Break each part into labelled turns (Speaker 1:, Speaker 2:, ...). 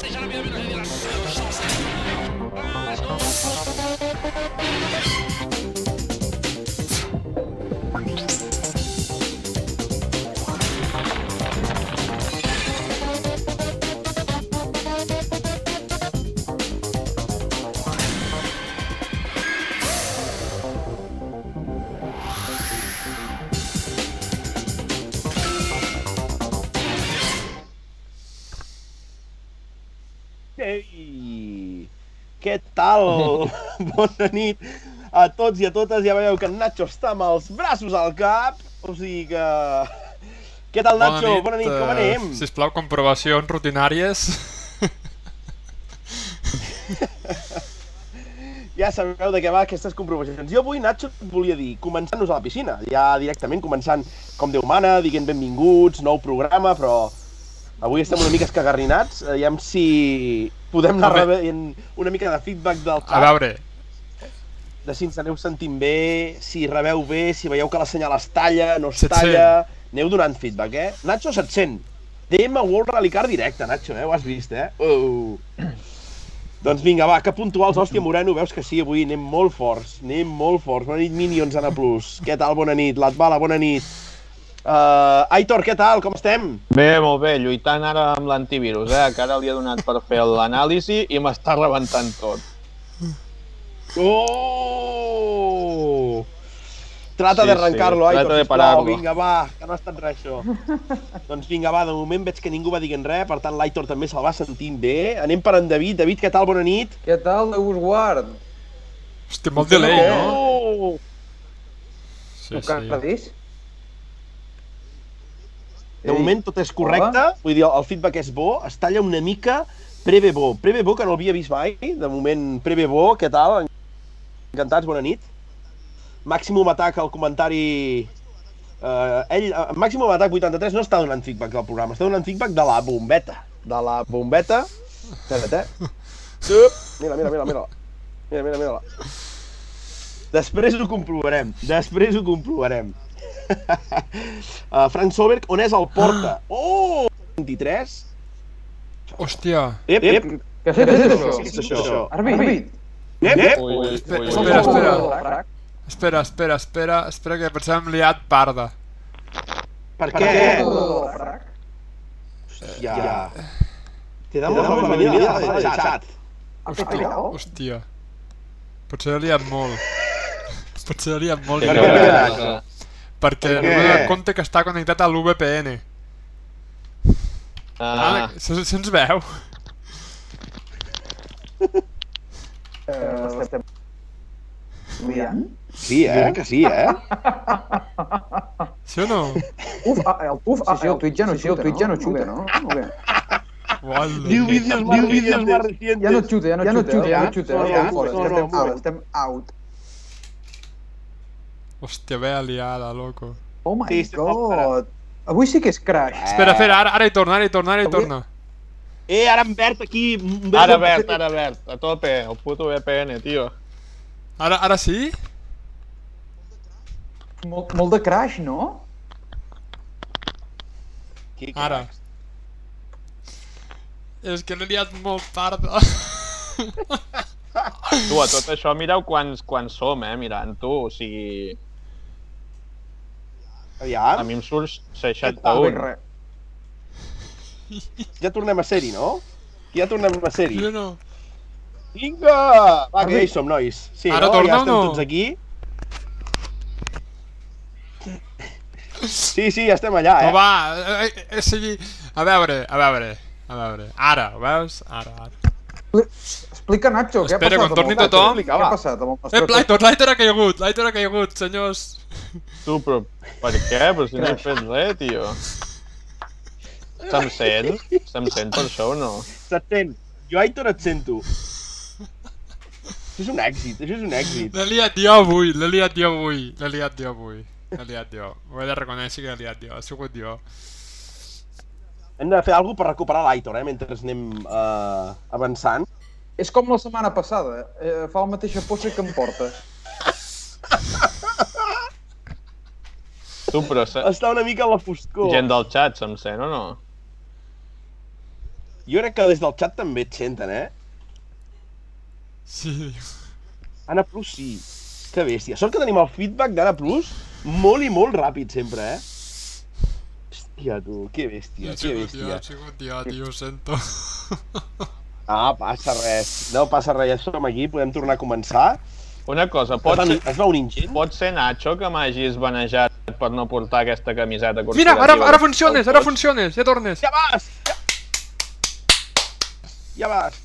Speaker 1: Seja la bienvenue à la génération. Tal? Bona nit a tots i a totes. Ja veieu que en Nacho està amb els braços al cap. O sigui que... Què tal, Nacho? Bona nit, com
Speaker 2: eh,
Speaker 1: anem?
Speaker 2: sisplau, comprovacions rutinàries.
Speaker 1: Ja sabeu de què va aquestes comprovacions. Jo avui, Nacho, et volia dir, començant-nos a la piscina. Ja directament, començant com Déu mana, dient benvinguts, nou programa, però avui estem una mica escagarrinats. Aviam si podem anar
Speaker 2: Home.
Speaker 1: rebent una mica de feedback del
Speaker 2: A
Speaker 1: xat.
Speaker 2: veure,
Speaker 1: de si ens aneu sentint bé, si rebeu bé, si veieu que la senyal es talla, no es
Speaker 2: Se't
Speaker 1: talla... Aneu donant feedback, eh? Nacho, se't sent. DM World Rally Car directe, Nacho, eh? Ho has vist, eh? Uh. doncs vinga, va, que puntuals, hòstia, Moreno, veus que sí, avui anem molt forts, anem molt forts. Bona nit, Minions, Ana Plus. Què tal, bona nit? Latbala, bona nit. Uh, Aitor, què tal? Com estem?
Speaker 3: Bé, molt bé, lluitant ara amb l'antivirus, eh? que ara li he donat per fer l'anàlisi i m'està rebentant tot.
Speaker 1: Oh! Trata
Speaker 3: Sí,
Speaker 1: de arrancar-lo,
Speaker 3: sí,
Speaker 1: Aitor,
Speaker 3: trata de
Speaker 1: sisplau. Vinga, va, que no ha estat res, això. doncs vinga, va, de moment veig que ningú va dient res, per tant l'Aitor també se'l va sentint bé. Anem per en David. David, què tal? Bona nit.
Speaker 4: Què tal, Déu us guard?
Speaker 2: hòstia, molt delay, no?
Speaker 1: Oh!
Speaker 2: Sí,
Speaker 4: caradís?
Speaker 1: De moment tot és correcte, vull dir, el feedback és bo, es talla una mica Preve bo. Preve bo, que no l'havia vist mai. De moment, Preve bo, què tal? Encantats, bona nit. Màximum Atac al comentari... Uh, ell, uh, Màximum Atac 83 no està donant feedback del programa, està donant feedback de la bombeta. De la bombeta. Espera't, eh? Sup. Mira, mira, mira, mira. Mira, mira, mira. Després ho comprovarem. Després ho comprovarem. uh, Frank Solberg, on és el porta? Oh! 23?
Speaker 2: Hòstia,
Speaker 1: Ep, ep.
Speaker 4: Què has fet, això?
Speaker 1: Què és això?
Speaker 4: Arbit?
Speaker 1: Ep, ep.
Speaker 2: Espera, espera, espera. espera, espera, espera, espera, que pensava hem liat parda.
Speaker 1: Per què? Ja. Te damos la bienvenida al chat.
Speaker 4: Explicau.
Speaker 2: Hòstia. Potser liat molt. Potser liat molt. Perquè
Speaker 1: Per
Speaker 2: no donat compte que està connectat a l'VPN. Ah.
Speaker 3: Ah,
Speaker 2: Se, se'ns veu?
Speaker 4: Eh, Estem liant?
Speaker 1: Sí, eh? Que sí, eh?
Speaker 2: Sí o no?
Speaker 4: Uf, ah, el puf, ah, sí, el Twitch ja no xuta, el Twitch ja no xuta, no?
Speaker 1: Diu vídeos más vídeos.
Speaker 4: Ja no xuta, ja no
Speaker 1: Ja no
Speaker 4: xuta, ja no
Speaker 1: xuta,
Speaker 4: xuta,
Speaker 1: ja?
Speaker 4: estem
Speaker 1: No, no,
Speaker 4: estem
Speaker 1: no.
Speaker 4: out, estem out.
Speaker 2: Hòstia, vea liada, loco.
Speaker 4: Oh my
Speaker 1: Sí,
Speaker 4: god. Avui sí que és crash.
Speaker 2: Espera, espera, ara, ara hi torna, ara hi torna, ara hi torna.
Speaker 1: Eh, ara en verd aquí... en
Speaker 3: ara
Speaker 1: verd-
Speaker 3: verd, ara verd, a tope, el puto VPN, tio.
Speaker 2: Ara, ara sí?
Speaker 4: Molt, molt de crash, no?
Speaker 1: Qui-
Speaker 2: Ara. És que l'he liat molt parda.
Speaker 3: Tu, a tot això, mireu quants, quants som, eh, mirant tu, o sigui... A
Speaker 1: Aviam,
Speaker 3: mi em surt
Speaker 4: Ah,
Speaker 3: 61.
Speaker 4: res.
Speaker 1: ja tornem a ser-hi, no? Ja tornem a ser-hi.
Speaker 2: Sí o no?
Speaker 1: Vinga! Va, que ja hi som, nois. Sí,
Speaker 2: Ara
Speaker 1: no?
Speaker 2: torna
Speaker 1: ja
Speaker 2: o
Speaker 1: estem
Speaker 2: no?
Speaker 1: tots aquí. Sí, sí, ja estem allà,
Speaker 2: No,
Speaker 1: eh?
Speaker 2: va, eh, eh, eh, sigui... A veure, a veure, a veure. Ara, ho veus? Ara, ara.
Speaker 4: Explica, Nacho, què ha
Speaker 2: Espera,
Speaker 4: passat
Speaker 2: quan torni
Speaker 4: amb el-
Speaker 2: tothom.
Speaker 4: Què ha passat amb el
Speaker 2: Eh,
Speaker 4: nostre...
Speaker 2: l'Aitor, l'Aitor ha caigut, l'Aitor ha caigut, senyors.
Speaker 3: Tu, però per què? Però si no he fet res, tio. Se'm sent? Se'm sent per això o no?
Speaker 1: Se't sent. Jo, Aitor, et sento. Això és un èxit, això és un èxit.
Speaker 2: L'he liat jo avui, l'he liat jo avui, l'he liat jo avui. L'he liat jo. Ho he de reconèixer que l'he liat jo, ha sigut jo.
Speaker 1: Hem de fer alguna cosa per recuperar l'Aitor, eh, mentre anem uh, avançant.
Speaker 4: És com la setmana passada, eh, fa la mateixa possa que em porta.
Speaker 3: Tu, però se...
Speaker 1: Està una mica a la foscor.
Speaker 3: gent del xat se'm sent o no?
Speaker 1: Jo crec que des del xat també et senten, eh?
Speaker 2: Sí,
Speaker 1: Anna Plus sí. Que bèstia. Sort que tenim el feedback d'Anna Plus molt i molt ràpid sempre, eh? Hòstia, tu, que bèstia, que bèstia.
Speaker 2: he sigut jo, tio, ho sento.
Speaker 1: Ah, passa res. No passa res, ja som aquí, podem tornar a començar.
Speaker 3: Una cosa,
Speaker 1: Pot
Speaker 3: ser,
Speaker 1: es va un ingent?
Speaker 3: pot ser Nacho que m'hagis banejat per no portar aquesta camiseta
Speaker 2: Mira, ara,
Speaker 3: corporativa
Speaker 2: ara funciones, ara funciones, ja tornes.
Speaker 1: Ja vas! Ja, ja vas!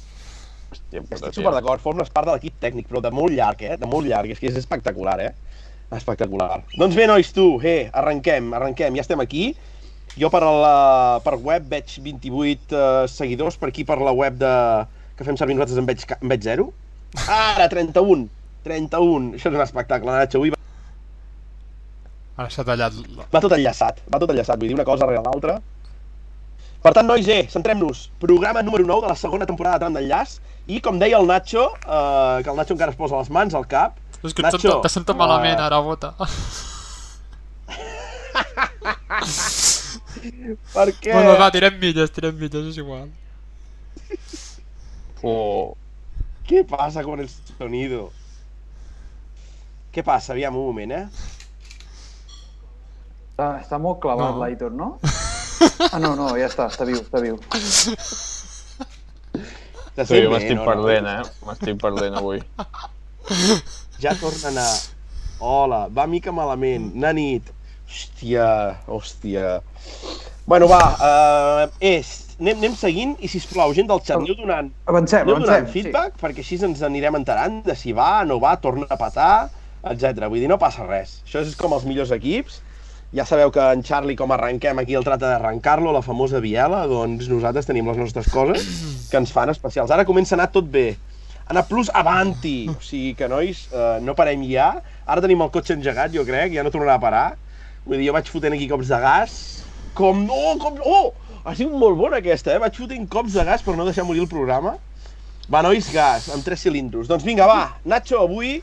Speaker 3: Hòstia, puta,
Speaker 1: Estic super d'acord, formes part de l'equip tècnic, però de molt llarg, eh? De molt llarg, és que és espectacular, eh? Espectacular. Doncs bé, nois, tu, eh, arrenquem, arrenquem, ja estem aquí. Jo per, la, per web veig 28 eh, seguidors, per aquí per la web de, que fem servir nosaltres en veig, en veig 0. Ara, 31, 31, això és un espectacle, Nacho, avui va,
Speaker 2: Ara s'ha tallat... la-
Speaker 1: va tot enllaçat, va tot enllaçat, vull dir una cosa rere l'altra. Per tant, nois, eh, centrem-nos. Programa número 9 de la segona temporada de Tram d'Enllaç. I com deia el Nacho, eh, que el Nacho encara es posa les mans al cap,
Speaker 2: És que et sento, te sento malament ara, bota.
Speaker 1: per què?
Speaker 2: Bueno, va, tirem milles, tirem milles, és igual.
Speaker 3: Oh,
Speaker 1: ¿Qué pasa con el sonido? Què passa? Aviam, un moment, eh?
Speaker 4: Està, està molt clavat,
Speaker 2: No.
Speaker 4: l'Aitor, no? Ah, no, no, ja està, està viu, està viu.
Speaker 1: Te
Speaker 3: sí,
Speaker 1: bé,
Speaker 3: m'estic
Speaker 1: no,
Speaker 3: perdent,
Speaker 1: no?
Speaker 3: eh? M'estic perdent avui.
Speaker 1: Ja torna a anar. Hola, va mica malament. Na nit. Hòstia, hòstia. Bueno, va, uh, és... Anem, anem seguint i, sisplau, gent del xat, aneu donant,
Speaker 4: Avancem,
Speaker 1: aneu donant
Speaker 4: avancem.
Speaker 1: feedback perquè així ens anirem enterant de si va, no va, torna a patar, etc. Vull dir, no passa res. Això és com els millors equips. Ja sabeu que en Charlie, com arrenquem aquí el trata d'arrencar-lo, la famosa biela, doncs nosaltres tenim les nostres coses que ens fan especials. Ara comença a anar tot bé. Anar plus avanti. O sigui que, nois, eh, no parem ja. Ara tenim el cotxe engegat, jo crec, ja no tornarà a parar. Vull dir, jo vaig fotent aquí cops de gas. Com no, com... Oh! Ha sigut molt bona aquesta, eh? Vaig fotent cops de gas per no deixar morir el programa. Va, nois, gas, amb tres cilindros. Doncs vinga, va, Nacho, avui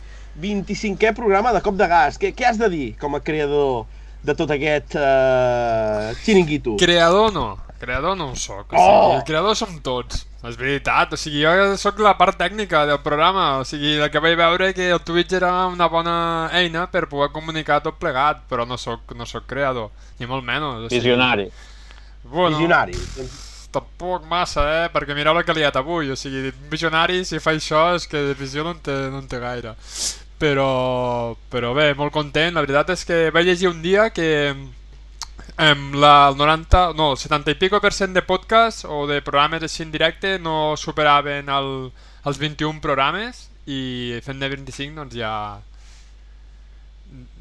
Speaker 1: 25è programa de cop de gas. Què, què has de dir com a creador de tot aquest uh, xiringuito?
Speaker 2: Creador no, creador no ho soc. O
Speaker 1: Oh!
Speaker 2: sigui, el creador som tots. És veritat, o sigui, jo sóc la part tècnica del programa, o sigui, el que vaig veure que el Twitch era una bona eina per poder comunicar tot plegat, però no sóc, no sóc creador, ni molt menys. O sigui,
Speaker 3: Visionari.
Speaker 2: Bueno,
Speaker 1: Visionari.
Speaker 2: Tampoc massa, eh? Perquè mireu la que ha liat avui, o sigui, visionari, si fa això és que de visió no en té, no en té gaire. Però, però bé, molt content, la veritat és que vaig llegir un dia que em, la, el 90, no, el 70 i pico per cent de podcast o de programes així en directe no superaven el, els 21 programes i fent de 25 doncs ja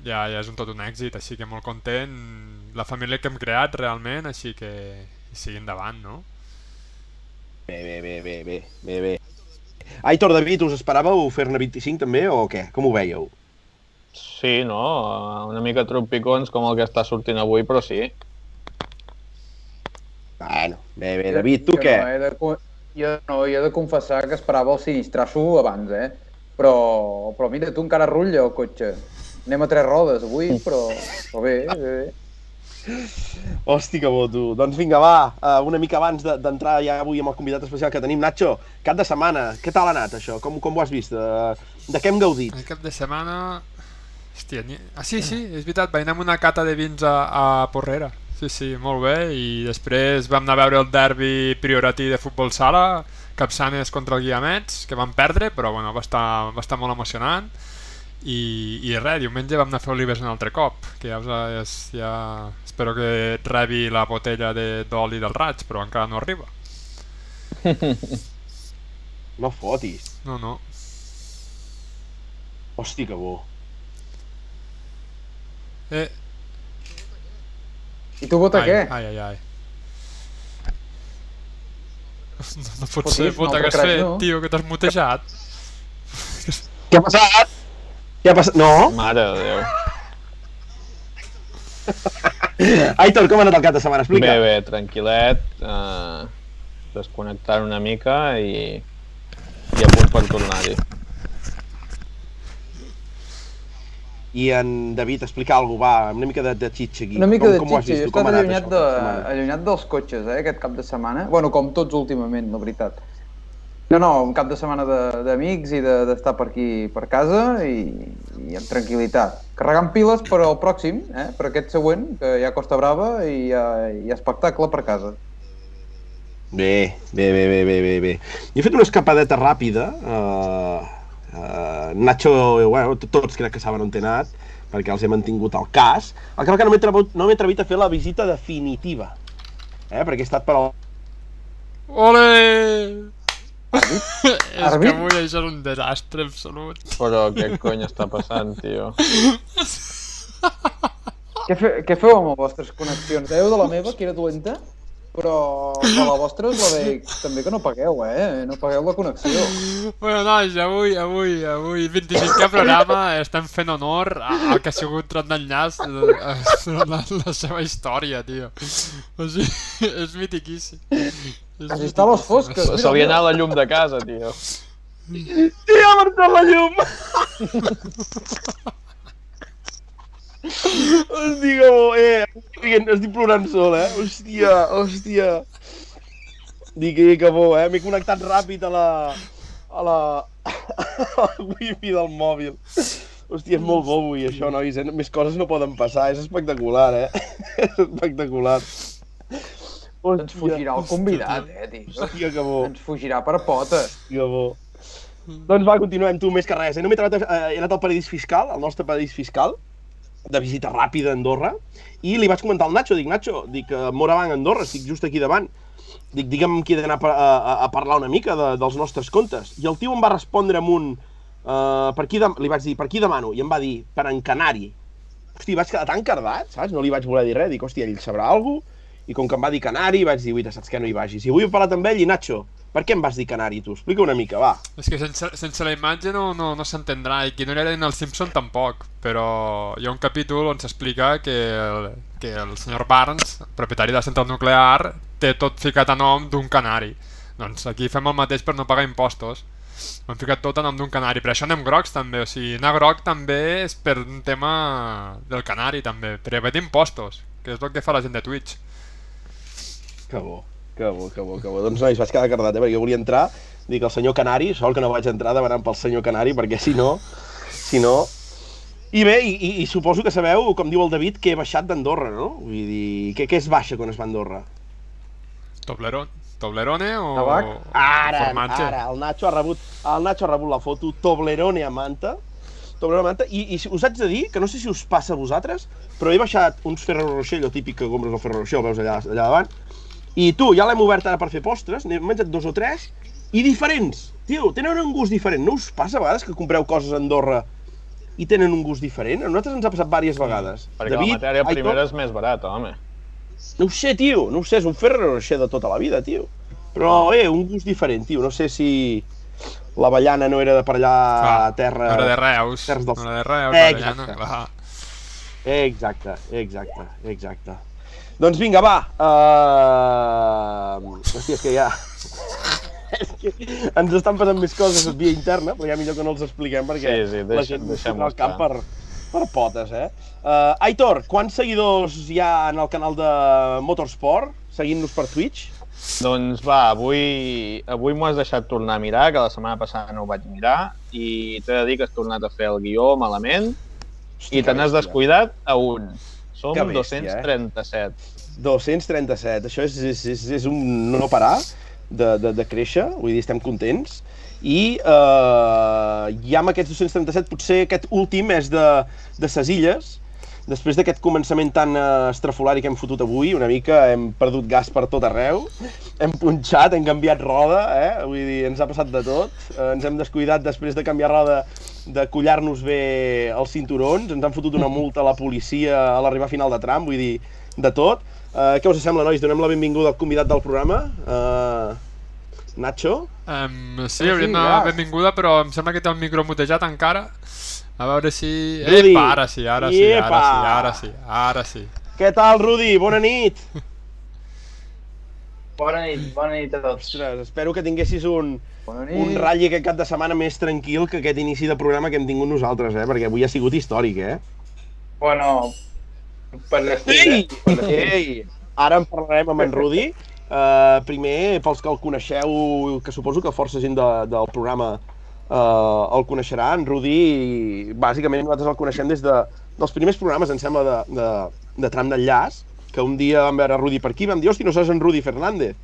Speaker 2: ja, ja és un tot un èxit, així que molt content la família que hem creat realment, així que sigui endavant, no?
Speaker 1: Bé, bé, bé, bé, bé, bé, bé. Aitor, David, us esperàveu fer-ne 25 també o què? Com ho veieu?
Speaker 3: Sí, no? Una mica tropicons com el que està sortint avui, però sí.
Speaker 1: Bueno, bé, bé, David, tu
Speaker 4: Jo
Speaker 1: què?
Speaker 4: No, de, jo no, jo he de confessar que esperava el sinistrasso abans, eh? Però, però mira, tu encara rutlla el cotxe. Anem a tres rodes avui, però, però bé, bé, bé.
Speaker 1: Hosti, que bo, tu. Doncs vinga, va, uh, una mica abans de- d'entrar ja avui amb el convidat especial que tenim, Nacho, cap de setmana, què tal ha anat això? Com, com ho has vist? Uh, de què hem gaudit?
Speaker 2: El cap de setmana... Hòstia, ni... ah sí, sí, és veritat, anar amb una cata de vins a, a Porrera. Sí, sí, molt bé, i després vam anar a veure el derbi prioratí de futbol sala, Capçanes contra el Guiamets, que vam perdre, però bueno, va estar, va estar molt emocionant. I, i res, diumenge vam anar a fer olives un altre cop, que ja, us, ja, ja espero que rebi la botella de- d'oli del raig, però encara no arriba.
Speaker 1: No fotis.
Speaker 2: No, no.
Speaker 1: Hosti, que bo.
Speaker 2: Eh,
Speaker 4: I tu vota
Speaker 2: ai,
Speaker 4: què?
Speaker 2: Ai, ai, ai. No, no pot
Speaker 4: Fotis,
Speaker 2: ser, puta,
Speaker 4: altre
Speaker 2: que has fet,
Speaker 4: no?
Speaker 2: tio, que t'has mutejat.
Speaker 1: Què ha passat? Què ha passat? No?
Speaker 3: Mare de Déu.
Speaker 1: Aitor, com ha anat el cap de setmana? Explica.
Speaker 3: Bé, bé, tranquil·let. Uh, desconnectant una mica i, i a punt per tornar-hi.
Speaker 1: I en David explicar alguna cosa, va, una mica de, de xitxa aquí.
Speaker 4: Una mica
Speaker 1: com,
Speaker 4: de
Speaker 1: com
Speaker 4: jo he estat allunyat,
Speaker 1: això
Speaker 4: de, allunyat dels cotxes, eh, aquest cap de setmana. Bueno, com tots últimament, la veritat. No, no, un cap de setmana de- d'amics i de- d'estar per aquí, per casa i, i amb tranquil·litat. Carregant piles per al pròxim, eh, per aquest següent, que hi ha Costa Brava i hi ha, hi ha espectacle per casa.
Speaker 1: Bé, bé, bé, bé, bé, bé. Jo he fet una escapadeta ràpida. Uh, uh, Nacho, bueno, tots crec que saben on he anat, perquè els he mantingut al cas. El que que no m'he atrevit, no m'he atrevit a fer la visita definitiva. Eh, perquè he estat per al...
Speaker 2: Ole! és que avui això és un desastre absolut.
Speaker 3: Però què cony està passant, tio?
Speaker 4: Què, fe, què feu amb les vostres connexions? Deu de la meva, que era dolenta, però de la vostra us la veig també que no pagueu, eh? No pagueu la connexió.
Speaker 2: Bueno, nois, avui, avui, avui, 25è programa, estem fent honor a- al que ha sigut Ron d'enllaç la, la seva història, tio. O sigui, és mitiquíssim. És
Speaker 4: Has vist a les fosques.
Speaker 3: Se, li la llum de casa, tio.
Speaker 1: Tia, ha marxat la llum! Hòstia, com, eh, estic, plorant sol, eh? Hòstia, hòstia. Dic, eh, que bo, eh? M'he connectat ràpid a la... a la... al wifi del mòbil. Hòstia, és molt bo avui, això, nois. Eh? Més coses no poden passar, és espectacular, eh? és espectacular.
Speaker 4: Ens fugirà el convidat, eh, tio.
Speaker 1: Hòstia, que bo.
Speaker 4: Ens fugirà per potes.
Speaker 1: Que bo. Doncs va, continuem, tu, més que res. Eh? No m'he trobat, eh, he anat al paradís fiscal, al nostre paradís fiscal, de visita ràpida a Andorra, i li vaig comentar al Nacho, dic, Nacho, dic, uh, Moravang, Andorra, estic just aquí davant. Dic, digue'm qui he d'anar a, a, a parlar una mica de, dels nostres contes. I el tio em va respondre amb un... Uh, per qui de... Li vaig dir, per qui demano? I em va dir, per en Canari. Hosti, vaig quedar tan cardat, saps? No li vaig voler dir res. Dic, hòstia, ell sabrà alguna cosa. I com que em va dir Canari, vaig dir, uita, saps què, no hi vagis. I avui he parlat amb ell i, Nacho, per què em vas dir Canari, tu? Explica una mica, va.
Speaker 2: És que sense, sense la imatge no, no, no s'entendrà, i qui no era en el Simpson tampoc, però hi ha un capítol on s'explica que, el, que el senyor Barnes, propietari de la central nuclear, té tot ficat a nom d'un canari. Doncs aquí fem el mateix per no pagar impostos. Ho hem ficat tot a nom d'un canari, per això anem grocs també, o sigui, anar groc també és per un tema del canari també, per evitar impostos, que és el que fa la gent de Twitch.
Speaker 1: Que bo, que bo, que bo, que bo. Doncs nois, vaig quedar cardat, eh? perquè jo volia entrar, dic el senyor Canari, sort que no vaig entrar demanant pel senyor Canari, perquè si no, si no... I bé, i, i, i suposo que sabeu, com diu el David, que he baixat d'Andorra, no? Vull dir, què, què es baixa quan es va a Andorra?
Speaker 2: Toblerone, Toblerone o,
Speaker 4: Tabac?
Speaker 2: o
Speaker 1: Ara,
Speaker 2: formatge?
Speaker 1: ara, el Nacho ha rebut, el Nacho ha rebut la foto Toblerone a Manta, Toblerone a Manta, i, i us haig de dir, que no sé si us passa a vosaltres, però he baixat uns Ferrero Rocher, allò típic que compres el Ferrero Rocher, el veus allà, allà davant, i tu, ja l'hem obert ara per fer postres, n'he menjat dos o tres, i diferents. Tio, tenen un gust diferent. No us passa a vegades que compreu coses a Andorra i tenen un gust diferent? A nosaltres ens ha passat diverses vegades.
Speaker 3: Perquè la matèria primera és més barata, home.
Speaker 1: No ho sé, tio, no ho sé, és un Ferrero Rocher de tota la vida, tio. Però, eh, un gust diferent, tio. No sé si l'avellana no era de per allà a terra...
Speaker 2: No era de Reus,
Speaker 1: dels-
Speaker 2: no era de Reus,
Speaker 1: Eh,
Speaker 2: l'avellana,
Speaker 1: exacte.
Speaker 2: clar.
Speaker 1: Exacte, exacte, exacte. Doncs vinga, va. Uh... Hòstia, és que ja... és que ens estan passant més coses via interna, però ja millor que no els expliquem perquè
Speaker 3: Sí, sí,
Speaker 1: la
Speaker 3: deixa-
Speaker 1: gent
Speaker 3: deixem-ho
Speaker 1: el camp
Speaker 3: estar.
Speaker 1: per, per potes, eh? Uh, Aitor, quants seguidors hi ha en el canal de Motorsport, seguint-nos per Twitch?
Speaker 3: Doncs va, avui, avui m'ho has deixat tornar a mirar, que la setmana passada no ho vaig mirar, i t'he de dir que has tornat a fer el guió malament, i te n'has descuidat a un. Som
Speaker 1: bèstia, eh?
Speaker 3: 237.
Speaker 1: 237, això és, és, és, és un no parar de, de, de créixer, vull dir, estem contents. I eh, ja amb aquests 237, potser aquest últim és de, de ses illes, després d'aquest començament tan eh, estrafolari que hem fotut avui, una mica hem perdut gas per tot arreu, hem punxat, hem canviat roda, eh? vull dir, ens ha passat de tot, eh, ens hem descuidat després de canviar roda de collar-nos bé els cinturons, ens han fotut una multa a la policia a l'arribar final de tram, vull dir, de tot. Uh, què us sembla, nois? Donem la benvinguda al convidat del programa, uh, Nacho.
Speaker 2: Um, sí,
Speaker 1: Sí,
Speaker 2: hauríem de
Speaker 1: ja.
Speaker 2: donar benvinguda, però em sembla que té el micro mutejat encara. A veure si...
Speaker 1: Rudi.
Speaker 2: Epa, ara sí, ara sí, ara sí, ara sí, ara sí.
Speaker 1: Què tal, Rudi? Bona nit.
Speaker 5: Bona nit, bona nit a tots.
Speaker 1: Ostres, espero que tinguessis un, un ratll aquest cap de setmana més tranquil que aquest inici de programa que hem tingut nosaltres, eh? Perquè avui ha sigut històric, eh?
Speaker 5: Bueno, per l'estil,
Speaker 1: Ei!
Speaker 5: eh?
Speaker 1: Ara en parlarem amb en Rudi. Uh, primer, pels que el coneixeu, que suposo que força gent de, del programa uh, el coneixerà, en Rudi, bàsicament nosaltres el coneixem des de, dels primers programes, em sembla, de, de, de tram d'enllaç, que un dia vam veure Rudi per aquí, vam dir, hosti, no saps en Rudi Fernández?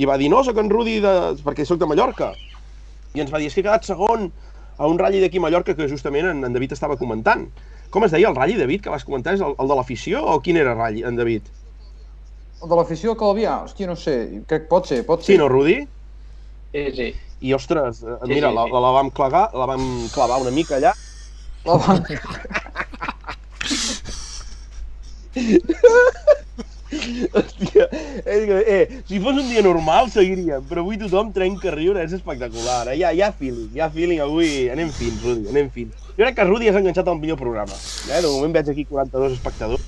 Speaker 1: I va dir, no, sóc en Rudi de... perquè sóc de Mallorca. I ens va dir, és que he quedat segon a un ratll d'aquí a Mallorca que justament en, en David estava comentant. Com es deia el ratll, David, que vas comentar? És el, el de l'afició o quin era el ratll, en David?
Speaker 4: El de l'afició de Calvià, hòstia, no sé, crec que pot ser, pot ser.
Speaker 1: Sí, no, Rudi?
Speaker 5: Sí, sí.
Speaker 1: I, ostres, eh,
Speaker 5: Sí,
Speaker 1: mira,
Speaker 5: sí,
Speaker 1: la,
Speaker 5: sí.
Speaker 1: la, la vam clavar, la vam clavar una mica allà.
Speaker 4: La van...
Speaker 1: Hòstia, és que, eh, si fos un dia normal seguiríem, però avui tothom trenca a riure, és espectacular. Eh? Hi, ha, hi ha feeling, hi ha feeling avui. Anem fins, Rudi, anem fins. Jo crec que Rudi has enganxat el millor programa. Eh? De moment veig aquí 42 espectadors.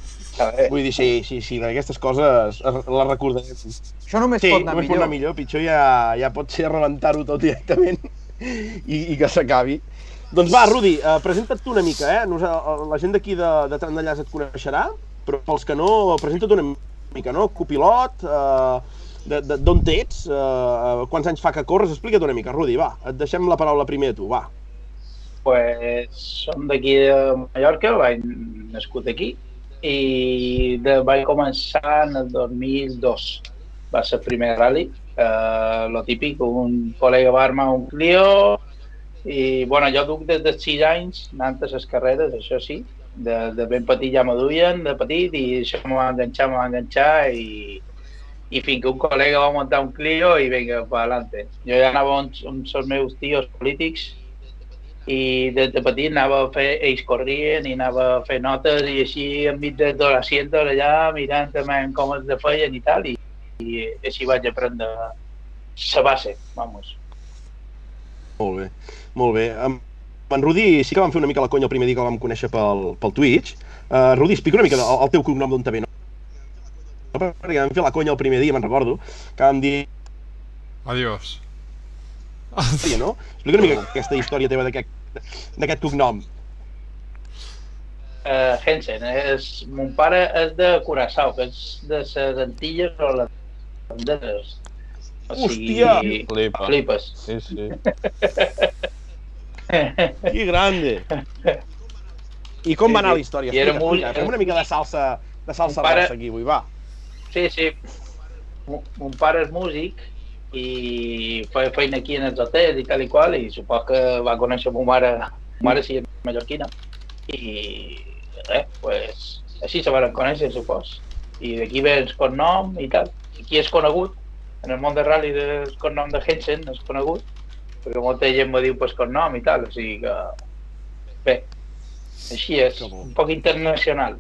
Speaker 1: Vull dir, sí, sí, sí, aquestes coses es- les recordarem.
Speaker 4: Això només
Speaker 1: Sí,
Speaker 4: pot anar
Speaker 1: només pot
Speaker 4: millor.
Speaker 1: anar millor, pitjor ja, ja pot ser rebentar-ho tot directament i, i que s'acabi. Doncs va, Rudi, uh, presenta't tu una mica, eh? Nos, uh, la gent d'aquí de, de Tram d'Enllaç et coneixerà, però pels que no, presenta't una mica, no? Copilot, uh, d'on ets, uh, quants anys fa que corres, explica't una mica, Rudi, va, et deixem la paraula primer a tu, va.
Speaker 5: Pues, som d'aquí de Mallorca, vaig nascut aquí, i de, vaig començar en el 2002. Va ser el primer rally, eh, lo típic, un col·lega va armar un Clio, i bueno, jo duc des de 6 anys anant a les carreres, això sí, de, de ben petit ja me duien, de petit, i això me va enganxar, me va enganxar, i, i fins que un col·lega va muntar un Clio i vinga, per adelante. Jo ja anava amb, amb els meus tios polítics i des de petit anava a fer, ells corrien i anava a fer notes i així enmig de tot l'assient allà mirant també com es de feien i tal i, i així vaig aprendre la base, vamos.
Speaker 1: Molt bé, molt bé. Amb en Rudi sí que vam fer una mica la conya el primer dia que el vam conèixer pel, pel Twitch. Uh, Rudi, explica una mica el, el teu cognom d'on te ve, no? Perquè vam fer la conya el primer dia, me'n recordo, que vam dir,
Speaker 2: Adiós.
Speaker 1: hòstia, no? Explica una mica aquesta història teva d'aquest d'aquest cognom.
Speaker 5: Uh, Hensen, és, mon pare és de Curaçao, que és de les Antilles o les Banderes. O
Speaker 1: Hòstia!
Speaker 3: Flipa.
Speaker 5: Flipes.
Speaker 3: Sí, sí.
Speaker 1: Que grande! I com va anar la història?
Speaker 5: I era molt-.
Speaker 1: Fem una mica de salsa, de salsa
Speaker 5: pare-
Speaker 1: aquí, avui, va.
Speaker 5: Sí, sí. Mon- Mon pare és músic i feia feina aquí en els hotels i tal i qual i supos que va conèixer ma mare, ma mare sí, és mallorquina i res, pues, així se van conèixer, supos. I d'aquí ve el cognom i tal. Aquí és conegut, en el món de rally el cognom de Hensen és conegut, perquè molta gent me diu pues, cognom i tal, o sigui que... Bé, així és, un poc internacional.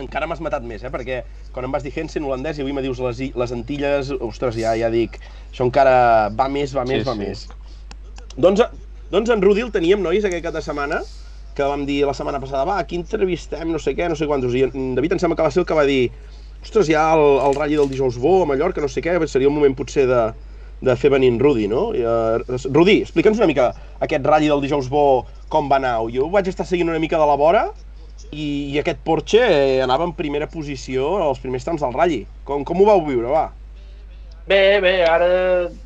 Speaker 1: Encara m'has matat més, eh? Perquè quan em vas dir Hensen holandès i avui me dius les, les Antilles, ostres, ja, ja dic, això encara va més, va més,
Speaker 3: Sí,
Speaker 1: va
Speaker 3: sí.
Speaker 1: més. Doncs, doncs en Rudi el teníem, nois, aquest cap de setmana, que vam dir la setmana passada, va, aquí entrevistem, no sé què, no sé quantos, i en David em sembla que va ser el que va dir, ostres, ha el, el ratll del dijous bo a Mallorca, no sé què, seria el moment potser de, de fer venir en Rudi, no? I, uh, Rudi, explica'ns una mica aquest ratll del dijous bo, com va anar. Jo ho vaig estar seguint una mica de la vora, i, i aquest Porsche eh, anava en primera posició als primers trams del ratll. Com, com ho vau viure, va?
Speaker 5: Bé, bé, ara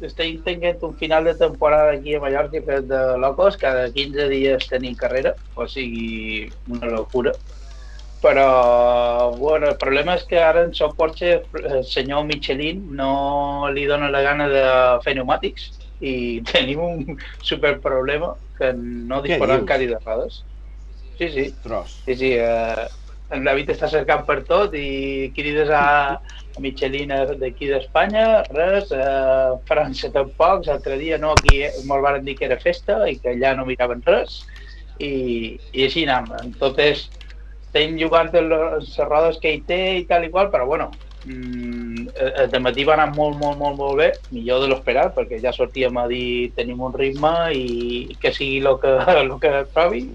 Speaker 5: estem tenint un final de temporada aquí a Mallorca que és de locos, cada 15 dies tenim carrera, o sigui, una locura. Però, bueno, el problema és que ara en seu Porsche el senyor Michelin no li dona la gana de fer pneumàtics i tenim un super problema que no
Speaker 1: dius?
Speaker 5: encara de rodes. Sí, sí.
Speaker 1: Tros.
Speaker 5: Sí, sí, eh, en David està cercant per tot i crides a, Michelin d'aquí d'Espanya, res, a França tampoc, l'altre dia no, aquí eh, me'l van dir que era festa i que allà no miraven res i, i així anem. Entonces, estem jugant en les rodes que hi té i tal i qual, però bueno, mm, el de matí va anar molt, molt, molt, molt bé, millor de l'esperat, perquè ja sortíem a dir tenim un ritme i que sigui el que, el que trobi.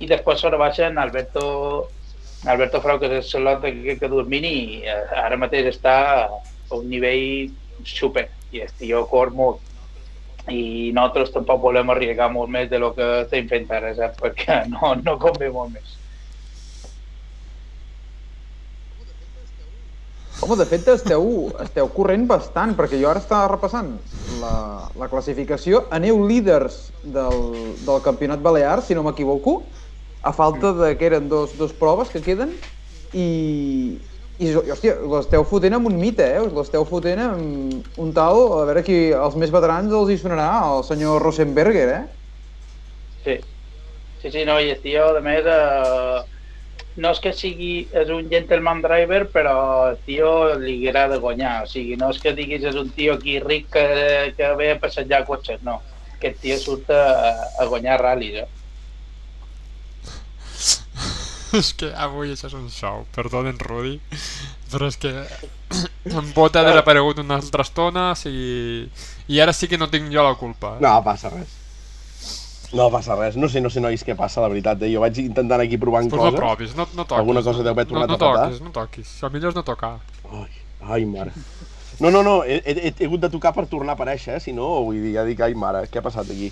Speaker 5: I després sobre baixa en Alberto Alberto Frau, que és l'altre que, que Dormini, eh, ara mateix està a un nivell super i el tio cor molt i nosaltres tampoc volem arriesgar molt més de lo que estem fent ara, saps? perquè no, no convé molt més.
Speaker 4: Home, de fet, esteu, esteu corrent bastant, perquè jo ara estava repassant la, la classificació. Aneu líders del, del campionat balear, si no m'equivoco, a falta de que eren dos, dos proves que queden, i, i, hòstia, l'esteu fotent amb un mite, eh? L'esteu fotent amb un tal, a veure qui, els més veterans els hi sonarà, el senyor Rosenberger, eh?
Speaker 5: Sí, sí, sí no, i el tio, a més, eh, no és que sigui és un gentleman driver, però el tio li agrada guanyar. O sigui, no és que diguis és un tio aquí ric que, que ve a passejar cotxes, no. Aquest tio surt a, a guanyar ral·lis, eh?
Speaker 2: és que avui això és un show, perdonen Rudi, però és que en Bota ha desaparegut una altra estona i, i ara sí que no tinc jo la culpa. Eh?
Speaker 1: No, passa res. No passa res. No sé, no sé, nois, què passa, la veritat. Eh? Jo vaig intentant aquí provant
Speaker 2: pues
Speaker 1: coses.
Speaker 2: no provis, no, no toquis.
Speaker 1: Alguna cosa deu haver tornat
Speaker 2: no, no
Speaker 1: a patar.
Speaker 2: toquis, no toquis. El millor és no tocar.
Speaker 1: Ai, ai, mare. No, no, no, he, he, he hagut de tocar per tornar a aparèixer, eh? si no, vull dir, ja dic, ai, mare, què ha passat aquí?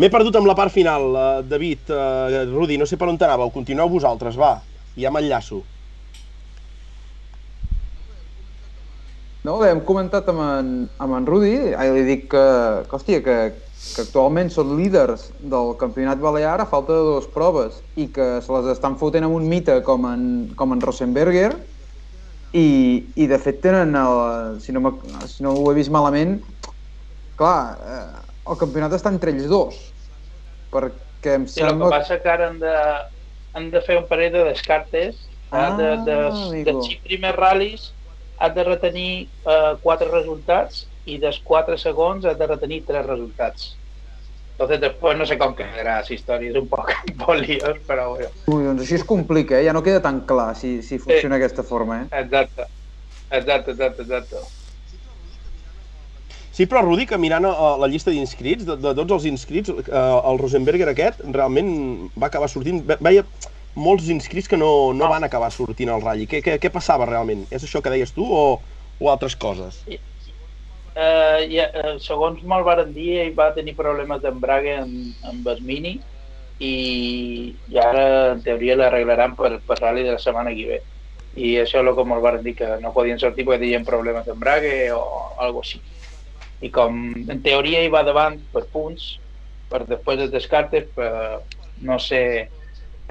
Speaker 1: M'he perdut amb la part final, uh, David, uh, Rudi, no sé per on anàveu, continueu vosaltres, va, ja m'enllaço.
Speaker 4: No, bé, hem comentat amb en, amb en Rudi, eh, li dic que, que, hòstia, que, que actualment són líders del campionat balear a falta de dues proves i que se les estan fotent amb un mite com en, com en Rosenberger. I, i de fet tenen, el, si, no si no ho he vist malament, clar, eh, el campionat està entre ells dos, perquè em
Speaker 5: Sí, el
Speaker 4: sembla...
Speaker 5: que passa que ara han de, han de fer un parell de descartes, ah, de, de, de, cinc primers ral·lis has de retenir eh, quatre resultats i dels quatre segons has de retenir tres resultats. Entonces después no sé com quedarà la història, és un poc, un poc liós, però bueno.
Speaker 4: Ui, doncs així es complica, eh? ja no queda tan clar si, si funciona d'aquesta forma. Eh?
Speaker 5: Exacte, exacte, exacte, exacte.
Speaker 1: Sí, però Rudi, que mirant uh, la llista d'inscrits, de, de tots els inscrits, uh, el Rosenberger aquest realment va acabar sortint... ve- Veia molts inscrits que no, no van acabar sortint al ratll. Què, què, què passava realment? És això que deies tu o, o altres coses?
Speaker 5: Eh, ja, eh, segons me'l varen dir, ell va tenir problemes d'embrague amb, amb el Mini i, i ara en teoria l'arreglaran per, per rally de la setmana que ve. I això és el que me'l varen dir, que no podien sortir perquè tenien problemes d'embrague o algo així. I com en teoria hi va davant per punts, per després dels descartes, per, no sé,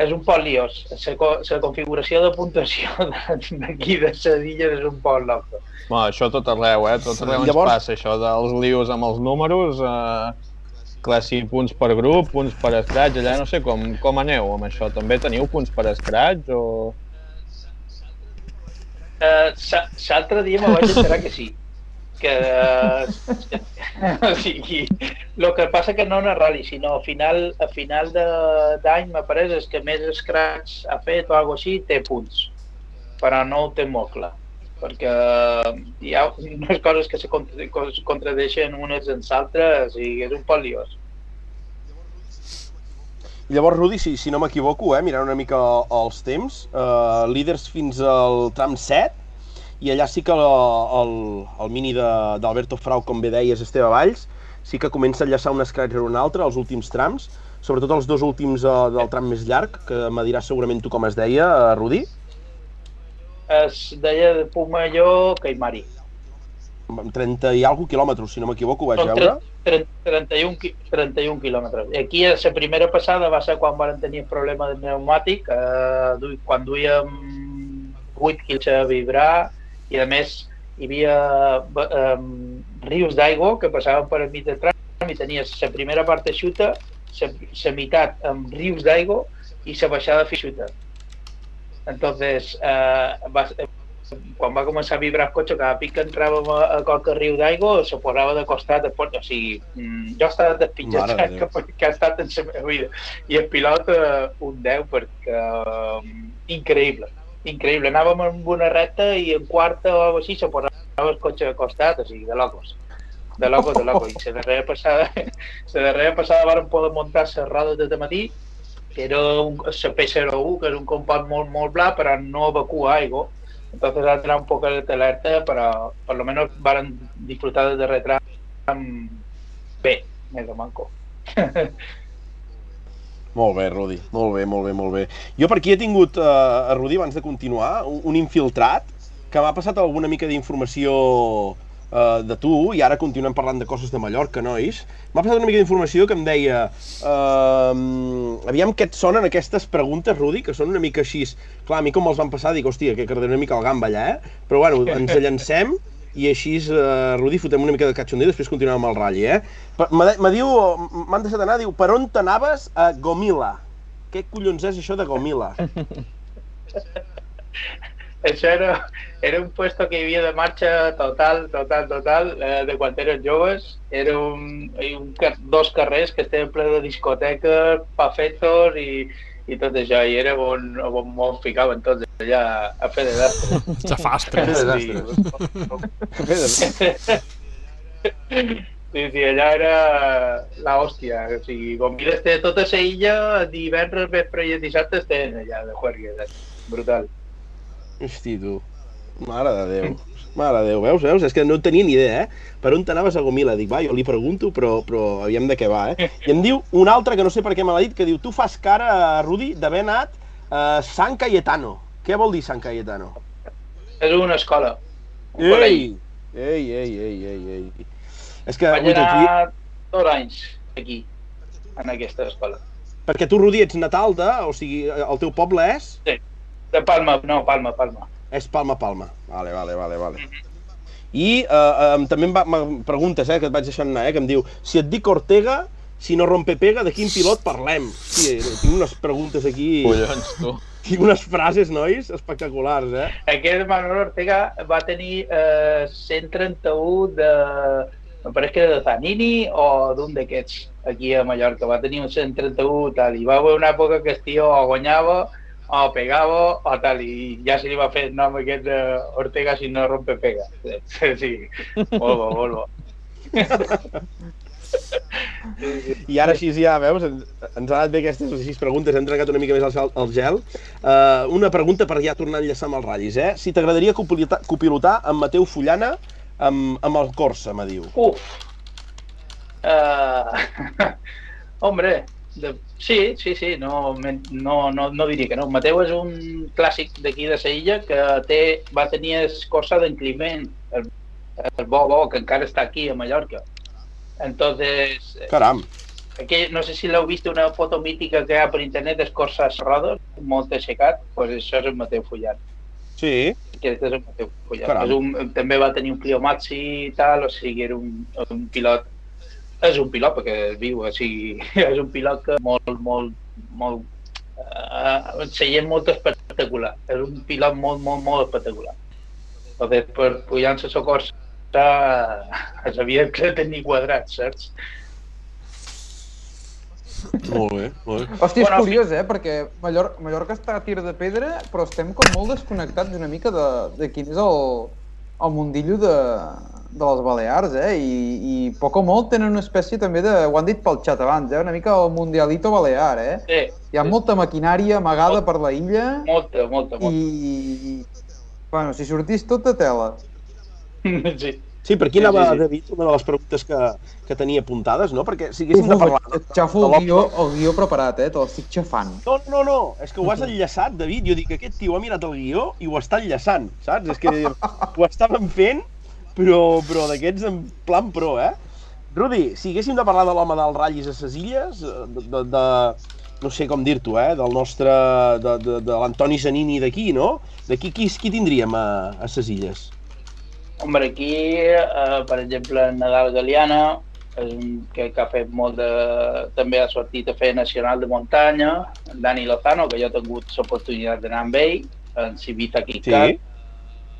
Speaker 5: és un poc liós. La, co- la configuració de puntuació d'aquí de Sedilles és un poc loca.
Speaker 3: Bueno, això tot arreu, eh? Tot arreu
Speaker 1: Llavors-
Speaker 3: ens passa, això dels lios amb els números, eh, classi punts per grup, punts per scratch, allà no sé com, com aneu amb això. També teniu punts per scratch o...
Speaker 5: Uh, L'altre dia me vaig enterar que sí. Que, uh, o sigui, el que passa que no el rally, sinó a final, a final de- d'any m'ha pareix és que més scratch ha fet o alguna així té punts, però no ho té molt clar perquè hi ha unes coses que se contradeixen unes en l'altres i és un poc liós.
Speaker 1: Llavors, Rudi, si, si no m'equivoco, eh, mirant una mica els temps, eh, líders fins al tram 7, i allà sí que el, el, el mini de- d'Alberto Frau, com bé deies, Esteve Valls, sí que comença a enllaçar un scratch rere un altre, els últims trams, sobretot els dos últims eh, del tram més llarg, que me diràs segurament tu com es deia, eh, Rudi,
Speaker 5: Es deia de Pumalló Caimari.
Speaker 1: amb 30 i alguna quilòmetres, si no m'equivoco, vaig
Speaker 5: Són
Speaker 1: veure.
Speaker 5: 30, 31, qui- 31 quilòmetres. Aquí la primera passada va ser quan van tenir problema de pneumàtic, eh, quan duíem 8 quilos a vibrar i a més hi havia eh, rius d'aigua que passaven per enmig del tram i tenies la primera part eixuta, la meitat amb rius d'aigua i la baixada feixuta. Entonces, eh, va, quan va començar a vibrar el cotxe, cada pic que entràvem a, a qualque riu d'aigua, se posava de costat, de port, o sigui, mm, jo estava despitjat
Speaker 1: de
Speaker 5: que, que ha estat en la meva vida. I el pilot eh, un 10 perquè um, increïble, increïble. Anàvem en una recta i en quarta o així se posava el cotxe de costat, o sigui, de locos. De locos, de locos. I la darrera passada, la darrera passada vàrem poder muntar les rodes de matí era un CP01, que és un compost molt, molt bla, però no evacua aigua. Entonces era un poco de alerta, pero por lo menos van disfrutar del darrer tram bé, més o manco.
Speaker 1: Molt bé, Rudi. Molt bé, molt bé, molt bé. Jo per aquí he tingut, uh, a Rudi, abans de continuar, un, un infiltrat que m'ha passat alguna mica d'informació uh, de tu, i ara continuem parlant de coses de Mallorca, nois. M'ha passat una mica d'informació que em deia uh, aviam què et sonen aquestes preguntes, Rudi, que són una mica així... Clar, a mi com me'ls van passar, dic, hòstia, que quedaré una mica al gamba allà, eh? Però bueno, ens llancem i així, uh, Rudi, fotem una mica de catxondí i després continuem amb el ratll, eh? Me diu, m'han deixat anar, diu, per on t'anaves a Gomila? Què collons és això de Gomila?
Speaker 5: això era, era un puesto que hi havia de marxa total, total, total, eh, de quan eren joves. Era un, un, dos carrers que estaven ple de discoteques, pafetos i, i tot això, i era on, on on ficaven tots allà a fer de destre.
Speaker 2: Xafastres.
Speaker 5: Sí, sí, allà era la hòstia. O sigui, com mires té tota la illa, divendres, vespre i dissabte estem allà de juergues. Brutal.
Speaker 1: Hosti, tu. Mare de Déu. Mare de Déu, veus, veus? És que no tenia ni idea, eh? Per on t'anaves a Gomila? Dic, va, jo li pregunto, però, però aviam de què va, eh? I em diu un altre, que no sé per què me l'ha dit, que diu, tu fas cara, Rudi, d'haver anat a San Cayetano. Què vol dir San Cayetano?
Speaker 5: És una escola. Un
Speaker 1: ei, ei, ei, ei, ei, ei. És que...
Speaker 5: Vaig anar aquí... dos anys aquí, en aquesta escola.
Speaker 1: Perquè tu, Rudi, ets natal de... O sigui, el teu poble és?
Speaker 5: Sí, de Palma, no, Palma, Palma.
Speaker 1: És Palma Palma. Vale, vale, vale, vale. Mm -hmm. I uh, um, també em, va, em preguntes, eh, que et vaig deixar anar, eh, que em diu, si et dic Ortega, si no rompe pega, de quin pilot parlem? Sí, tinc unes preguntes aquí...
Speaker 3: Collons, tu.
Speaker 1: Tinc unes frases, nois, espectaculars, eh?
Speaker 5: Aquest Manuel Ortega va tenir eh, 131 de... Me pareix que de Zanini o d'un d'aquests aquí a Mallorca. Va tenir un 131 tal, i va haver una època que el tio guanyava o pegava o tal, i ja se li va fer el nom aquest de Ortega si no rompe pega. Sí, molt bo, molt bo.
Speaker 1: I ara així ja, veus, ens, ha anat bé aquestes sis preguntes, hem trencat una mica més el, el gel. Uh, una pregunta per ja tornar a enllaçar amb els ratllis, eh? Si t'agradaria copilotar, copilotar amb Mateu Fullana amb, amb el Corsa, me diu.
Speaker 5: Uf! Uh, hombre, de, sí, sí, sí, no, no, no, no diria que no. Mateu és un clàssic d'aquí de Seilla que té, va tenir escorça d'en Climent, el, el bo, bo, que encara està aquí a Mallorca. Entonces...
Speaker 1: Caram!
Speaker 5: Aquí, no sé si l'heu vist una foto mítica que hi ha per internet d'escorces rodes, molt aixecat, doncs això és el Mateu Fullant.
Speaker 1: Sí.
Speaker 5: Aquest és el Mateu Fullant. És un, també va tenir un Clio Maxi i tal, o sigui, era un, un pilot és un pilot perquè viu, o sigui, és un pilot que molt, molt, molt uh, seient molt espectacular. És un pilot molt, molt, molt espectacular. Entonces, per pujar-se socors és evident que tenir quadrats, saps?
Speaker 1: Molt bé, molt bé.
Speaker 4: Hòstia, és bueno, curiós, eh? Perquè Mallorca, Mallorca està a tir de pedra, però estem com molt desconnectats una mica de, de quin és el, el mundillo de, de les Balears, eh? I, i poc o molt tenen una espècie també de... Ho han dit pel xat abans, eh? Una mica el mundialito balear, eh?
Speaker 5: Sí.
Speaker 4: Hi ha
Speaker 5: sí.
Speaker 4: molta maquinària amagada
Speaker 5: Molt,
Speaker 4: per la illa.
Speaker 5: Molta, molta, molta.
Speaker 4: I... Bueno, si sortís tota tela.
Speaker 5: Sí.
Speaker 1: Sí, per aquí
Speaker 5: Sí,
Speaker 1: anava,
Speaker 5: sí, sí.
Speaker 1: David, una de les preguntes que, que tenia apuntades, no? Perquè si haguéssim de parlar...
Speaker 4: et xafo el guió, el guió preparat, eh? Te l'estic xafant.
Speaker 1: No, no, no, és que ho has enllaçat, David. Jo dic que aquest tio ha mirat el guió i ho està enllaçant, saps? És que ho estàvem fent, però, però d'aquests en plan pro, eh? Rudi, si haguéssim de parlar de l'home del ratllis a ses illes, eh, de, de, de no sé com dir-t'ho, eh? Del nostre... de, de, de l'Antoni Zanini d'aquí, no? D'aquí qui, qui tindríem a, a ses illes?
Speaker 5: Hombre, aquí, eh, per exemple, Nadal Galiana, és un que, que ha fet molt de... també ha sortit a fer nacional de muntanya, en Dani Lozano, que jo he tingut l'oportunitat d'anar amb ell, en Civita Kikat.
Speaker 1: Sí.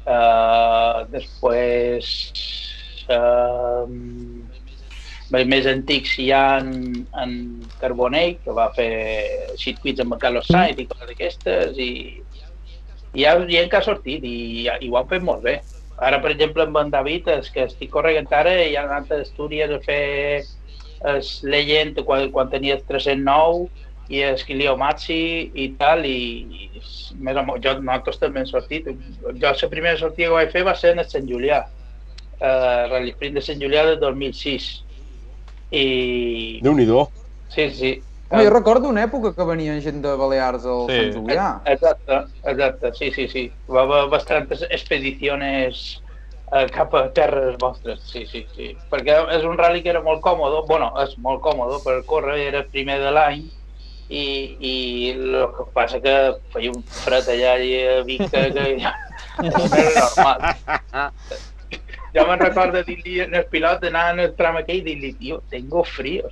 Speaker 5: Uh, després, uh, més antics hi ha en, en Carbonell, que va fer circuits amb Carlos Sainz i coses d'aquestes, i, i, ha, i que ha sortit, i, i ho han fet molt bé. Ara, per exemple, amb en David, és que estic corregint ara, i ha anat a Astúries a fer es Legend quan, quan tenia 309 i Esquilio Mazzi i tal, i, i més o menys, jo, nosaltres també hem sortit. Jo la primera sortida que vaig fer va ser en el Sant Julià, eh, Rally Sprint de Sant Julià de 2006. I...
Speaker 1: Déu-n'hi-do.
Speaker 5: Sí, sí.
Speaker 4: Home, jo recordo una època que venien gent de Balears al
Speaker 3: Sí.
Speaker 4: Sant Julià.
Speaker 5: Exacte, exacte, sí, sí, sí. Va haver bastantes expediciones eh, cap a terres vostres, sí, sí, sí. Perquè és un rally que era molt còmode, bueno, és molt còmode per córrer, era el primer de l'any, i, i el que passa que feia un fred allà i a Vic que, que ja, no era normal. Jo me'n recordo dir-li al pilot d'anar en el tram aquell i dir-li, tio, tengo frío.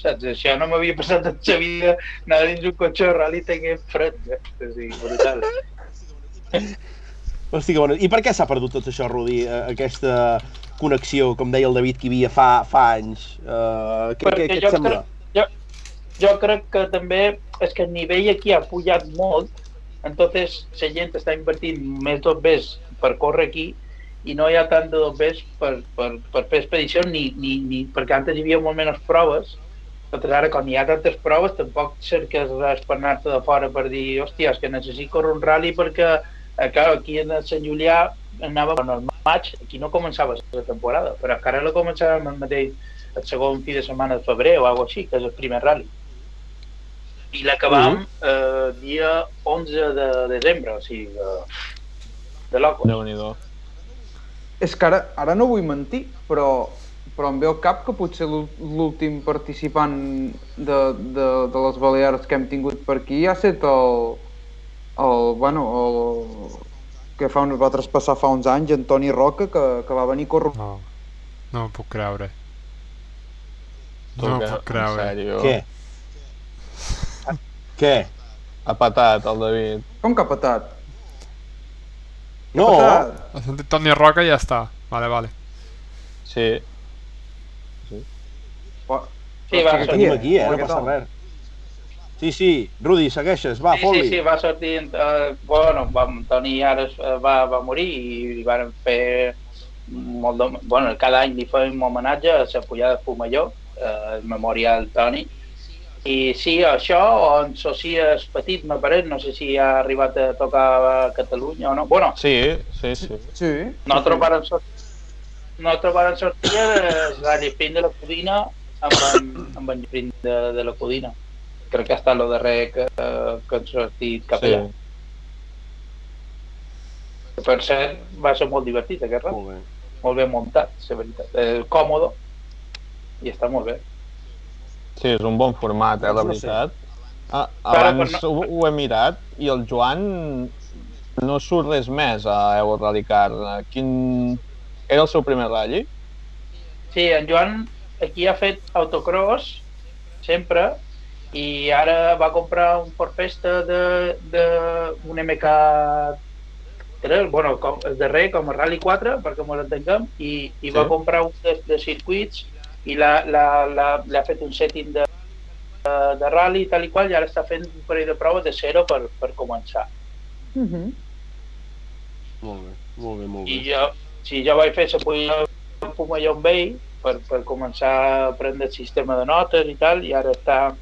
Speaker 5: Saps? Això no m'havia passat en la vida, anar dins un cotxe de rally i tenir fred. Eh? Sí, brutal.
Speaker 1: Hosti, que bona. I per què s'ha perdut tot això, Rudi? Eh, Aquesta connexió, com deia el David, que hi havia fa, fa anys. Uh, què, què,
Speaker 5: Perquè
Speaker 1: què et sembla?
Speaker 5: crec, jo, crec que també és que el nivell aquí ha pujat molt, entonces la gent està invertint més dobbers per córrer aquí i no hi ha tant de dobbers per, per, per fer expedicions ni, ni, ni, perquè antes hi havia molt menys proves Entonces, ara, quan hi ha tantes proves, tampoc cerques res per anar-te de fora per dir, hòstia, és que necessito córrer un rally perquè, eh, clar, aquí en Sant Julià anava en el maig, aquí no començava la temporada, però encara la començàvem el mateix el segon fi de setmana de febrer o alguna així, que és el primer rally. I l'acabam
Speaker 1: Mhm.
Speaker 5: eh, dia 11 de desembre, o sigui, de, de locos.
Speaker 3: Déu-n'hi-do.
Speaker 4: És que ara, ara no vull mentir, però, però em ve al cap que potser l'ú- l'últim participant de, de, de les Balears que hem tingut per aquí ha estat el, el, bueno, el, que fa, uns- va traspassar fa uns anys, Antoni Roca, que, que va venir córrer
Speaker 2: No, no ho puc creure. No ho puc creure.
Speaker 3: En sèrio.
Speaker 1: Què? Què?
Speaker 3: Ha patat el David.
Speaker 4: com que ha patat.
Speaker 1: No,
Speaker 4: Patat.
Speaker 2: Ha sentit Toni Roca i ja està. Vale, vale.
Speaker 3: Sí.
Speaker 4: Va,
Speaker 5: Sí, va sortir.
Speaker 1: tenim aquí, eh? No passa res. Sí, sí. Rudi, segueixes. Va,
Speaker 5: sí,
Speaker 1: fot-li.
Speaker 5: sí, sí, va sortir, eh, bueno, va, Toni ara es- eh, va, va morir i li van fer molt de, bueno, cada any li feien un homenatge a la pujada de Fumalló, eh, el memorial Toni, i sí, això, on Socia és petit, me pareix, no sé si ha arribat a tocar a Catalunya o no. Bueno,
Speaker 3: Sí, sí, sí.
Speaker 4: Sí.
Speaker 5: nosaltres vàrem sortir, nosaltres vàrem sortir del Rally Sprint de la Codina amb en, amb en Sprint de, de la Codina. Crec que ha estat el darrer que, que hem sortit cap
Speaker 3: sí.
Speaker 5: allà. Per cert, va ser molt divertit aquest rally,
Speaker 1: Molt bé.
Speaker 5: molt ben muntat, la veritat. Eh, còmode i està molt bé.
Speaker 3: Sí, és un bon format, eh, la
Speaker 1: No
Speaker 3: veritat. Ah,
Speaker 5: Però,
Speaker 3: abans
Speaker 5: però
Speaker 3: ho, ho he mirat i el Joan no surt res més a Evo Rallycar. Quin... Era el seu primer rally?
Speaker 5: Sí, en Joan aquí ha fet autocross sempre i ara va comprar un Ford Festa de, de un MK3, bueno, com, el darrer com a Rally 4, perquè ens entenguem, i, i va
Speaker 3: Sí.
Speaker 5: comprar un de, de circuits i l'ha la, la, l'ha fet un setting de, de, de rally tal i qual i ara està fent un parell de proves de zero per, per començar.
Speaker 4: Uh -huh.
Speaker 1: Molt bé, molt bé, molt
Speaker 5: I
Speaker 1: bé.
Speaker 5: jo, si jo vaig fer la de Pumalló amb ell per, per començar a aprendre el sistema de notes i tal, i ara està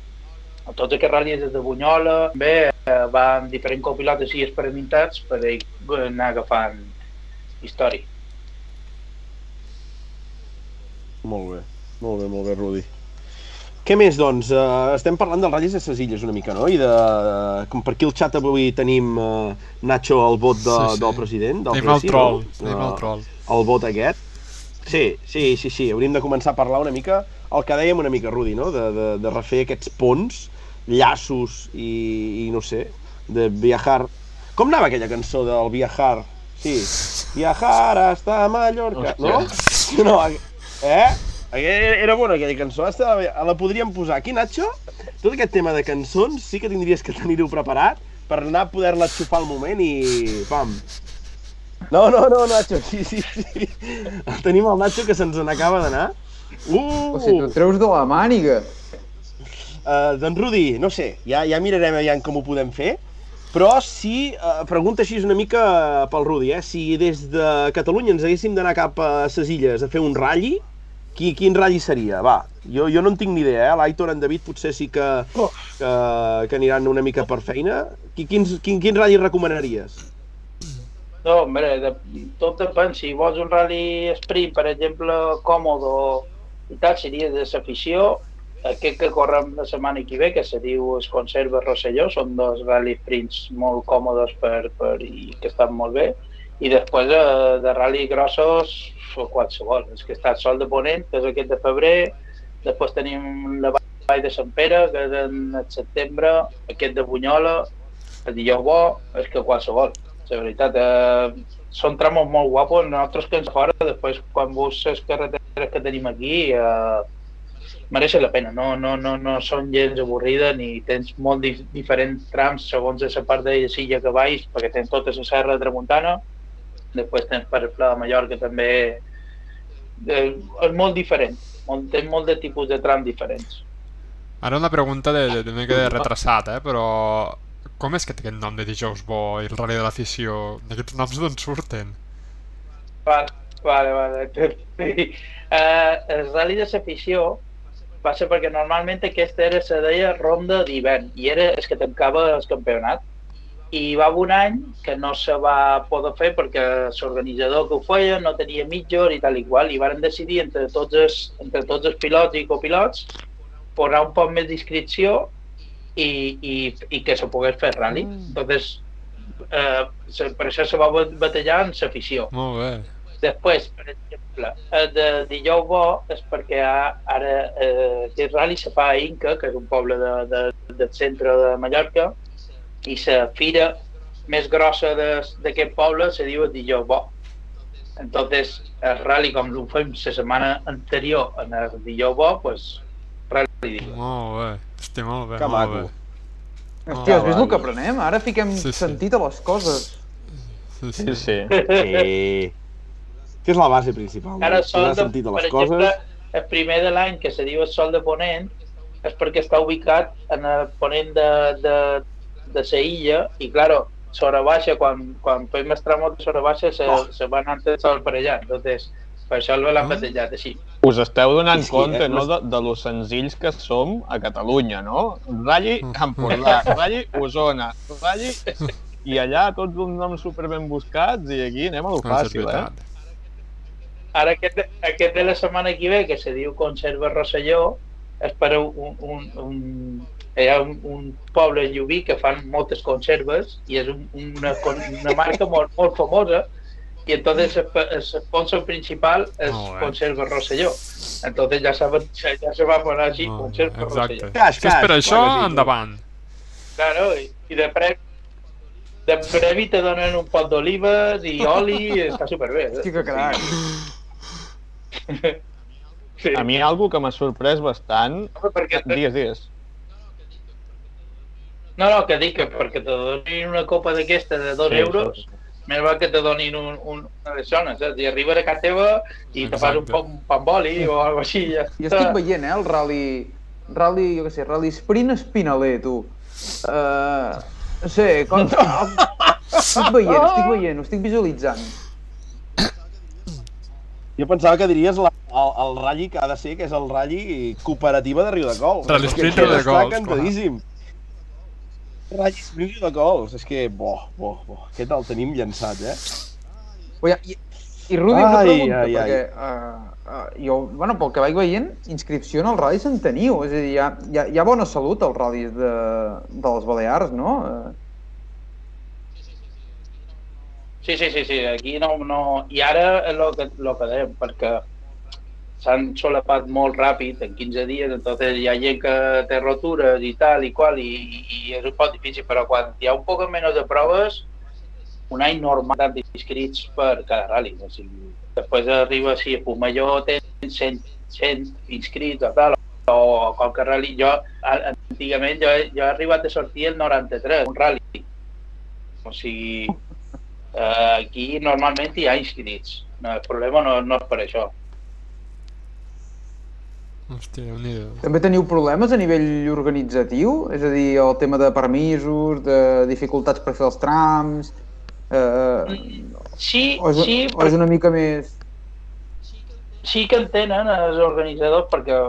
Speaker 5: a tots aquests ral·lis des de Bunyola, també eh, va amb diferents copilots així experimentats per ell anar agafant història.
Speaker 1: Molt bé, molt bé, molt bé, Rudi. Què més, doncs? Uh, estem parlant dels ratllis de ses illes una mica, no? I de... Uh, com per aquí al xat avui tenim uh, Nacho, el vot de,
Speaker 2: Sí, sí.
Speaker 1: del president, del
Speaker 2: Tenim el troll,
Speaker 1: no?
Speaker 2: tenim el
Speaker 1: Uh,
Speaker 2: troll.
Speaker 1: el vot aquest. Sí, sí, sí, sí, hauríem de començar a parlar una mica, el que dèiem una mica, Rudi, no? De, de, de refer aquests ponts, llaços i, i no sé, de viajar... Com anava aquella cançó del viajar? Sí, viajar hasta Mallorca, no? No, eh? Era bona aquella cançó, estava bé. la podríem posar aquí, Nacho. Tot aquest tema de cançons sí que tindries que tenir-ho preparat per anar a poder-la xufar al moment i... pam, no, no, no, Nacho, sí, sí, sí. Tenim el Nacho que se'ns n'acaba d'anar. Uh!
Speaker 4: O sigui, tu treus de la màniga.
Speaker 1: Uh, doncs Rudi, no sé, ja, ja mirarem aviam com ho podem fer, però si, uh, pregunta així una mica pel Rudi, eh? si des de Catalunya ens haguéssim d'anar cap a ses illes a fer un rally, qui, quin ratll seria? Va, jo, jo no en tinc ni idea, eh? L'Aitor, en David potser sí que, que, que aniran una mica per feina. Qui, quins, quin, quin ratll recomanaries?
Speaker 5: No, hombre, de, tot depèn. Si vols un rally sprint, per exemple, còmode i tal, seria de l'afició. Aquest que correm la setmana que ve, que se diu es Conserva Rosselló, són dos rally sprints molt còmodes per, per, i que estan molt bé. I després eh, de rally grossos, qualsevol. És que està sol de Ponent, que és aquest de febrer, després tenim la Vall de Sant Pere, que és en setembre, aquest de Bunyola, el dijous bo, és que qualsevol. La veritat, eh, són tramos molt guapos, nosaltres que ens fora, després quan veus les carreteres que tenim aquí, eh, mereixen la pena, no, no, no, no són gens avorrides ni tens molt dif diferents trams segons la part de la silla que baix, perquè tens tota la serra de Tramuntana, després tens per Pla de Mallorca també, eh, és molt diferent, molt, tens molt de tipus de trams diferents.
Speaker 2: Ara una pregunta de, de, de una mica de retrasat, eh? però com és que té aquest nom de dijous bo i el rally de l'afició? Aquests noms d'on surten?
Speaker 5: Vale, vale, vale. Sí. Uh, el rally de l'afició va ser perquè normalment aquesta era, se deia ronda d'hivern i era el que tancava el campionat i va haver un any que no se va poder fer perquè l'organitzador que ho feia no tenia mitjor i tal i qual i van decidir entre tots els, entre tots els pilots i copilots posar un poc més d'inscripció i, i, i que se pogués fer rally. Mm. Entonces, eh, se, per això se va batallar en l'afició.
Speaker 2: Molt bé.
Speaker 5: Després, per exemple, el de dijous bo és perquè ara eh, aquest rally se fa a Inca, que és un poble de, de, del centre de Mallorca, i la fira més grossa d'aquest poble se diu el dijous bo. Entonces, el rally, com ho fem la setmana anterior en el dijous bo, pues, rally dijous.
Speaker 2: Molt bé, hòstia, molt bé,
Speaker 1: Que
Speaker 2: molt
Speaker 1: maco.
Speaker 2: bé.
Speaker 4: Hòstia, has vist el que aprenem? Ara fiquem
Speaker 2: Sí, sí.
Speaker 4: sentit a les coses.
Speaker 2: Sí, sí.
Speaker 3: Sí, sí.
Speaker 1: Sí. Que és la base principal.
Speaker 5: Ara
Speaker 1: no?
Speaker 5: el sol, de,
Speaker 1: sentit a
Speaker 5: per
Speaker 1: les
Speaker 5: exemple,
Speaker 1: coses.
Speaker 5: el primer de l'any que se diu el sol de Ponent és perquè està ubicat en el ponent de, de, de la illa i, claro, sobre baixa, quan, quan fem els tramos de sobre baixa, se,
Speaker 1: Oh.
Speaker 5: se van antes sol per allà. Entonces, per això l'han
Speaker 2: Ah.
Speaker 5: batejat així.
Speaker 3: Us esteu donant
Speaker 1: Sí, sí,
Speaker 3: compte,
Speaker 1: eh?
Speaker 3: no, de, de lo senzills que som a Catalunya, no? Ralli. Empordà, Ralli Osona, Ralli... I allà tots uns noms super ben buscats i aquí anem a lo fàcil, eh?
Speaker 5: Ara aquest, aquest de la setmana que ve, que se diu Conserva Rosselló, és per un, un, un, hi ha un, un poble llubí que fan moltes conserves i és un, una, una marca molt, molt famosa y entonces el, sponsor principal es
Speaker 2: Molt bé.
Speaker 5: Conserva Rosselló. Entonces ya, saben, ya, ya se va a poner así,
Speaker 2: Molt bé,
Speaker 5: Conserva
Speaker 2: Exacte.
Speaker 5: Rosselló.
Speaker 1: Caix,
Speaker 2: Si és per això,
Speaker 1: sí.
Speaker 2: endavant.
Speaker 5: Claro, y, y de premi de premi te donen un pot d'olives i oli, i està superbé. eh?
Speaker 4: Hosti, que crac.
Speaker 5: Sí.
Speaker 3: A mi algo que m'ha sorprès bastant...
Speaker 5: perquè,
Speaker 3: Digues, digues.
Speaker 5: No, no, que dic que perquè te donin una copa d'aquesta de dos
Speaker 3: Sí,
Speaker 5: euros,
Speaker 3: sí, sí.
Speaker 5: més val que te donin un, un, una de zones, saps? I arriba a casa teva i te fas un,
Speaker 2: Exacte.
Speaker 5: un pa amb oli o alguna cosa així. i Ja
Speaker 4: Jo
Speaker 5: està.
Speaker 4: estic veient, eh, el rally... Rally, jo què sé, rally sprint espinaler, tu. Uh, no sé, com... estic veient, estic veient, ho estic visualitzant.
Speaker 1: Jo pensava que diries la, el, el ratlli que ha de ser, que és el ratlli cooperativa de Riudecols.
Speaker 2: Rally
Speaker 1: És que
Speaker 2: Sprint
Speaker 1: aquest
Speaker 2: Riudecols,
Speaker 1: Està cantadíssim. Rally Sprint Riudecols. És que, bo, bo, bo. Aquest el tenim llançat, eh?
Speaker 4: Ui, i, i Rudi, una
Speaker 1: Ai,
Speaker 4: pregunta,
Speaker 1: ai, ai.
Speaker 4: perquè uh, uh, jo, bueno, pel que vaig veient, inscripció en els ral·lis en teniu, és a dir, hi ha, hi ha, hi ha bona salut als ral·lis de, de les Balears, no? Uh,
Speaker 5: Sí, sí, sí, sí, aquí no... no... I ara és el que, lo que dèiem, perquè s'han solapat molt ràpid, en 15 dies, entonces hi ha gent que té rotures i tal i qual, i, i és un poc difícil, però quan hi ha un poc menys de proves, un any normal d'inscrits per cada rally. O sigui, després arriba, si a Pumalló tens 100, 100 inscrits o tal, o qualque rally. Jo, antigament, jo, he- jo he arribat a sortir el 93, un rally. O sigui, eh, aquí normalment hi ha inscrits. No, el problema no, no és per això.
Speaker 2: Hòstia, déu nhi
Speaker 4: també teniu problemes a nivell organitzatiu? És a dir, el tema de permisos, de dificultats per fer els trams... Eh,
Speaker 5: Sí,
Speaker 4: o, és,
Speaker 5: sí,
Speaker 4: o és una mica més...
Speaker 5: sí que entenen els organitzadors perquè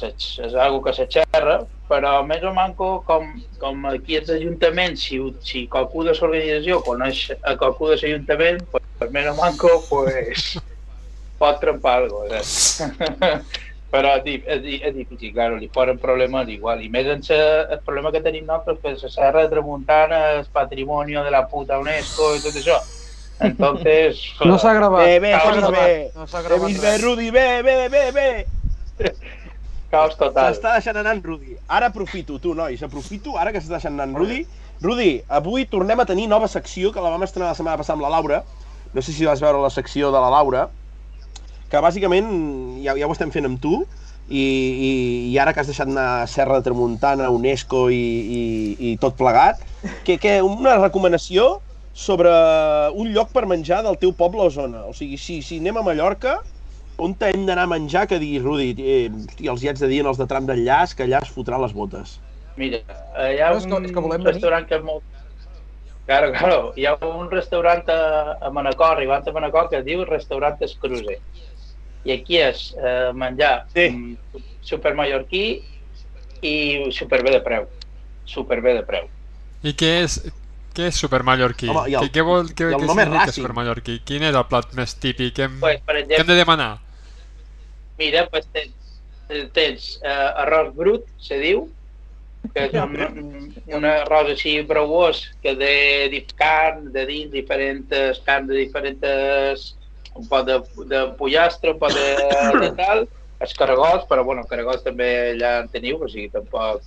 Speaker 5: és algo que se xerra, però més o manco com, com aquí als ajuntaments, si, si qualcú de l'organització coneix a qualcú de l'Ajuntament, pues, pues més o manco pues, pot trempar algo. Eh? però és, és, di- és difícil, claro, li ponen problemes igual. I més en se, el problema que tenim nosaltres, que la Serra de Tramuntana és patrimoni de la puta UNESCO i tot això. Entonces...
Speaker 4: No s'ha gravat.
Speaker 1: Bé, bé, s'ha.
Speaker 4: No s'ha
Speaker 1: He
Speaker 4: gravat
Speaker 1: vist bé. Rudi, bé, bé, bé, bé.
Speaker 5: Caos total.
Speaker 1: S'està deixant anar en Rudi. Ara aprofito, tu, nois, aprofito, ara que s'està deixant anar en Rudi. Rudi, avui tornem a tenir nova secció que la vam estrenar la setmana passada amb la Laura. No sé si vas veure la secció de la Laura, que bàsicament ja, ja ho estem fent amb tu, i, i, i ara que has deixat anar Serra de Tramuntana, UNESCO i, i, i tot plegat, que, que una recomanació sobre un lloc per menjar del teu poble o zona. O sigui, si, si anem a Mallorca, on hem d'anar a menjar que diguis, Rudi, eh, hòstia, els hi haig de dir en els de tram d'enllaç que allà es fotrà les botes.
Speaker 5: Mira, eh, hi ha
Speaker 4: No, és que-
Speaker 5: un
Speaker 4: és que volem venir.
Speaker 5: restaurant que és molt... Claro, claro, hi ha un restaurant a, a Manacor, arribant a Manacor, que es diu Restaurant Escruze. I aquí és eh, menjar
Speaker 1: Sí.
Speaker 5: mm, supermallorquí i superbé de preu. Superbé de preu.
Speaker 2: I què és, què és supermallorquí?
Speaker 1: Home, i el-
Speaker 2: què, què, vol, què, què
Speaker 1: nom és
Speaker 2: significa
Speaker 1: Racing.
Speaker 2: supermallorquí? Quin és el plat més típic? Què hem,
Speaker 5: Pues, per
Speaker 2: què hem
Speaker 5: exemple,
Speaker 2: de demanar?
Speaker 5: mira, pues tens, tens eh, arròs brut, se diu, que és un, un, arròs així brouós, que de carn, de dins, diferents carn de diferents un pot de, de pollastre, un pot de, de tal, els caragols, però bueno, caragols també ja en teniu, o sigui, tampoc...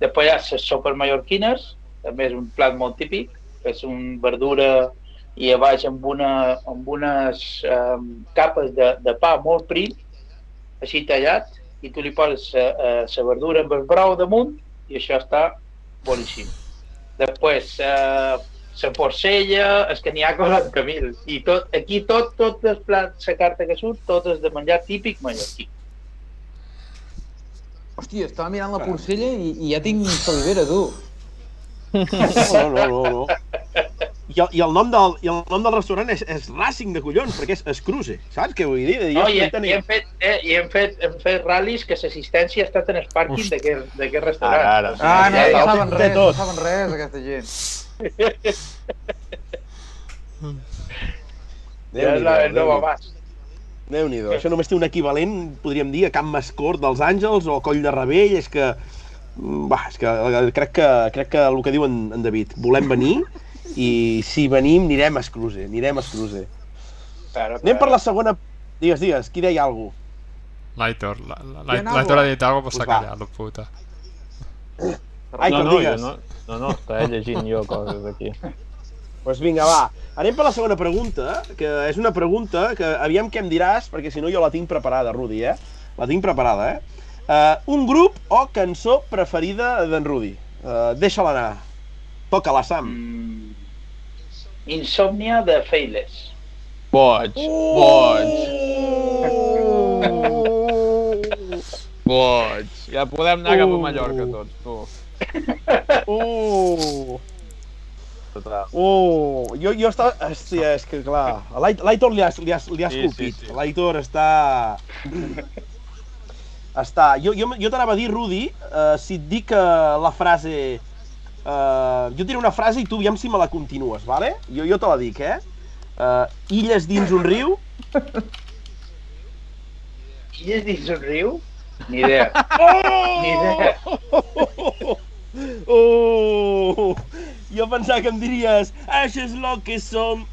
Speaker 5: Després hi ha les sopes mallorquines, també és un plat molt típic, que és un verdura i a baix amb, una, amb unes um, capes de, de pa molt prim, així tallat, i tu li poses la verdura amb el brou damunt i això està boníssim. Després, eh, la porcella, és que n'hi ha coses que mil. I tot, aquí tot, tot el plat, la carta que surt, tot és de menjar típic mallorquí.
Speaker 4: Hòstia, estava mirant la porcella i, i ja tinc salivera, tu.
Speaker 1: No, no, no, no. I el, i el, nom, del, i el nom del restaurant és, és Racing de collons, perquè és Escruce, saps què vull dir?
Speaker 5: No, i,
Speaker 1: estic
Speaker 5: i, hem fet, eh, i hem fet, hem fet ral·lis que l'assistència ha estat en el pàrquing d'aquest restaurant.
Speaker 3: Ara, ara.
Speaker 4: Ah, no,
Speaker 1: ja,
Speaker 4: no
Speaker 1: ja,
Speaker 4: saben res, no saben res, aquesta gent.
Speaker 5: Ja és la, el nou abast.
Speaker 1: Déu-n'hi-do. Això només té un equivalent, podríem dir, a Camp Mascort dels Àngels o Coll de Rebell. És que... mm, Va, és que eh, crec que, crec que el que diu en, en David, volem venir i si venim anirem a Escruce, anirem a Escruce.
Speaker 5: Claro,
Speaker 1: Anem per la segona... Digues, digues, qui deia alguna
Speaker 2: L'Aitor. la- la-
Speaker 4: Bien
Speaker 2: L'Aitor
Speaker 4: agua.
Speaker 2: ha dit alguna cosa,
Speaker 1: va.
Speaker 2: s'ha callat, la puta.
Speaker 1: Ai,
Speaker 3: no, no, jo
Speaker 1: digues.
Speaker 3: no, no, no, estava llegint jo coses aquí.
Speaker 1: Doncs pues vinga, va. Anem per la segona pregunta, que és una pregunta que aviam què em diràs, perquè si no jo la tinc preparada, Rudi, eh? La tinc preparada, eh? Uh, un grup o cançó preferida d'en Rudi. Uh, Deixa-la anar. Toca-la, Sam.
Speaker 5: Mm, Insòmnia de Feiles.
Speaker 3: Boig, boig, boig. Ja podem anar cap a Mallorca tots, tu.
Speaker 1: Uh,
Speaker 3: Total.
Speaker 1: uh, jo, jo estava... Hòstia, és que clar, a l'Ai- l'Aitor li has, li has, li has
Speaker 3: Sí, sí,
Speaker 1: esculpit.
Speaker 3: sí.
Speaker 1: L'Aitor està... està... Jo, jo, jo t'anava a dir, Rudi, uh, si et dic uh, la frase... Uh, jo et diré una frase i tu aviam si me la continues, vale? Jo, jo te la dic, eh? Uh, illes dins un riu,
Speaker 5: I és dins un riu? Ni idea. Ni idea.
Speaker 1: Oh! Jo pensava que em diries això és lo que som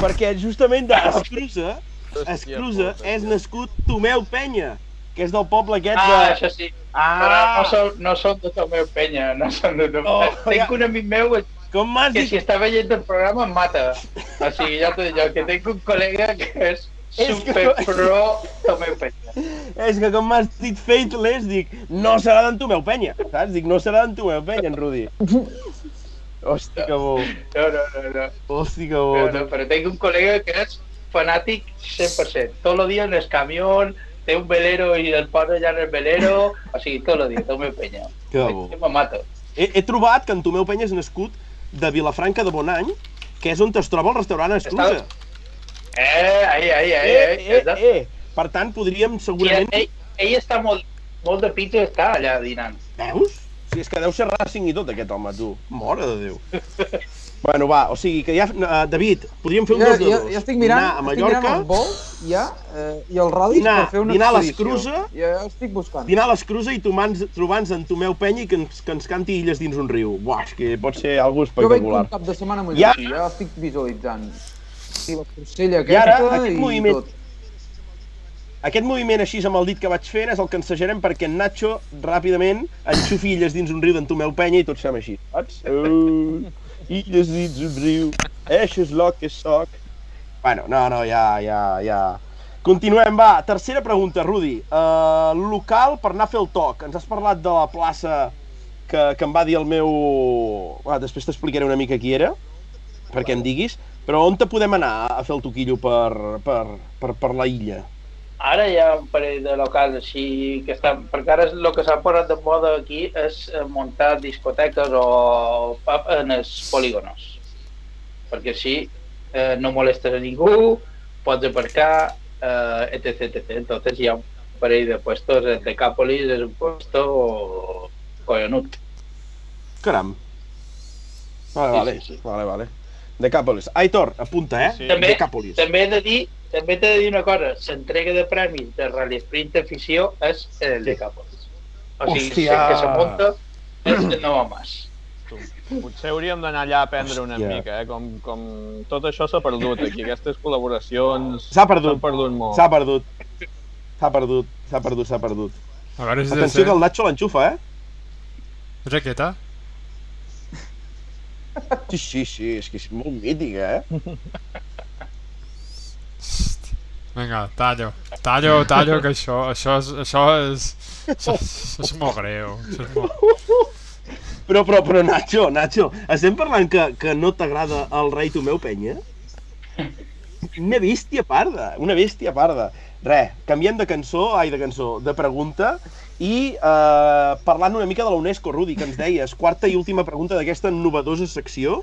Speaker 1: perquè justament d'Escruza Escruza és nascut Tomeu Penya que és del poble aquest
Speaker 5: Ah,
Speaker 1: de...
Speaker 5: això sí. Però
Speaker 1: Ah!
Speaker 5: no són, no són de Tomeu Penya, no són de Tomeu.
Speaker 1: Oh,
Speaker 5: Tinc
Speaker 1: ja.
Speaker 5: un amic meu
Speaker 1: Com
Speaker 5: que
Speaker 1: dit?
Speaker 5: si està veient el programa em mata. O sigui, ja t'ho dic jo, que tinc un col·lega que és
Speaker 1: És que
Speaker 5: super
Speaker 1: no-
Speaker 5: pro Tomeu Penya.
Speaker 1: És que com m'has dit Faithless, dic, no serà d'en Tomeu Penya, saps? Dic, no serà d'en Tomeu Penya, en Rudi. Hosti, que bo.
Speaker 5: No, no, no, no.
Speaker 1: Hosti, que bo.
Speaker 5: no, no però tinc un col·lega que és fanàtic 100%. Tot el dia en el camió, té un velero i el posa allà en el velero, o sigui, tot el dia, Tomeu Penya.
Speaker 1: Que bo.
Speaker 5: Que me mata.
Speaker 1: He, he trobat que en Tomeu Penya és nascut de Vilafranca de Bonany, que és on es troba el restaurant Escruza.
Speaker 5: Eh, ahí, ahí, ahí,
Speaker 1: eh,
Speaker 5: ahí.
Speaker 1: eh, eh. Per tant, podríem
Speaker 5: Sí,
Speaker 1: segurament...
Speaker 5: ell, ell està molt, molt de i està allà dinant.
Speaker 1: Veus? Si és que deu ser Racing i tot, aquest home, tu. Mare de Déu. bueno, va, o sigui que ja... Uh, David, podríem fer un
Speaker 4: Ja,
Speaker 1: dos de
Speaker 4: ja,
Speaker 1: dos.
Speaker 4: ja estic mirant,
Speaker 1: Anar a
Speaker 4: estic mirant
Speaker 1: Mallorca,
Speaker 4: els vols, ja, eh, i els ral·lis
Speaker 1: Dinar-
Speaker 4: per fer una
Speaker 1: dinar a
Speaker 4: expedició.
Speaker 1: l'Escrusa.
Speaker 4: Ja, ja estic buscant.
Speaker 1: dinar a l'Escrusa i trobant-nos en Tomeu Penya i que ens, que ens canti Illes dins un riu. Buah, és que pot ser algo
Speaker 4: Jo veig
Speaker 1: espectacular.
Speaker 4: un cap de setmana molt
Speaker 1: Ja-
Speaker 4: ja... ja estic visualitzant. I la porcella
Speaker 1: I ara,
Speaker 4: aquesta
Speaker 1: aquest
Speaker 4: i
Speaker 1: moviment-
Speaker 4: tot.
Speaker 1: Aquest moviment així amb el dit que vaig fent és el que ensejarem perquè en Nacho ràpidament enxufi illes dins un riu d'en Tomeu Penya i tots fem així. Saps? Uh, illes dins un riu, això és lo que soc. Bueno, no, no, ja, ja, ja. Continuem, va. Tercera pregunta, Rudi. Uh, local per anar a fer el toc. Ens has parlat de la plaça que, que em va dir el meu... Ah, després t'explicaré una mica qui era, perquè em diguis. Però on te podem anar a fer el toquillo per, per, per, per la illa?
Speaker 5: Ara hi ha un parell de locals així que estan... Perquè ara el que s'ha posat de moda aquí és eh, muntar discoteques o pub en els polígonos. Perquè així eh, no molestes a ningú, pots aparcar, eh, etc, etc. Entonces hi ha un parell de puestos. El Decápolis és un puesto collonut.
Speaker 1: Caram. Vale,
Speaker 5: Sí,
Speaker 1: vale,
Speaker 5: sí, sí.
Speaker 1: vale, vale. Decàpolis. Aitor, apunta, eh?
Speaker 3: Sí, sí.
Speaker 5: També,
Speaker 1: Decàpolis.
Speaker 5: també he de dir també t'he de dir una cosa, l'entrega de premis de Rally Sprint afició és el de Capolis. O sigui,
Speaker 1: Hòstia!
Speaker 5: que se munta és de no más.
Speaker 3: Potser hauríem d'anar allà a aprendre una
Speaker 1: Hòstia.
Speaker 3: mica, eh? Com, com tot això s'ha perdut aquí, aquestes col·laboracions
Speaker 1: S'ha perdut.
Speaker 3: perdut molt.
Speaker 1: S'ha perdut. S'ha perdut, s'ha perdut, s'ha perdut.
Speaker 2: A veure si
Speaker 1: Atenció que el Nacho l'enxufa, eh?
Speaker 2: És aquesta?
Speaker 1: Sí, sí, sí, és que és molt mítica, eh?
Speaker 2: Vinga, tallo. Tallo, tallo, que això, això és, això és, això, és- és molt greu. Això és molt...
Speaker 1: Però, però, però, Nacho, Nacho, estem parlant que, que no t'agrada el rei Tomeu Penya? Una bèstia parda, una bèstia parda. Re, canviem de cançó, ai, de cançó, de pregunta, i eh, parlant una mica de la UNESCO, Rudi, que ens deies, quarta i última pregunta d'aquesta novedosa secció.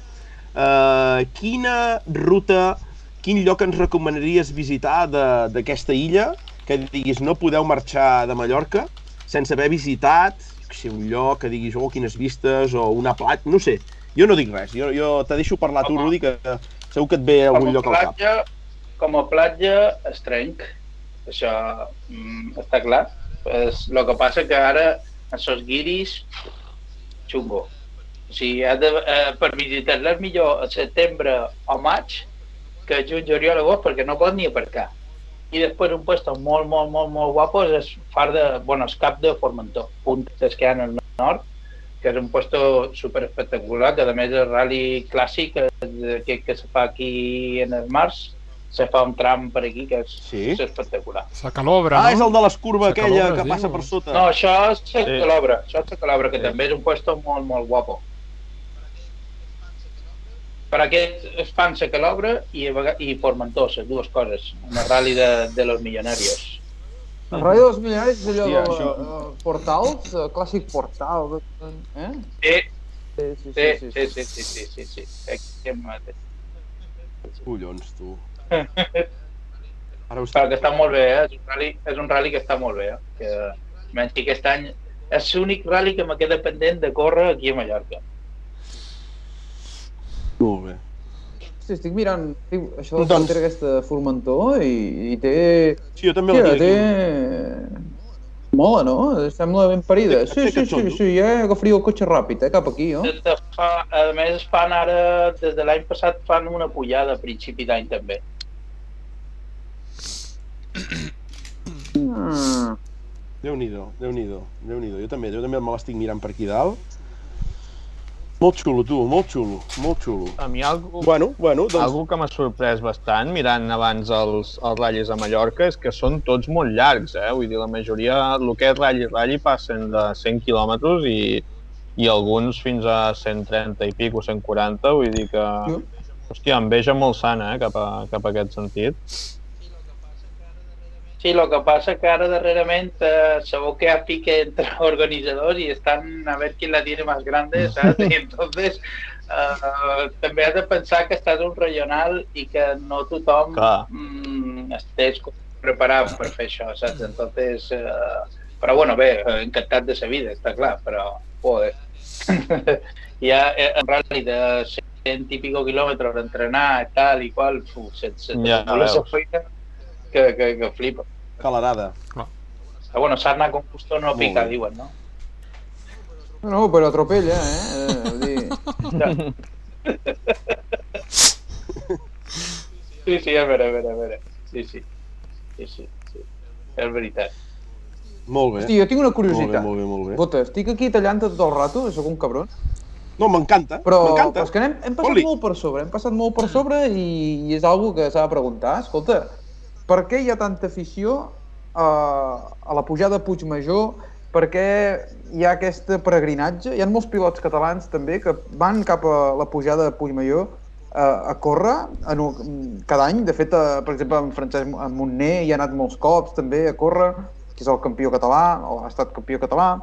Speaker 1: Eh, quina ruta, quin lloc ens recomanaries visitar d'aquesta illa, que diguis no podeu marxar de Mallorca sense haver visitat sé, un lloc que diguis, oh, quines vistes, o una platja, no sé. Jo no dic res, jo, jo te deixo parlar tu. Rudi, que segur que et ve algun lloc al cap.
Speaker 5: platja, com a platja es trenc. Això mm, està clar. És, el que passa que ara en sos guiris xungo. O sigui, ha de, eh, per visitar-les millor a setembre o maig que juny, juliol, agost, perquè no pot ni aparcar. I després un puesto molt, molt, molt, molt guapo és far de, bueno, és cap de Formentor, puntes que hi ha al nord, que és un puesto super espectacular, que a més és rally clàssic eh, que, que se fa aquí en el març, se fa un tram per aquí que és,
Speaker 1: Sí?
Speaker 5: és espectacular.
Speaker 2: La calobra,
Speaker 1: Ah, és
Speaker 2: no?
Speaker 1: el de l'escurva
Speaker 2: Se
Speaker 1: aquella que passa
Speaker 2: diu.
Speaker 1: per sota.
Speaker 5: No, això és la
Speaker 3: Sí.
Speaker 5: Calobra, això és la Calobra, que
Speaker 3: Sí.
Speaker 5: també és un puesto molt, molt guapo. Per aquest es fan la Calobra i, a i Formentor, les dues coses, el rally de, de los millonarios.
Speaker 4: El rei dels milionaris és allò
Speaker 1: Hòstia,
Speaker 4: de
Speaker 1: això-
Speaker 4: uh, portals, uh, clàssic portal, eh?
Speaker 5: Sí,
Speaker 4: Sí, sí,
Speaker 5: sí, sí, sí, sí, sí, sí, sí, sí. Aquí em mate.
Speaker 1: Collons, tu. Ara ho
Speaker 5: Però que està molt bé, eh? és, un rally, és un rally que està molt bé. Eh? Que, menys que aquest any és l'únic rally que me queda pendent de córrer aquí a Mallorca.
Speaker 1: Molt bé.
Speaker 4: Sí, estic mirant tio, això del
Speaker 1: Doncs-
Speaker 4: aquesta Formentor i, i té...
Speaker 1: Sí, jo també
Speaker 4: Hòstia,
Speaker 1: la
Speaker 4: té... Mola, no? Sembla ben parida. Sí, sí, sí, sí, ja agafaria el cotxe ràpid, eh, cap aquí, no?
Speaker 5: De fa, a més, fan ara, des de l'any passat, fan una pujada a principi d'any també.
Speaker 4: Mm.
Speaker 1: Déu-n'hi-do, Déu-n'hi-do, déu nhi déu Jo també, jo també me l'estic mirant per aquí dalt. Molt xulo, tu, molt xulo, molt xulo.
Speaker 3: A mi algo,
Speaker 1: Bueno, bueno, doncs...
Speaker 3: algo que m'ha sorprès bastant mirant abans els, els ratllis a Mallorca és que són tots molt llargs, eh? Vull dir, la majoria, el que és ratll, ratll passen de 100 quilòmetres i, i alguns fins a 130 i pico, 140, vull dir que...
Speaker 4: Jo.
Speaker 3: Hòstia, enveja molt sana, eh, cap a, cap a aquest sentit.
Speaker 5: Sí, el que passa que ara darrerament eh, sabeu que ha pique entre organitzadors i estan a veure qui la tiene más grande, saps? I entonces eh, també has de pensar que estàs un regional i que no tothom
Speaker 3: Clar.
Speaker 5: mm, estès preparat per fer això, saps? Entonces, eh, però bueno, bé, encantat de sa vida, està clar, però, joder. ja eh, en rally de 100 i pico quilòmetres entrenar, tal i qual, fu, se, se
Speaker 3: Ja,
Speaker 5: feina que, que, que flipa.
Speaker 1: Calarada.
Speaker 5: Però bueno, sarna con gusto no pica, diuen, no?
Speaker 4: No, però atropella, eh? eh vull dir...
Speaker 5: Sí, sí, a veure, a veure, a veure. Sí, sí. Sí, sí, sí. És veritat.
Speaker 1: Molt bé.
Speaker 4: Hosti, jo tinc una
Speaker 1: molt bé,
Speaker 4: curiositat.
Speaker 1: molt bé, molt bé.
Speaker 4: Bota, estic aquí tallant tot el rato, sóc un cabron,
Speaker 1: No, m'encanta,
Speaker 4: però,
Speaker 1: m'encanta.
Speaker 4: però és que hem, hem passat
Speaker 1: Fot-li.
Speaker 4: molt per sobre, hem passat molt per sobre i, i és algo que s'ha de preguntar. Escolta, per què hi ha tanta afició a, a la pujada a Puigmajor? Per què hi ha aquest peregrinatge? Hi ha molts pilots catalans també que van cap a la pujada a Puigmajor a, a córrer en cada any. De fet, a, per exemple, en Francesc en Montner hi ha anat molts cops també a córrer, que és el campió català, o ha estat campió català.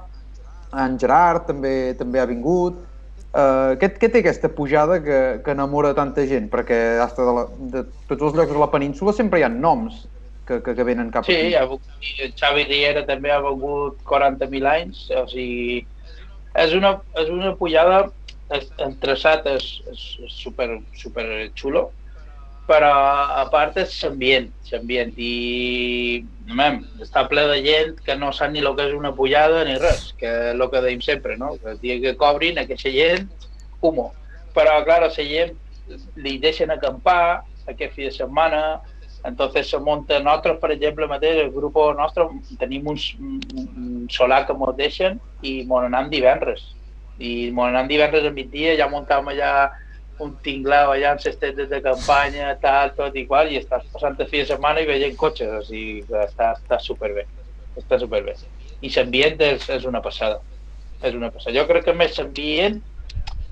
Speaker 4: En Gerard també també ha vingut. Uh, què, què té aquesta pujada que, que enamora tanta gent? Perquè hasta de, la, de tots els llocs de la península sempre hi ha noms que, que, que venen cap
Speaker 5: Sí,
Speaker 4: aquí.
Speaker 5: ha, el Xavi Riera també ha vengut 40.000 anys, o sigui, és una, és una pujada, el traçat és, és super, super xulo, però a part és l'ambient, l'ambient, i mem, està ple de gent que no sap ni el que és una pujada ni res, que és el que deim sempre, no? que el dia que cobrin aquesta gent, humo. Però, clar, a la gent li deixen acampar aquest fi de setmana, entonces se munta nosaltres, per exemple, mateix, el grup nostre, tenim un, solar que ens deixen i m'on anem divendres. I m'on anem divendres a migdia, ja muntàvem allà un tinglao allà amb les tendes de campanya, tal, tot i qual, i estàs passant el fi de setmana i veient cotxes, o sigui està, està superbé, està superbé. I l'ambient és, és una passada, és una passada. Jo crec que més l'ambient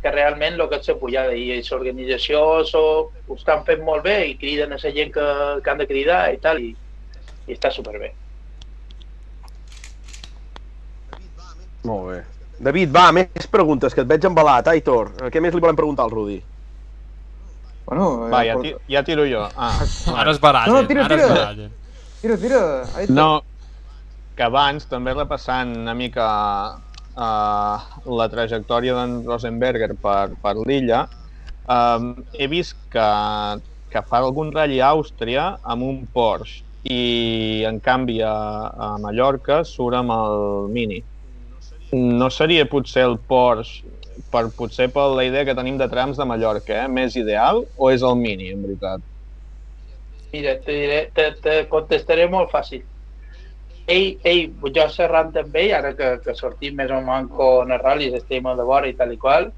Speaker 5: que realment el que és la pujada i l'organització ho estan fent molt bé i criden a la gent que, que han de cridar i tal i, i està superbé.
Speaker 1: Molt bé. David, va, més preguntes, que et veig embalat, Aitor. Què més li volem preguntar al Rudi?
Speaker 4: Bueno, eh,
Speaker 3: Va, ja, ti, ja tiro jo. Ah,
Speaker 2: Ara es barallen,
Speaker 4: No, no, tira,
Speaker 2: ara es
Speaker 4: tira. Tira, tira. Ahí està.
Speaker 3: No, que abans, també repassant una mica uh, la trajectòria d'en Rosenberger per, per l'illa, um, he vist que, que fa algun ratll a Àustria amb un Porsche i, en canvi, a, a Mallorca surt amb el Mini. No seria potser el Porsche, per, potser per la idea que tenim de trams de Mallorca, eh, més ideal, o és el Mini, en veritat?
Speaker 5: Mira, te, diré, te, te contestaré molt fàcil. Ell, ell, jo xerrant amb ell, ara que, que sortim més o menys en els ral·lis, estem a la vora i tal i qual,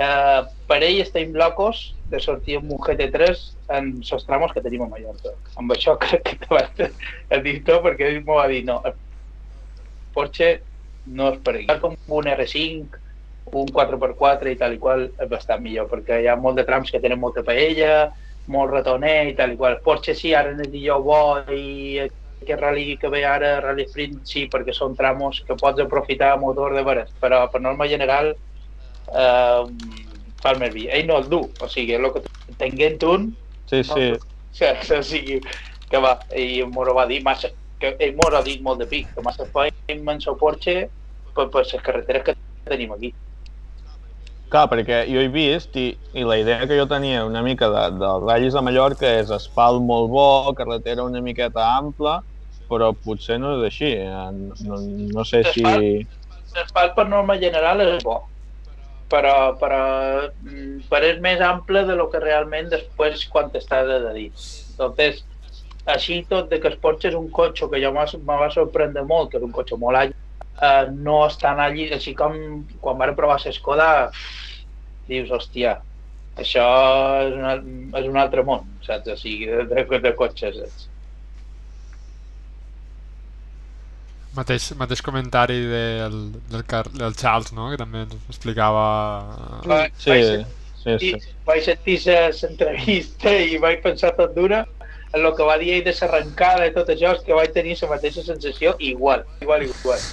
Speaker 5: eh, per ell estem locos de sortir amb un GT3 en els tramos que tenim a Mallorca. Amb això crec que a dir tot perquè ell m'ho va dir, no, el Porsche no és per ell. Com un R5, un 4x4 i tal i qual és bastant millor perquè hi ha molt de trams que tenen molta paella, molt ratoner i tal i qual. Porsche sí, ara en el dia bo i aquest rally que ve ara, Rally Sprint, sí, perquè són tramos que pots aprofitar motor de veres, però per norma general eh, fa el més vi. Ell no el du, o sigui, el que tenint un,
Speaker 3: Sí, sí.
Speaker 5: o sigui, que va, i m'ho va dir massa, que ell m'ho ha dit molt de pic, que massa feim en el Porsche per, per les carreteres que tenim aquí.
Speaker 3: Clar, perquè jo he vist i, i la idea que jo tenia una mica de, dels ratllis a Mallorca és asfalt molt bo, carretera una miqueta ampla, però potser no és així. eh, No, no sé si...
Speaker 5: L'asfalt per norma general és bo, però, però, mm, però és més ample de lo que realment després quan t'estàs de dins. Entonces, així tot de que el Porsche és un cotxe que jo m'ha- va sorprendre molt, que és un cotxe molt all, eh, no estan allí, així com quan vam provar l'Escoda, dius, hòstia, això és, una, és un altre món, saps? O sigui, de, de, de cotxes. saps?
Speaker 2: Mateix, mateix comentari del, del, Car del Charles, no? que també ens explicava...
Speaker 5: Va-
Speaker 3: Sí,
Speaker 5: vaig
Speaker 3: sí, sí.
Speaker 5: i vaig sentir l'entrevista i vaig pensar tot d'una en el que va dir ell de s'arrencada i tot això, és que vaig tenir la mateixa sensació igual, igual, igual.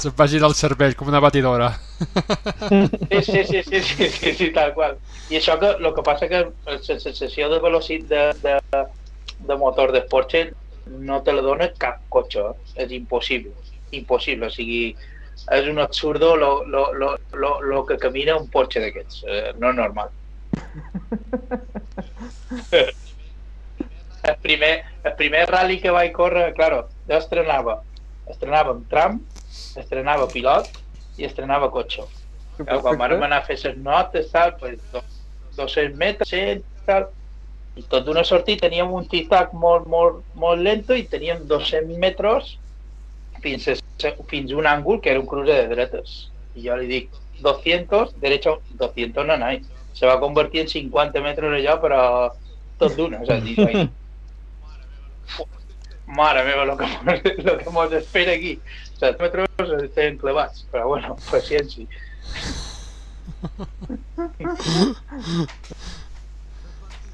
Speaker 2: Se'm va girar el cervell com una batidora.
Speaker 5: Sí, sí, sí, sí, sí, sí, sí, tal qual. I això que, el que passa que la sensació de velocitat de, de, de motor de Porsche no te la dona cap cotxe, eh? és impossible, impossible, o sigui, és un absurdo lo, lo, lo, lo, lo que camina un Porsche d'aquests, eh, no és normal. el primer, el primer rally que vaig córrer, claro, jo estrenava, estrenava amb tram, estrenava pilot i estrenava cotxe. Claro, quan vam anar a fer les notes, tal, pues, do- 200 metres, 100, tal, i tot d'una sortida teníem un tic-tac molt, molt, molt lento i teníem 200 metres fins a, fins a un àngul que era un cruce de dretes. I jo li dic, 200, derecha, 200 no anais. Se va convertir en 50 metres allò, però tot d'una, dir, "Fu, mare meva, el que, mos- lo que mos espera aquí. 7 metres estem clavats, però bueno, paciència.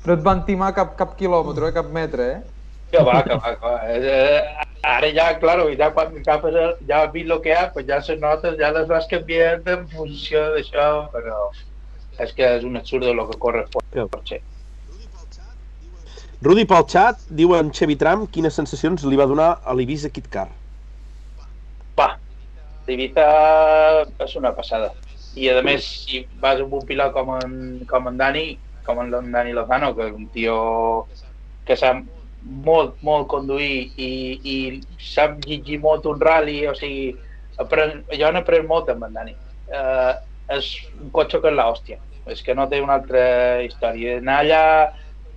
Speaker 4: No et van timar cap, cap quilòmetre, eh? cap metre, eh?
Speaker 5: Que va, que va, que va. Eh, Ara ja, claro, ja quan agafes ja has vist el que hi ha, pues ja les notes ja les vas canviant en funció d'això, però és que és un absurd el que corre fort. Porsche.
Speaker 1: Rudi pel xat diuen Chevy Tram quines sensacions li va donar a l'Ibiza Kit Car.
Speaker 5: Va, l'Ibiza és una passada. I a més, si vas amb un pilot com en, com en Dani, com en Dani Lozano, que és un tio que sap molt, molt conduir i, i sap llegir molt un rally, o sigui, apren, jo n'he après molt amb en Dani. Uh, és un cotxe que és l'hòstia, és que no té una altra història. Anar allà,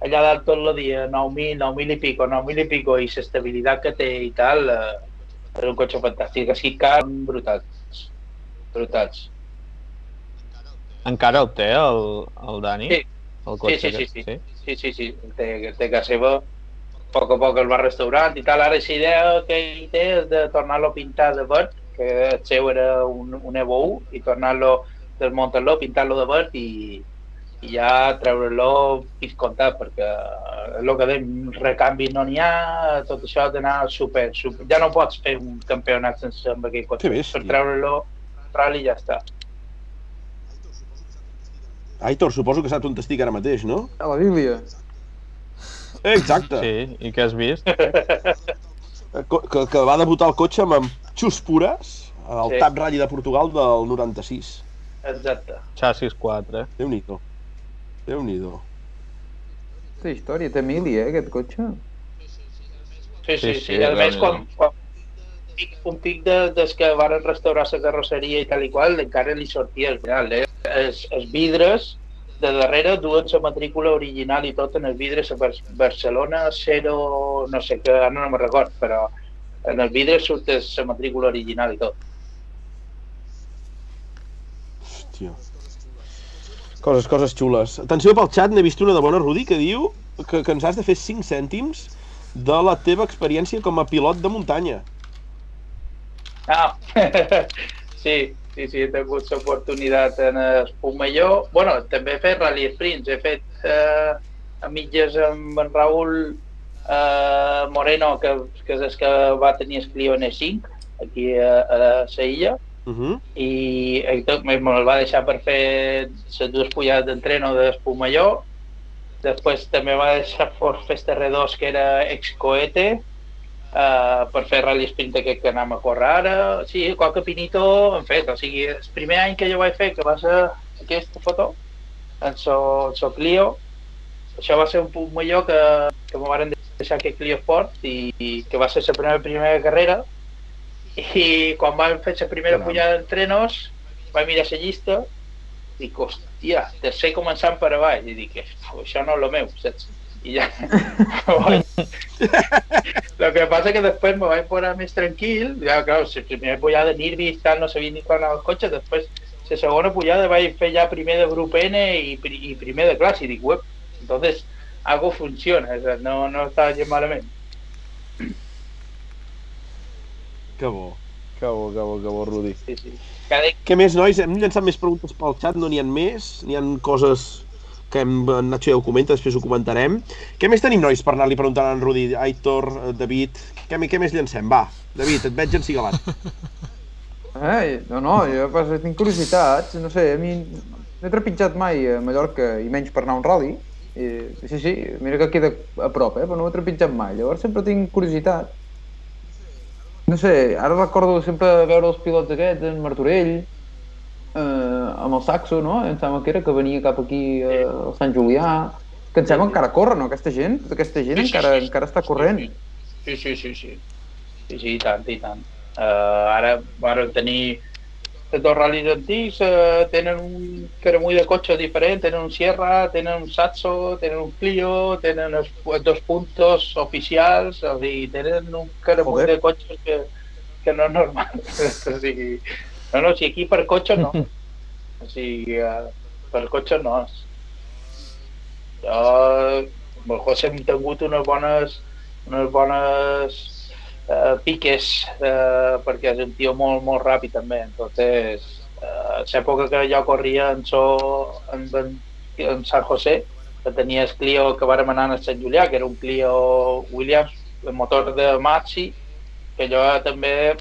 Speaker 5: allà dalt tot el dia, 9.000, 9.000 i pico, 9.000 i pico, i l'estabilitat que té i tal, uh, és un cotxe fantàstic. Així que brutals. Brutals.
Speaker 3: Encara el té, el, el Dani?
Speaker 5: Sí.
Speaker 3: El
Speaker 5: Sí,
Speaker 3: cotxe
Speaker 5: sí, sí,
Speaker 3: aquest?
Speaker 5: sí. Sí, sí, sí. Té, té casa seva. A poc a poc el va restaurant i tal. Ara la idea que ell té és de tornar-lo a pintar de verd, que el seu era un, un Evo 1, i tornar-lo, desmuntar-lo, pintar-lo de verd i, i ja treure-lo piscontat, perquè el que dèiem, recanvi no n'hi ha, tot això ha d'anar super, super... Ja no pots fer un campionat sense amb aquell cotxe. Per treure-lo rally ja està.
Speaker 1: Aitor, suposo que saps on estic ara mateix, no?
Speaker 4: A la Bíblia.
Speaker 1: Eh, Exacte.
Speaker 3: Sí, i què has vist?
Speaker 1: Co- Que, que va debutar el cotxe amb Xus Pures, al
Speaker 5: Sí.
Speaker 1: Tap Rally de Portugal del 96.
Speaker 5: Exacte.
Speaker 3: Xassis 4.
Speaker 1: Déu-n'hi-do. Déu-n'hi-do.
Speaker 4: Aquesta història, té mili, eh, aquest cotxe.
Speaker 5: Sí, sí,
Speaker 3: Sí,
Speaker 5: sí.
Speaker 3: sí,
Speaker 5: sí. A més,
Speaker 3: Déu-n'hi-do.
Speaker 5: quan, quan un pic de, des que van restaurar la carrosseria i tal i qual, encara li sortia el final. Eh? Els, els vidres de darrere duen la matrícula original i tot en els vidres a Bar- Barcelona 0, no sé què, ara no me'n record, però en els vidres surt la matrícula original i tot.
Speaker 1: Hòstia. Coses, coses xules. Atenció pel xat, n'he vist una de bona, Rudi, que diu que, que ens has de fer 5 cèntims de la teva experiència com a pilot de muntanya.
Speaker 5: Ah, sí, sí, sí, he tingut l'oportunitat en Espumelló. bueno, també he fet Rally Sprints, he fet eh, a mitges amb en Raül eh, Moreno, que, que és el que va tenir el Clio N5, aquí a, a la illa,
Speaker 1: Uh -huh.
Speaker 5: i eh, me- me'l va deixar per fer les dues pujades d'entreno d'Espumelló. Després també va deixar per fer este R2 que era ex-coete, uh, per fer rally sprint que anem a córrer ara. Sí, qualque pinito hem fet. O sigui, el primer any que jo vaig fer, que va ser aquesta foto, en so, so Clio, això va ser un punt millor que, que me van deixar aquest Clio Sport i, i que va ser la primera, primera carrera i quan vam fer la primera
Speaker 1: Caram.
Speaker 5: pujada d'entrenos vaig mirar la llista i dic, hòstia, tercer començant per avall i dic, "Uf, això no és el meu saps? i ja lo que passa que després me vaig posar més tranquil ja, clar, la primera pujada de Nirvis tal, no sabia ni quan anava el cotxe després la segona pujada vaig fer ja primer de grup N i, pri- i primer de classe i dic, web, entonces algo funciona, o sea, no, no està gens malament
Speaker 1: Que bo. Que bo, que bo, que bo, Rudi.
Speaker 5: sí, sí. Cada,
Speaker 1: Què més, nois? Hem llançat més preguntes pel xat, no n'hi ha més. N'hi ha coses que hem, en Nacho ja ho comenta, després ho comentarem. Què més tenim, nois, per anar-li preguntant a en Rudi, Aitor, David? Què, què més llancem? Va, David, et veig encigalat.
Speaker 4: Eh, no, no, jo pas, tinc curiositats, no sé, a mi no he trepitjat mai a Mallorca i menys per anar a un rally I, sí, sí, mira que queda a prop, eh? però no ho he trepitjat mai. Llavors sempre tinc curiositat. No sé, ara recordo sempre veure els pilots aquests, en Martorell, eh, amb el Saxo, no? Em sembla que era que venia cap aquí eh, al Sant Julià, que em sembla encara corre, no? Aquesta gent, tota aquesta gent
Speaker 5: Sí, sí,
Speaker 4: encara,
Speaker 5: sí,
Speaker 4: encara està corrent.
Speaker 5: Sí, sí, sí, sí. Sí, sí, i tant, i tant. Uh, ara van tenir els dos ral·lis antics, uh, tenen un caramull de cotxe diferent, tenen un Sierra, tenen un Satso, tenen un Clio, tenen els pu- dos puntos oficials, o sigui, tenen un caramull
Speaker 4: Joder.
Speaker 5: de cotxes que, que no és normal. o sigui, no, no, si aquí per cotxe no. O sigui, uh, per cotxe no. Jo, amb el José hem tingut unes bones, unes bones eh, piques eh, perquè és un tio molt, molt ràpid també. Entonces, eh, l'època que jo corria en, so, en, en, en San José, que tenia el Clio que vàrem anar a Sant Julià, que era un Clio Williams, el motor de Maxi, que jo també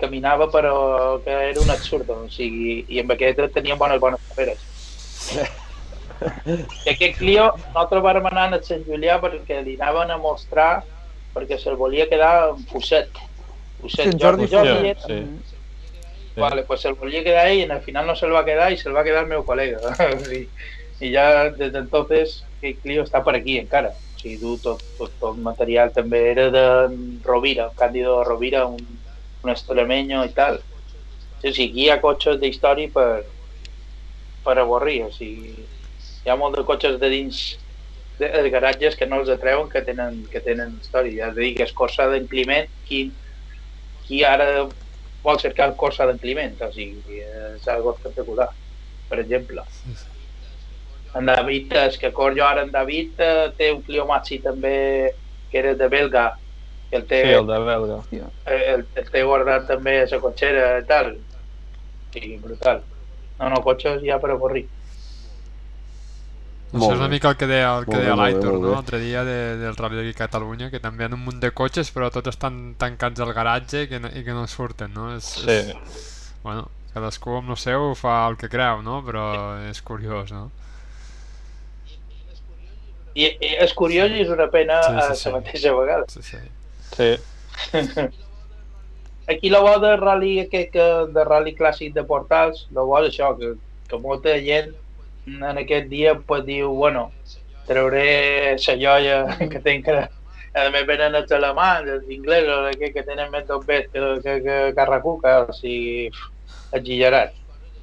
Speaker 5: caminava però que era un absurd, o sigui, i amb aquest teníem bones, bones carreres. I aquest Clio, nosaltres vàrem anar a Sant Julià perquè li anaven a mostrar perquè se'l volia quedar en Fuset. Fuset,
Speaker 4: Sí, Jordi
Speaker 5: Jordi,
Speaker 3: Fuset, sí. Sí.
Speaker 5: Vale, pues se'l volia quedar ell i al final no se'l va quedar i se'l va quedar el meu col·lega. I, i ja des d'entonces aquest Clio està per aquí encara. O sigui, du tot, tot, tot el material també era de Rovira, Cándido Rovira, un, un estremeño i tal. Sí, sí, aquí hi ha cotxes d'història per, per avorrir, o sigui, hi ha molt de cotxes de dins de, de garatges que no els atreuen que tenen, que tenen història. Ja et dic, és Corsa d'en Climent, qui, qui ara vol cercar Corsa d'en Climent, o sigui, és algo espectacular, per exemple. En David, és que cor jo ara en David eh, té un Clio Maxi també que era de belga, que el té,
Speaker 3: Sí, el de belga.
Speaker 5: eh, el, el té guardat també a la cotxera i tal. Sí, brutal. No, no, cotxes ja per avorrir.
Speaker 2: Això
Speaker 1: Molt
Speaker 2: és una
Speaker 1: bé.
Speaker 2: mica el que deia, el que
Speaker 1: Molt
Speaker 2: deia l'Aitor, no? L'altre dia de, del Rally a Catalunya, que també hi ha un munt de cotxes, però tots estan tancats al garatge i que no, i que no surten, no? És,
Speaker 3: Sí.
Speaker 2: és, bueno, cadascú amb el seu fa el que creu, no? Però és curiós, no?
Speaker 5: I, i és curiós i és una pena
Speaker 2: Sí,
Speaker 5: sí,
Speaker 2: sí,
Speaker 5: sí, a
Speaker 2: sí.
Speaker 5: la mateixa vegada.
Speaker 2: Sí, sí.
Speaker 3: Sí.
Speaker 5: Aquí la bo de rally, aquest, que, de rally clàssic de portals, la bo és això, que, que molta gent en aquest dia pues, diu, bueno, trauré la joia que tinc que a més venen els alemans, els inglesos, que, que tenen més dobbet que, que, que Carracuca, o sigui, exagerat.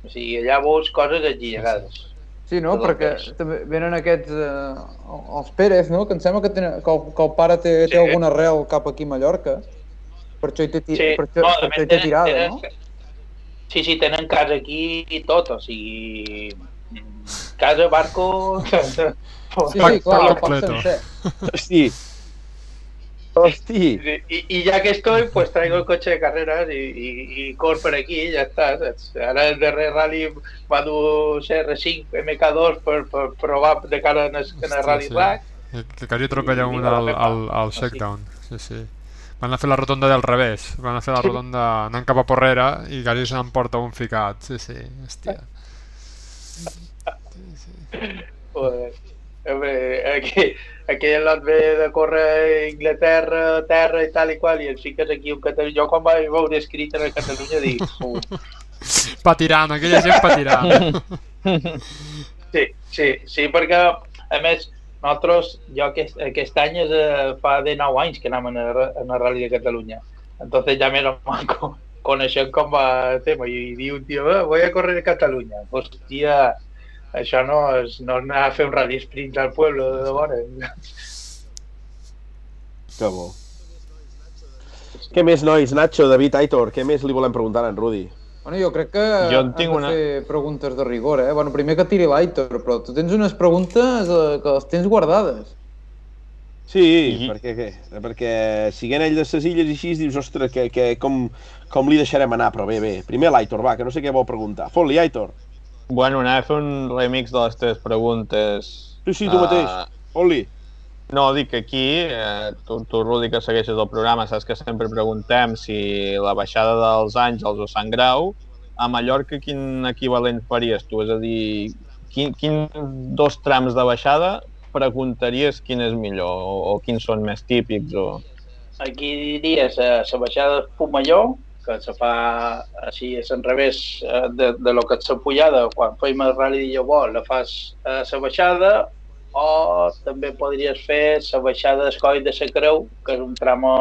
Speaker 5: O sigui, allà veus coses exagerades.
Speaker 4: Sí, no? Perquè també venen aquests, eh, els Pérez, no? Que em sembla que, tenen, que, el, que el pare té, té
Speaker 5: Sí.
Speaker 4: alguna arrel cap aquí a Mallorca. Per això hi té,
Speaker 5: Sí,
Speaker 4: per això,
Speaker 5: no,
Speaker 4: per això hi té
Speaker 5: tenen-
Speaker 4: tirada,
Speaker 5: tenen-
Speaker 4: no?
Speaker 5: Sí, sí, tenen casa aquí i tot, o sigui, casa, barco...
Speaker 4: Sí, sí, clar,
Speaker 2: completo.
Speaker 4: sencer.
Speaker 1: Hosti. Hosti.
Speaker 5: Y, y ya que estoy, pues traigo el coche de carreras y, y, y corro por aquí y ya está. saps? Ara el darrer rally va dur CR5 MK2 per, per provar de cara en el, en el
Speaker 2: Hòstia,
Speaker 5: Rally
Speaker 2: sí.
Speaker 5: Rack.
Speaker 2: Que, que quasi atropella
Speaker 5: I
Speaker 2: un al,
Speaker 5: la
Speaker 2: al, al shakedown. Sí, sí. Van a fer la rotonda del revés. Van a fer la rotonda anant cap a Porrera i quasi se n'emporta un ficat. Sí, sí, hòstia.
Speaker 5: Joder. Aquí, aquí el lot ve de córrer a Inglaterra, terra i tal i qual, i el fiques aquí un Catalunya. Jo quan vaig veure escrit en el Catalunya dic.
Speaker 2: Patirant, aquella gent patirant.
Speaker 5: Sí, sí, sí, perquè a més nosaltres, jo aquest, aquest any és, eh, fa de 9 anys que anem en en el Rally de Catalunya. Entonces ja més o menys co- coneixem com va el tema i diu un tio, eh, voy a correr a Catalunya. Hòstia, això no és, no és anar a fer un rally sprint al pueblo de vora.
Speaker 1: Que bo. Què més, nois? Nacho, David, Aitor, què més li volem preguntar a en Rudi?
Speaker 4: Bueno, jo crec que
Speaker 3: Jo en tinc
Speaker 4: de
Speaker 3: una-
Speaker 4: fer preguntes de rigor, eh? Bueno, primer que tiri l'Aitor, però tu tens unes preguntes eh, que les tens guardades.
Speaker 1: Sí,
Speaker 3: I-
Speaker 1: perquè, què? perquè siguent ell de ses illes i així, dius, ostres, que, que, com, com li deixarem anar? Però bé, bé, primer l'Aitor, va, que no sé què vol preguntar. Fot-li, Aitor.
Speaker 3: Bueno, anava a fer un remix de les teves preguntes.
Speaker 1: Sí, sí, tu mateix.
Speaker 3: Ah,
Speaker 1: Fot-li.
Speaker 3: No, dic que aquí, eh, tu, tu, Rudi, que segueixes el programa, saps que sempre preguntem si la baixada dels Àngels o Sant Grau, a Mallorca quin equivalent faries tu? És a dir, quin, quin dos trams de baixada preguntaries quin és millor o, o quins són més típics o...
Speaker 5: Aquí diries eh, la baixada de Pumalló, que se fa així a l'enrevés eh, de, de lo que és la pujada, quan feim el rally de Llavó, la fas a la baixada, o també podries fer la baixada d'Escoll de la Creu, que és un tramo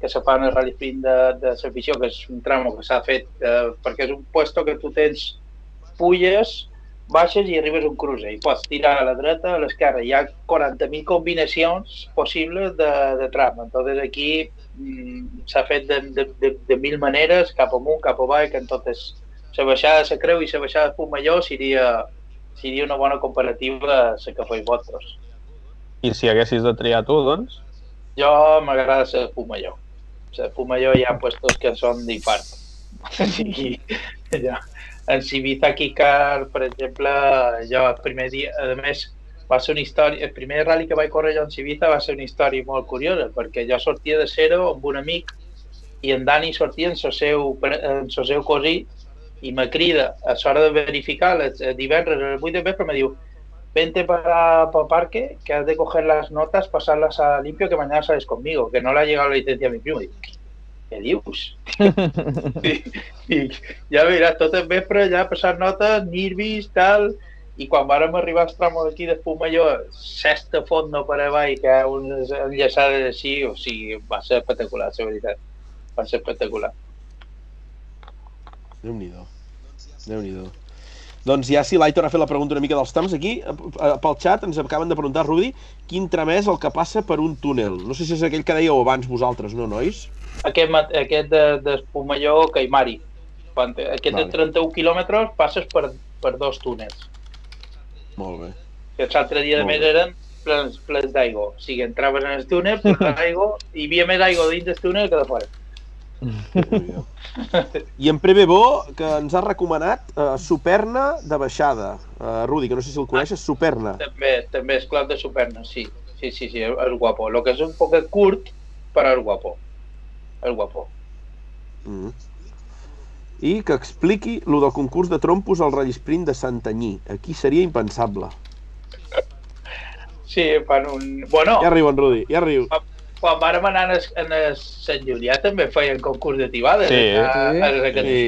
Speaker 5: que se fa en el rally sprint de, de l'afició, que és un tramo que s'ha fet eh, perquè és un puesto que tu tens pulles, baixes i arribes a un cruce i pots tirar a la dreta, a l'esquerra. Hi ha 40.000 combinacions possibles de, de tram. Entonces aquí s'ha fet de, de, de, de mil maneres, cap amunt, cap avall, que en totes la baixada de la Creu i la baixada de Puigmalló seria, seria una bona comparativa a la que feis vosaltres.
Speaker 3: I si haguessis de triar tu, doncs?
Speaker 5: Jo m'agrada la Puigmalló. La Puigmalló hi ha puestos que són d'infart. Sí, ja en Civiza Kikar, per exemple, jo el primer dia, a més, va ser una història, el primer rally que vaig córrer jo en Civiza va ser una història molt curiosa, perquè jo sortia de Cero amb un amic i en Dani sortia en el seu, en el seu cosí i me crida a l'hora de verificar, el divendres a les 8 de vespre, me diu vente para, para parque, que has de coger las notas, pasarlas a limpio, que mañana sales conmigo, que no le ha llegado la licencia a mi primo. Dic, què dius? I, i ja veuràs, tot el vespre ja passar notes, nervis, tal, i quan vàrem arribar als tramos d'aquí d'Espumalló, sexta fondo per avall, que hi ha unes enllaçades així, o sigui, va ser espectacular, la veritat. Va ser espectacular.
Speaker 1: Déu-n'hi-do. Déu-n'hi-do. Doncs ja si l'Aitor ha fet la pregunta una mica dels temps, aquí eh, eh, pel xat ens acaben de preguntar, Rudi, quin tram és el que passa per un túnel? No sé si és aquell que dèieu abans vosaltres, no, nois?
Speaker 5: Aquest, aquest de, d'Espumalló Caimari. Quan, aquest vale. de 31 quilòmetres passes per, per dos túnels.
Speaker 1: Molt bé.
Speaker 5: Que l'altre dia, de més, eren plens, plens d'aigua. O sigui, entraves en el túnel, plens d'aigua, i hi havia més aigua dins del túnel que de fora.
Speaker 1: I en Preve Bo, que ens ha recomanat uh, Superna de baixada. Uh, Rudi, que no sé si el coneixes, Superna.
Speaker 5: També, també és club de Superna, sí. Sí, sí, sí, és guapo. Lo que és un poc curt, però és guapo. És guapo.
Speaker 1: Mm. I que expliqui lo del concurs de trompos al Rally Sprint de Santanyí. Aquí seria impensable.
Speaker 5: Sí, fan un... Bueno...
Speaker 1: Ja riu en Rudi, ja riu
Speaker 5: quan vàrem anar el Sant Julià també feien concurs de tibades.
Speaker 3: Sí,
Speaker 5: a,
Speaker 3: sí.
Speaker 5: A, a, a,
Speaker 4: sí.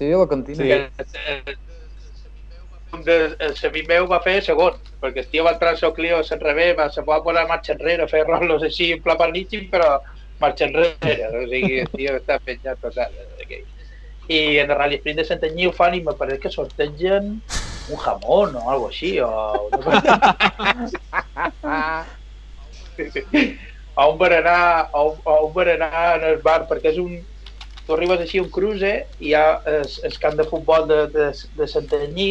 Speaker 4: Sí, a la cantina.
Speaker 5: Sí. De, el semí meu va fer segon, perquè el tio va entrar al seu Clio se'n revés, va, se va posar marxa enrere, fer rolos així en pla parníssim, però marxa enrere, o sigui, el tio està penjat total. I en el Rally Sprint de Santanyí ho fan i me pareix que sortegen un jamón o algo així, o a un berenar, a un, a un berenar en el bar, perquè és un... Tu arribes així a un cruce i hi ha el, el camp de futbol de, de, de Santanyí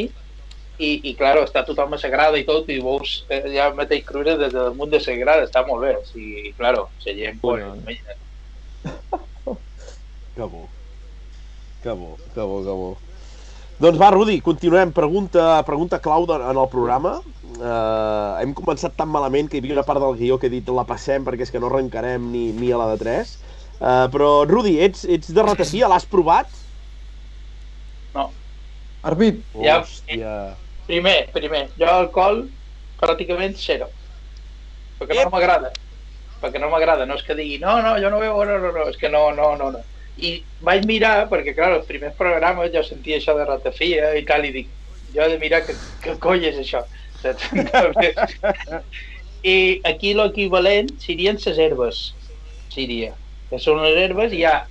Speaker 5: i, i clar, està tothom a Sagrada i tot, i veus eh, ja el mateix cruce des del munt de Sagrada, està molt bé. O sigui, clar, la gent... Pues,
Speaker 1: que bo. Que bo, que bo, que bo. Doncs va, Rudi, continuem. Pregunta, pregunta clau de, en el programa. Uh, hem començat tan malament que hi havia una part del guió que he dit la passem perquè és que no arrencarem ni, ni a la de 3. Uh, eh, però, Rudi, ets, ets de ratafia? L'has provat?
Speaker 5: No.
Speaker 4: Arbit.
Speaker 5: Ja, primer, primer. Jo alcohol pràcticament zero. Perquè no m'agrada. Perquè no m'agrada. No és que digui, no, no, jo no veu, no, no, no. És que no, no, no, no i vaig mirar, perquè clar, els primers programes jo sentia això de ratafia i tal, i dic, jo he de mirar que, que coll és això. I aquí l'equivalent serien les herbes, seria. Que són les herbes, hi ha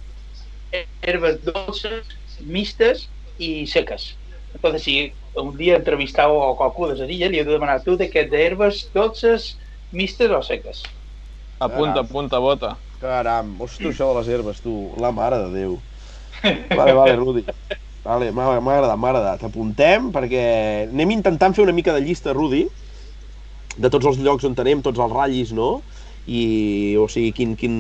Speaker 5: herbes dolces, mistes i seques. Entonces, si un dia entrevistau a qualcú de les illes, li he de demanar tu de què d'herbes dolces, mistes o seques.
Speaker 3: Apunta, apunta, bota.
Speaker 1: Caram, ostres, això de les herbes, tu, la mare de Déu. Vale, vale, Rudi. Vale, m'ha agradat, m'ha agradat. Apuntem, perquè anem intentant fer una mica de llista, Rudi, de tots els llocs on tenem, tots els ratllis, no? I, o sigui, quin, quin,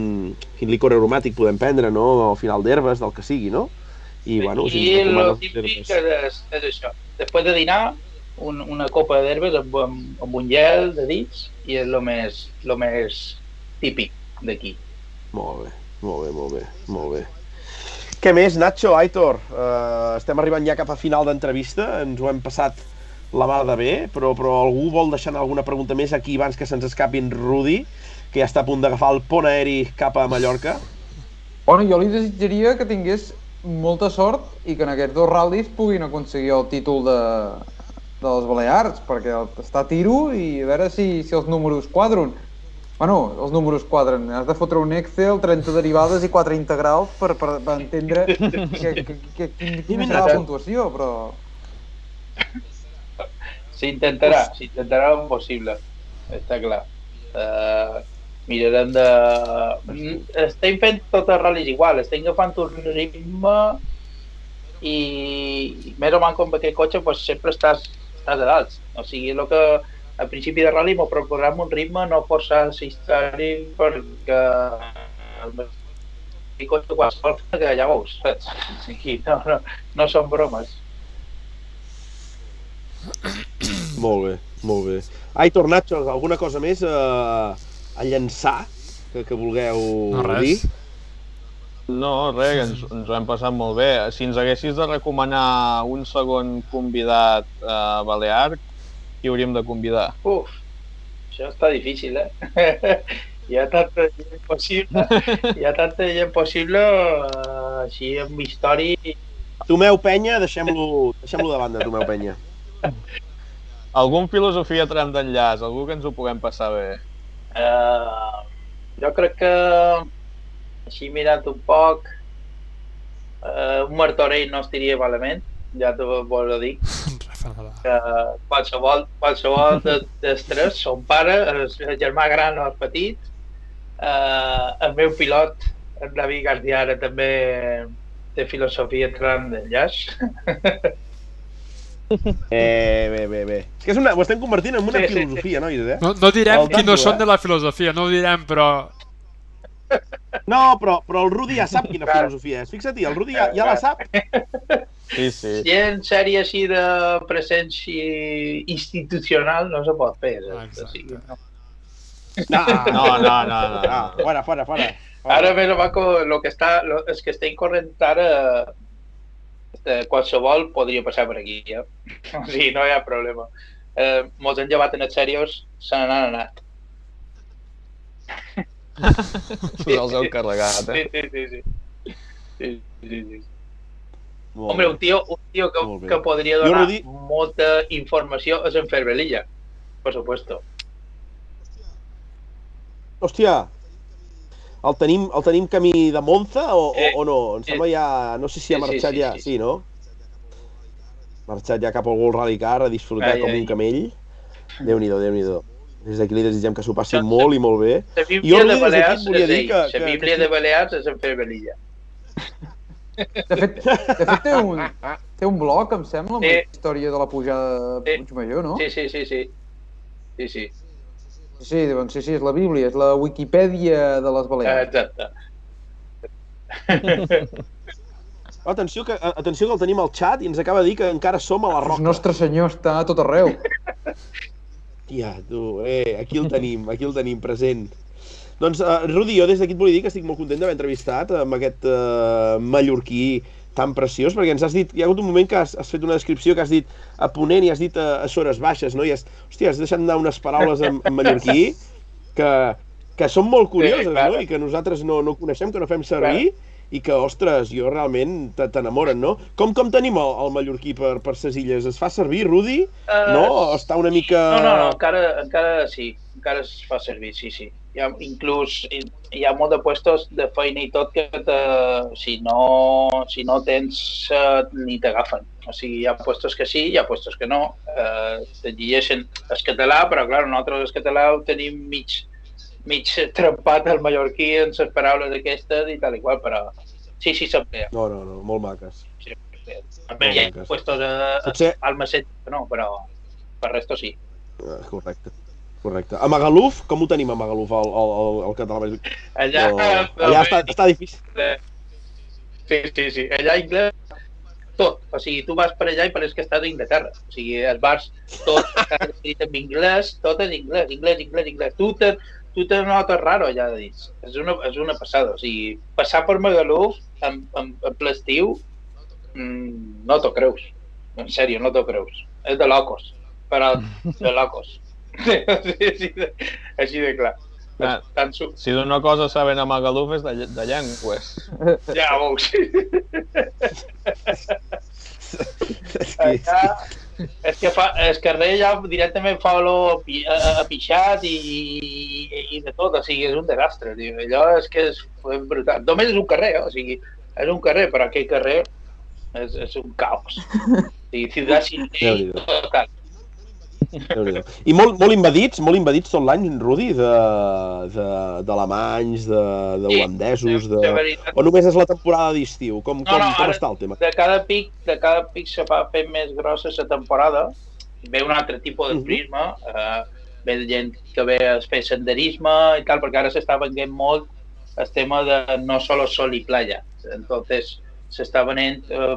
Speaker 1: quin licor aromàtic podem prendre, no? Al final d'herbes, del que sigui, no?
Speaker 5: I, bueno, I si el típic és, és això. Després de dinar, un, una copa d'herbes amb, amb, amb un gel de dits i és el més, lo més típic d'aquí.
Speaker 1: Molt bé, molt bé, molt bé, molt bé. Què més, Nacho, Aitor? Uh, estem arribant ja cap a final d'entrevista, ens ho hem passat la mà de bé, però, però algú vol deixar alguna pregunta més aquí abans que se'ns escapin Rudi, que ja està a punt d'agafar el pont aeri cap a Mallorca.
Speaker 4: Bueno, jo li desitjaria que tingués molta sort i que en aquests dos ral·lis puguin aconseguir el títol de, de les Balears, perquè està a tiro i a veure si, si els números quadren. Bueno, els números quadren. Has de fotre un Excel, 30 derivades i 4 integrals per, per, per entendre que, que, que, que, quina serà la puntuació, però...
Speaker 5: S'intentarà, s'intentarà el possible, està clar. Uh, mirarem de... Mm, estem fent tots els ral·lis igual, estem agafant un ritme i més o menys com aquest cotxe pues, sempre estàs, estàs a dalt. O sigui, el que al principi de rally m'ho proposam un ritme no força història perquè el cotxe qualsevol que ja veus, saps? Sigui, no, no, no són bromes.
Speaker 1: Molt bé, molt bé. Aitor Nacho, alguna cosa més a, a llançar que, que vulgueu
Speaker 2: No, res.
Speaker 1: dir?
Speaker 3: No, res, ens, ens ho hem passat molt bé. Si ens haguessis de recomanar un segon convidat a Balear, qui hauríem de convidar?
Speaker 5: Uf, això està difícil, eh? hi ha tanta gent possible, hi ha tanta gent possible, uh, així amb història...
Speaker 1: Tomeu Penya, deixem-lo deixem de banda, Tomeu Penya.
Speaker 3: Algun filosofia tram d'enllaç, algú que ens ho puguem passar bé.
Speaker 5: Uh, jo crec que, així mirant un poc, uh, un Martorell no estaria malament, ja t'ho vos ho
Speaker 2: Nadal.
Speaker 5: que qualsevol, qualsevol de, dels tres, son pare, el germà gran o el petit, eh, el meu pilot, en David García, ara també té filosofia tram d'enllaç.
Speaker 1: Eh, bé, bé, bé. És que és una, ho estem convertint en una
Speaker 5: Sí, sí, sí.
Speaker 1: filosofia, nois, eh?
Speaker 2: No, no direm
Speaker 1: El
Speaker 2: qui no són
Speaker 1: eh?
Speaker 2: de la filosofia, no ho direm, però...
Speaker 1: No, però, però el Rudi ja sap quina filosofia és. Fixa't, el Rudi ja, ja la sap.
Speaker 3: Sí, sí.
Speaker 5: Si en sèrie així de presència institucional no se pot fer.
Speaker 2: Ah,
Speaker 5: saps? O sigui, no.
Speaker 1: No,
Speaker 3: No, no, no, no.
Speaker 1: no. Fora, fora, fora.
Speaker 5: Ara més o menys lo que està, lo, és que estem corrent ara eh, qualsevol podria passar per aquí, ja. O sigui, no hi ha problema. Eh, molts han llevat en els serios, se n'han anat.
Speaker 3: Us els heu carregat,
Speaker 5: Sí,
Speaker 3: eh?
Speaker 5: sí, sí, sí. sí, sí, sí.
Speaker 1: Molt
Speaker 5: Hombre, un tio, un tio que, que podria donar
Speaker 1: Rudi-
Speaker 5: molta informació és en Ferbelilla, por supuesto.
Speaker 1: Hòstia, el tenim, el tenim camí de Monza o,
Speaker 5: Sí.
Speaker 1: o, o no? Em
Speaker 5: Sí.
Speaker 1: sembla ja... No sé si ha
Speaker 5: Sí, sí,
Speaker 1: marxat
Speaker 5: sí,
Speaker 1: ja...
Speaker 5: sí.
Speaker 1: Sí, no? Marxat ja cap al World Rally Car a disfrutar
Speaker 5: Ai,
Speaker 1: com
Speaker 5: ai.
Speaker 1: un camell. Déu-n'hi-do, déu nhi déu Des d'aquí li desitgem que s'ho passi
Speaker 5: Això-
Speaker 1: molt i molt bé.
Speaker 5: La Bíblia de Balears és ell.
Speaker 1: que-
Speaker 5: La
Speaker 1: que-
Speaker 5: Bíblia
Speaker 1: que-
Speaker 5: de Balears és en Ferbelilla.
Speaker 4: De fet, de fet té, un, té un blog, em sembla, amb
Speaker 5: Sí.
Speaker 4: la història de la pujada de
Speaker 5: Sí.
Speaker 4: Puigmajor, no?
Speaker 5: Sí, sí, sí, sí. Sí, sí.
Speaker 4: Sí, doncs sí, sí, és la Bíblia, és la Wikipedia de les Balears.
Speaker 5: Exacte.
Speaker 1: Atenció que, atenció que el tenim al xat i ens acaba de dir que encara som a la
Speaker 4: El
Speaker 1: roca.
Speaker 4: nostre senyor està a tot arreu.
Speaker 1: Tia, tu, eh, aquí el tenim, aquí el tenim present. Doncs, uh, Rudi, jo des d'aquí et volia dir que estic molt content d'haver entrevistat amb aquest uh, mallorquí tan preciós, perquè ens has dit, hi ha hagut un moment que has, has fet una descripció que has dit a Ponent i has dit a, a Sores Baixes, no? I has, hòstia, has deixat anar unes paraules en, en mallorquí que, que són molt curioses,
Speaker 5: clar.
Speaker 1: no? I que nosaltres no, no coneixem, que no fem servir, i que, ostres, jo realment te- t'enamoren, no? Com, com tenim el, el mallorquí per, per ses illes? Es fa servir, Rudi?
Speaker 5: Eh,
Speaker 1: No? O està una mica...
Speaker 5: No, no, no, encara, encara sí, encara es fa servir, sí, sí. Hi ha, inclús hi, ha molt de puestos de feina i tot que te, si, no, si no tens eh, ni t'agafen. O sigui, hi ha puestos que sí, hi ha puestos que no. Eh, te llegeixen el català, però clar, nosaltres el català ho tenim mig, mig trempat al mallorquí en les paraules aquestes i tal i qual, però sí, sí s'emplea.
Speaker 1: No, no, no, molt maques.
Speaker 5: Sí, També hi ha puestos a, a,
Speaker 1: Potser...
Speaker 5: al Maset, no, però per resto sí.
Speaker 1: Eh, correcte. Correcte. A Magaluf, com ho tenim a Magaluf, el, el, el, el català?
Speaker 5: Allà,
Speaker 1: O... Allà està, està difícil.
Speaker 5: Sí, sí, sí. Allà anglès tot. O sigui, tu vas per allà i pareix que estàs a Inglaterra. O sigui, els bars, tot està escrit en anglès, tot en anglès, anglès, anglès, anglès. Tu te, tu te notes raro allà de dins. És una, és una passada. O sigui, passar per Magaluf en, en, en ple estiu, mm, no t'ho creus. En sèrio, no t'ho creus. És de locos. però de locos. Així, de, així de clar.
Speaker 3: Ah.
Speaker 5: Tant su...
Speaker 3: Si d'una cosa saben a Magaluf és de, de llengües.
Speaker 5: Ja veus.
Speaker 1: És que, és que,
Speaker 5: és que fa, carrer ja directament fa olor a, a pixat i, i, i de tot, o sigui, és un desastre, tio. Allò és que és, és brutal. Només és un carrer, eh? o sigui, és un carrer, però aquell carrer és, és un caos. O sigui, ciutat sin ley,
Speaker 1: Déu-n'hi-do.
Speaker 5: total.
Speaker 1: I molt, molt invadits, molt invadits tot l'any, Rudi, de, de, d'alemanys, de, de
Speaker 5: Sí,
Speaker 1: holandesos,
Speaker 5: de
Speaker 1: de...
Speaker 5: veritat.
Speaker 1: O només és la temporada d'estiu? Com,
Speaker 5: No,
Speaker 1: com,
Speaker 5: no,
Speaker 1: com està el tema?
Speaker 5: de cada pic, de cada pic se fa fent més grossa la temporada, ve un altre tipus de
Speaker 1: Mhm.
Speaker 5: turisme, eh, ve gent que ve a fer senderisme i tal, perquè ara s'està venent molt el tema de no solo sol i playa. Entonces, s'està venent eh,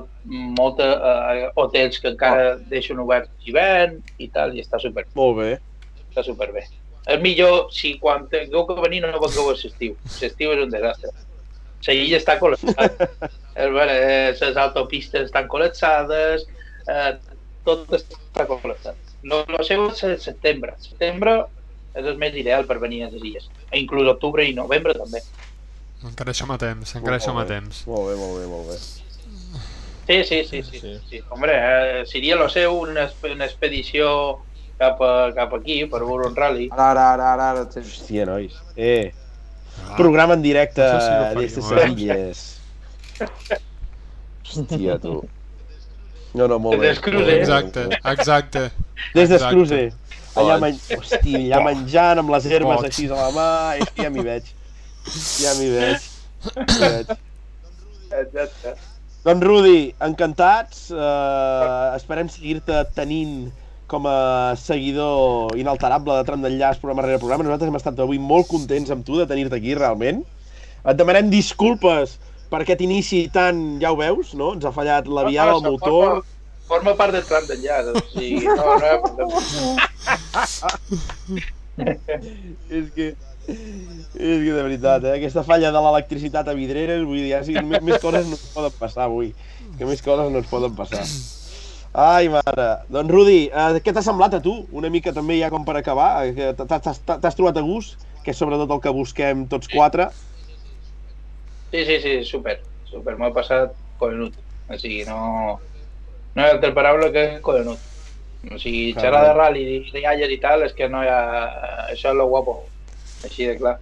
Speaker 5: molt eh, hotels que encara deixen oberts l'hivern i tal, i està super,
Speaker 1: Molt bé.
Speaker 5: està superbé. És millor si quan tingueu que venir no vengueu a l'estiu. L'estiu és un desastre. La illa està col·lapsada. Eh, les autopistes estan col·lapsades, eh, tot està col·lapsat. Lo, lo seu és setembre. Setembre és el més ideal per venir a les illes. E inclús octubre i novembre també.
Speaker 2: Encara som a temps, encara som a temps.
Speaker 1: Molt bé, molt bé, molt bé.
Speaker 5: Sí, sí, sí, sí.
Speaker 3: Sí.
Speaker 5: sí. Hombre, eh, seria lo seu una, una expedició cap, a, cap aquí per veure un rally.
Speaker 4: Ara, ara, ara, ara, ara.
Speaker 1: Hòstia, nois. Eh,
Speaker 2: Ah,
Speaker 1: programa en directe
Speaker 2: Això sí
Speaker 1: des de
Speaker 2: faríem,
Speaker 1: Sevilles. Hòstia, tu. No, no, molt bé.
Speaker 5: Des
Speaker 1: bé,
Speaker 2: Exacte, exacte.
Speaker 1: Des
Speaker 2: exacte.
Speaker 1: d'Escruce. Allà, men... Hòstia, allà menjant amb les herbes així a la mà, és que ja m'hi veig. Ja m'hi veig. Veig.
Speaker 5: Exacte.
Speaker 1: Doncs Rudi, encantats. Uh, esperem seguir-te tenint com a seguidor inalterable de Tram d'Enllaç programa rere programa. Nosaltres hem estat avui molt contents amb tu de tenir-te aquí, realment. Et demanem disculpes per aquest inici tan, ja ho veus, no? Ens ha fallat la viada, el
Speaker 5: Forma-
Speaker 1: motor...
Speaker 5: Forma part del tram d'enllaç, o sigui, no, no hi ha problema.
Speaker 1: És que... És que de veritat, eh? Aquesta falla de l'electricitat a Vidreres, vull dir, ja, sí, més, més coses no ens poden passar avui. Que més coses no ens poden passar. Ai, mare. Doncs, Rudi, eh, què t'ha semblat a tu? Una mica també ja com per acabar. eh, t'has trobat a gust? Que és sobretot el que busquem tots quatre.
Speaker 5: Sí, sí, sí, super, super, m'ho he passat colonut. O sigui, no... No hi ha altra paraula que colonut. O sigui, xerrar de rally, rialles i tal, és que no hi ha... Això és lo guapo. Així de clar.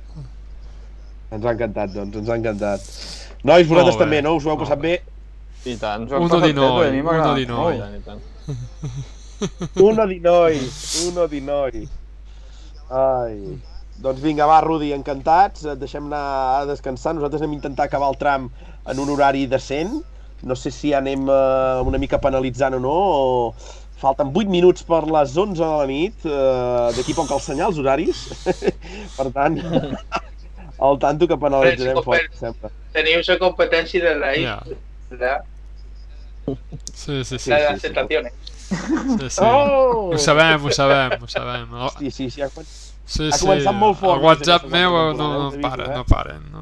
Speaker 1: Ens ha encantat, doncs, ens ha encantat. Nois, vosaltres també, no? Us ho heu passat bé?
Speaker 3: I tant.
Speaker 4: Us ho
Speaker 2: Uno
Speaker 4: passat bé,
Speaker 2: noi,
Speaker 4: a mi m'ha
Speaker 2: uno
Speaker 4: agradat
Speaker 2: di
Speaker 3: I
Speaker 2: noi.
Speaker 3: tant, i tant.
Speaker 1: Uno di noi, uno di noi. Ai. Doncs vinga, va, Rudi, encantats. Et deixem anar a descansar. Nosaltres anem a intentar acabar el tram en un horari decent. No sé si anem eh, una mica penalitzant o no, o... Falten 8 minuts per les 11 de la nit. Eh, D'aquí poc els senyals horaris. per tant, al tanto que penalitzarem
Speaker 5: Res,
Speaker 1: fort, sempre.
Speaker 5: Teniu la competència de la
Speaker 2: Ja.
Speaker 5: la,
Speaker 2: Sí, sí, sí.
Speaker 5: la
Speaker 1: sí,
Speaker 5: de
Speaker 1: sí.
Speaker 5: les sensaciones.
Speaker 2: sí, sí.
Speaker 1: Oh!
Speaker 2: Ho sabem, ho sabem, ho sabem. Oh,
Speaker 1: Sí, sí, sí. ha
Speaker 2: Sí,
Speaker 1: Ha
Speaker 2: sí.
Speaker 1: començat molt fort,
Speaker 2: El WhatsApp
Speaker 1: aquesta
Speaker 2: meu no,
Speaker 1: eh?
Speaker 2: no
Speaker 1: Us he vist,
Speaker 2: paren,
Speaker 1: eh?
Speaker 2: no paren. No.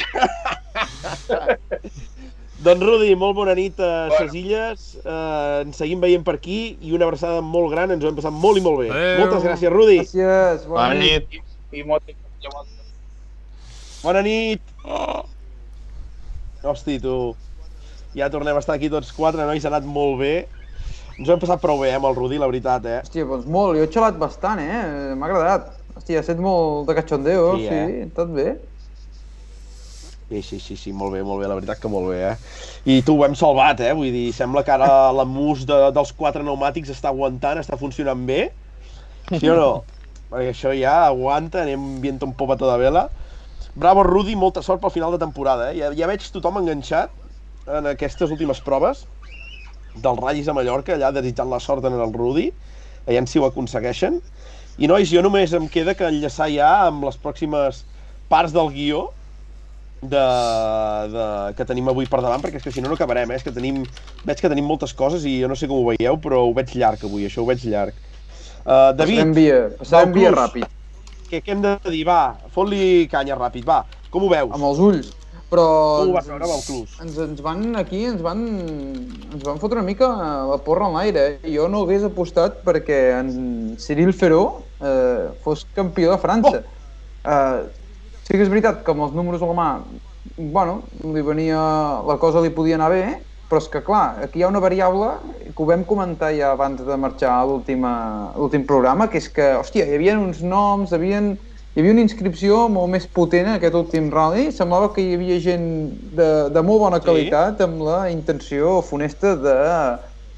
Speaker 1: Doncs Rudi, molt bona nit a
Speaker 5: Bueno.
Speaker 1: ses illes. Eh, ens seguim veient per aquí i una abraçada molt gran. Ens ho hem passat molt i molt bé.
Speaker 2: Adéu.
Speaker 1: Moltes gràcies, Rudi.
Speaker 4: Gràcies, bona,
Speaker 3: Bona
Speaker 4: nit.
Speaker 3: nit.
Speaker 5: I moltes, moltes.
Speaker 1: Bona nit. Oh. Hosti, tu. Ja tornem a estar aquí tots quatre, nois. Ha anat molt bé. Ens ho hem passat prou bé, eh, amb el Rudi, la veritat, eh?
Speaker 4: Hòstia, doncs molt, jo he xalat bastant, eh? M'ha agradat. Hòstia, ha estat molt de cachondeo,
Speaker 1: Sí,
Speaker 4: sí,
Speaker 1: eh?
Speaker 4: sí tot bé.
Speaker 1: Sí, sí, sí, sí, molt bé, molt bé, la veritat que molt bé, eh? I tu ho hem salvat, eh? Vull dir, sembla que ara la mus de, dels quatre pneumàtics està aguantant, està funcionant bé. Sí o no? Perquè això ja aguanta, anem viento un popa toda vela. Bravo, Rudi, molta sort pel final de temporada, eh? Ja, ja veig tothom enganxat en aquestes últimes proves dels ratllis a Mallorca, allà desitjant la sort en el Rudi, veient si ho aconsegueixen. I nois, jo només em queda que enllaçar ja amb les pròximes parts del guió de, de, que tenim avui per davant, perquè és que si no no acabarem, eh? És que tenim, veig que tenim moltes coses i jo no sé com ho veieu, però ho veig llarg avui, això ho veig llarg. Uh, David,
Speaker 4: via, passarem via ràpid,
Speaker 1: què, què hem de dir? Va, fot-li canya ràpid, va. Com ho veus?
Speaker 4: amb els ulls. Però
Speaker 1: Com ho vas
Speaker 4: ens-
Speaker 1: veure, Bauclús?
Speaker 4: ens, ens van aquí, ens van, ens van fotre una mica la porra en l'aire. eh? Jo no hagués apostat perquè en Cyril Feró eh, fos campió de França. Eh, sí que és veritat que amb els números a la mà, bueno, li venia, la cosa li podia anar bé, però és que clar, aquí hi ha una variable que ho vam comentar ja abans de marxar a l'últim programa, que és que, hòstia, hi havia uns noms, hi havia, hi havia una inscripció molt més potent en aquest últim rally, semblava que hi havia gent de, de molt bona
Speaker 1: Sí.
Speaker 4: qualitat amb la intenció funesta de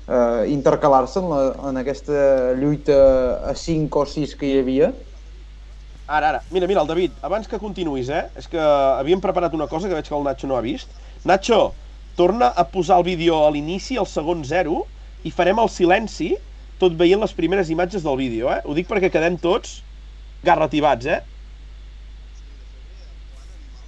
Speaker 4: eh, intercalar-se en, la, en aquesta lluita a 5 o 6 que hi havia.
Speaker 1: Ara, ara. Mira, mira, el David, abans que continuïs, eh? És que havíem preparat una cosa que veig que el Nacho no ha vist. Nacho, torna a posar el vídeo a l'inici, al segon zero, i farem el silenci, tot veient les primeres imatges del vídeo, eh? Ho dic perquè quedem tots garrativats, eh?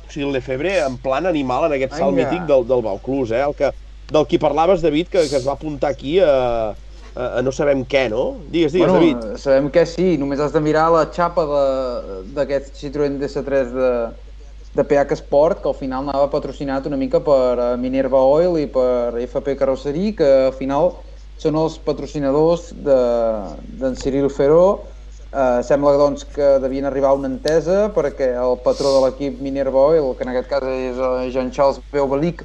Speaker 1: O sigui, el Lefebvre en plan animal en aquest salt mític del, del Bauclús, eh? El que, del qui parlaves, David, que, que es va apuntar aquí a, a, a no sabem què, no? Digues, digues, David.
Speaker 4: eh, sabem que sí, només has de mirar la xapa de- d'aquest Citroën DS3 de, de PH Sport, que al final anava patrocinat una mica per eh, Minerva Oil i per FP Carrosserie, que al final són els patrocinadors de- d'en Cyril Feró. Eh, sembla doncs, que devien arribar a una entesa perquè el patró de l'equip Minerva Oil, que en aquest cas és eh, Jean-Charles Beubelic,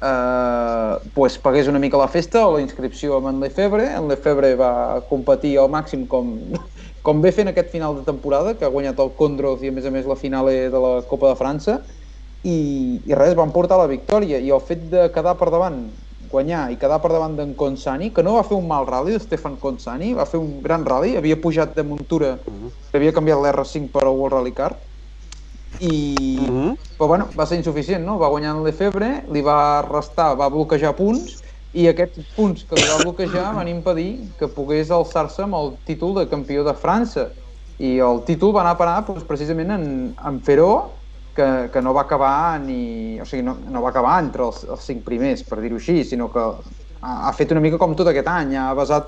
Speaker 4: eh, pues, pagués una mica la festa o la inscripció amb en Lefebvre. En Lefebvre va competir al màxim com, com ve fent aquest final de temporada, que ha guanyat el Condros i a més a més la finale de la Copa de França. I, i res, van portar la victòria i el fet de quedar per davant guanyar i quedar per davant d'en Consani, que no va fer un mal rally, Stefan Consani, va fer un gran rally, havia pujat de muntura, que havia canviat l'R5 per al World Rally Car, i,
Speaker 1: Mhm.
Speaker 4: però bueno, va ser insuficient, no? Va guanyar en Lefebvre, li va restar, va bloquejar punts, i aquests punts que li va bloquejar van impedir que pogués alçar-se amb el títol de campió de França. I el títol va anar a parar doncs, precisament en, en Feró, que, que no va acabar ni... O sigui, no, no va acabar entre els, els cinc primers, per dir-ho així, sinó que ha, ha fet una mica com tot aquest any, ha basat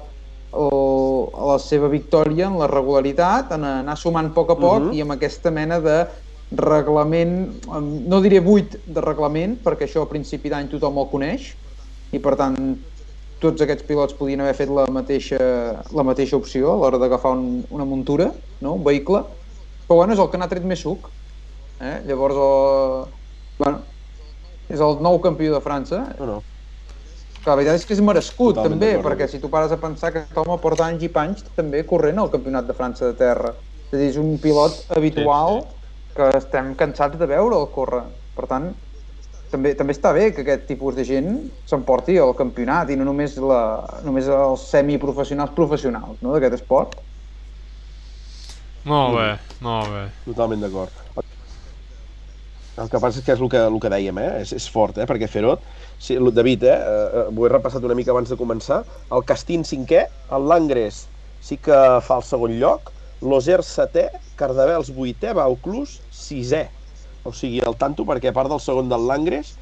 Speaker 4: el, la seva victòria en la regularitat, en anar sumant a poc a poc
Speaker 1: Mhm.
Speaker 4: i amb aquesta mena de reglament, no diré buit de reglament, perquè això a principi d'any tothom el coneix, i per tant tots aquests pilots podien haver fet la mateixa, la mateixa opció a l'hora d'agafar un, una muntura, no? un vehicle, però bueno, és el que n'ha tret més suc. Eh? Llavors, el, bueno, és el nou campió de França,
Speaker 1: No, no.
Speaker 4: que la veritat és que és merescut
Speaker 1: Totalment
Speaker 4: també, perquè si tu pares a pensar que aquest home porta anys i panys també corrent al Campionat de França de terra. És a dir, és un pilot habitual que estem cansats de veure'l córrer. Per tant, també, també està bé que aquest tipus de gent s'emporti al campionat i no només, la, només els semiprofessionals professionals no, d'aquest esport.
Speaker 2: Molt bé, molt bé.
Speaker 1: Totalment d'acord. El que passa és que és el que, el que dèiem, eh? és, és fort, eh? perquè Ferot, sí, David, eh? eh, ho he repassat una mica abans de començar, el Castín cinquè, el Langres sí que fa el segon lloc, l'Oser setè, Cardavels vuitè, Bauclús sisè. O sigui, el tanto perquè a part del segon del Langres,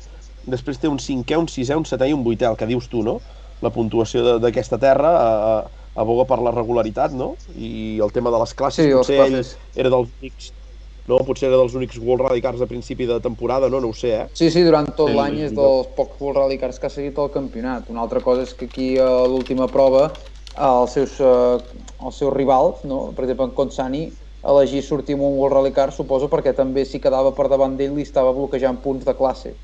Speaker 1: després té un cinquè, un sisè, un setè i un vuitè, el que dius tu, no? La puntuació de- d'aquesta terra eh, aboga per la regularitat, no? I el tema de les classes,
Speaker 4: Sí, les
Speaker 1: potser
Speaker 4: classes.
Speaker 1: ell era dels únics no? Potser era dels únics World Rally Cars a principi de temporada, no? No ho sé, eh?
Speaker 4: Sí, sí, durant tot
Speaker 1: Sí,
Speaker 4: l'any és dels pocs World Rally Cars que ha seguit el campionat. Una altra cosa és que aquí a l'última prova els seus, eh, els seus rivals, no? per exemple en Consani, elegir sortir amb un World Rally Car suposo perquè també si quedava per davant d'ell li estava bloquejant punts de classe.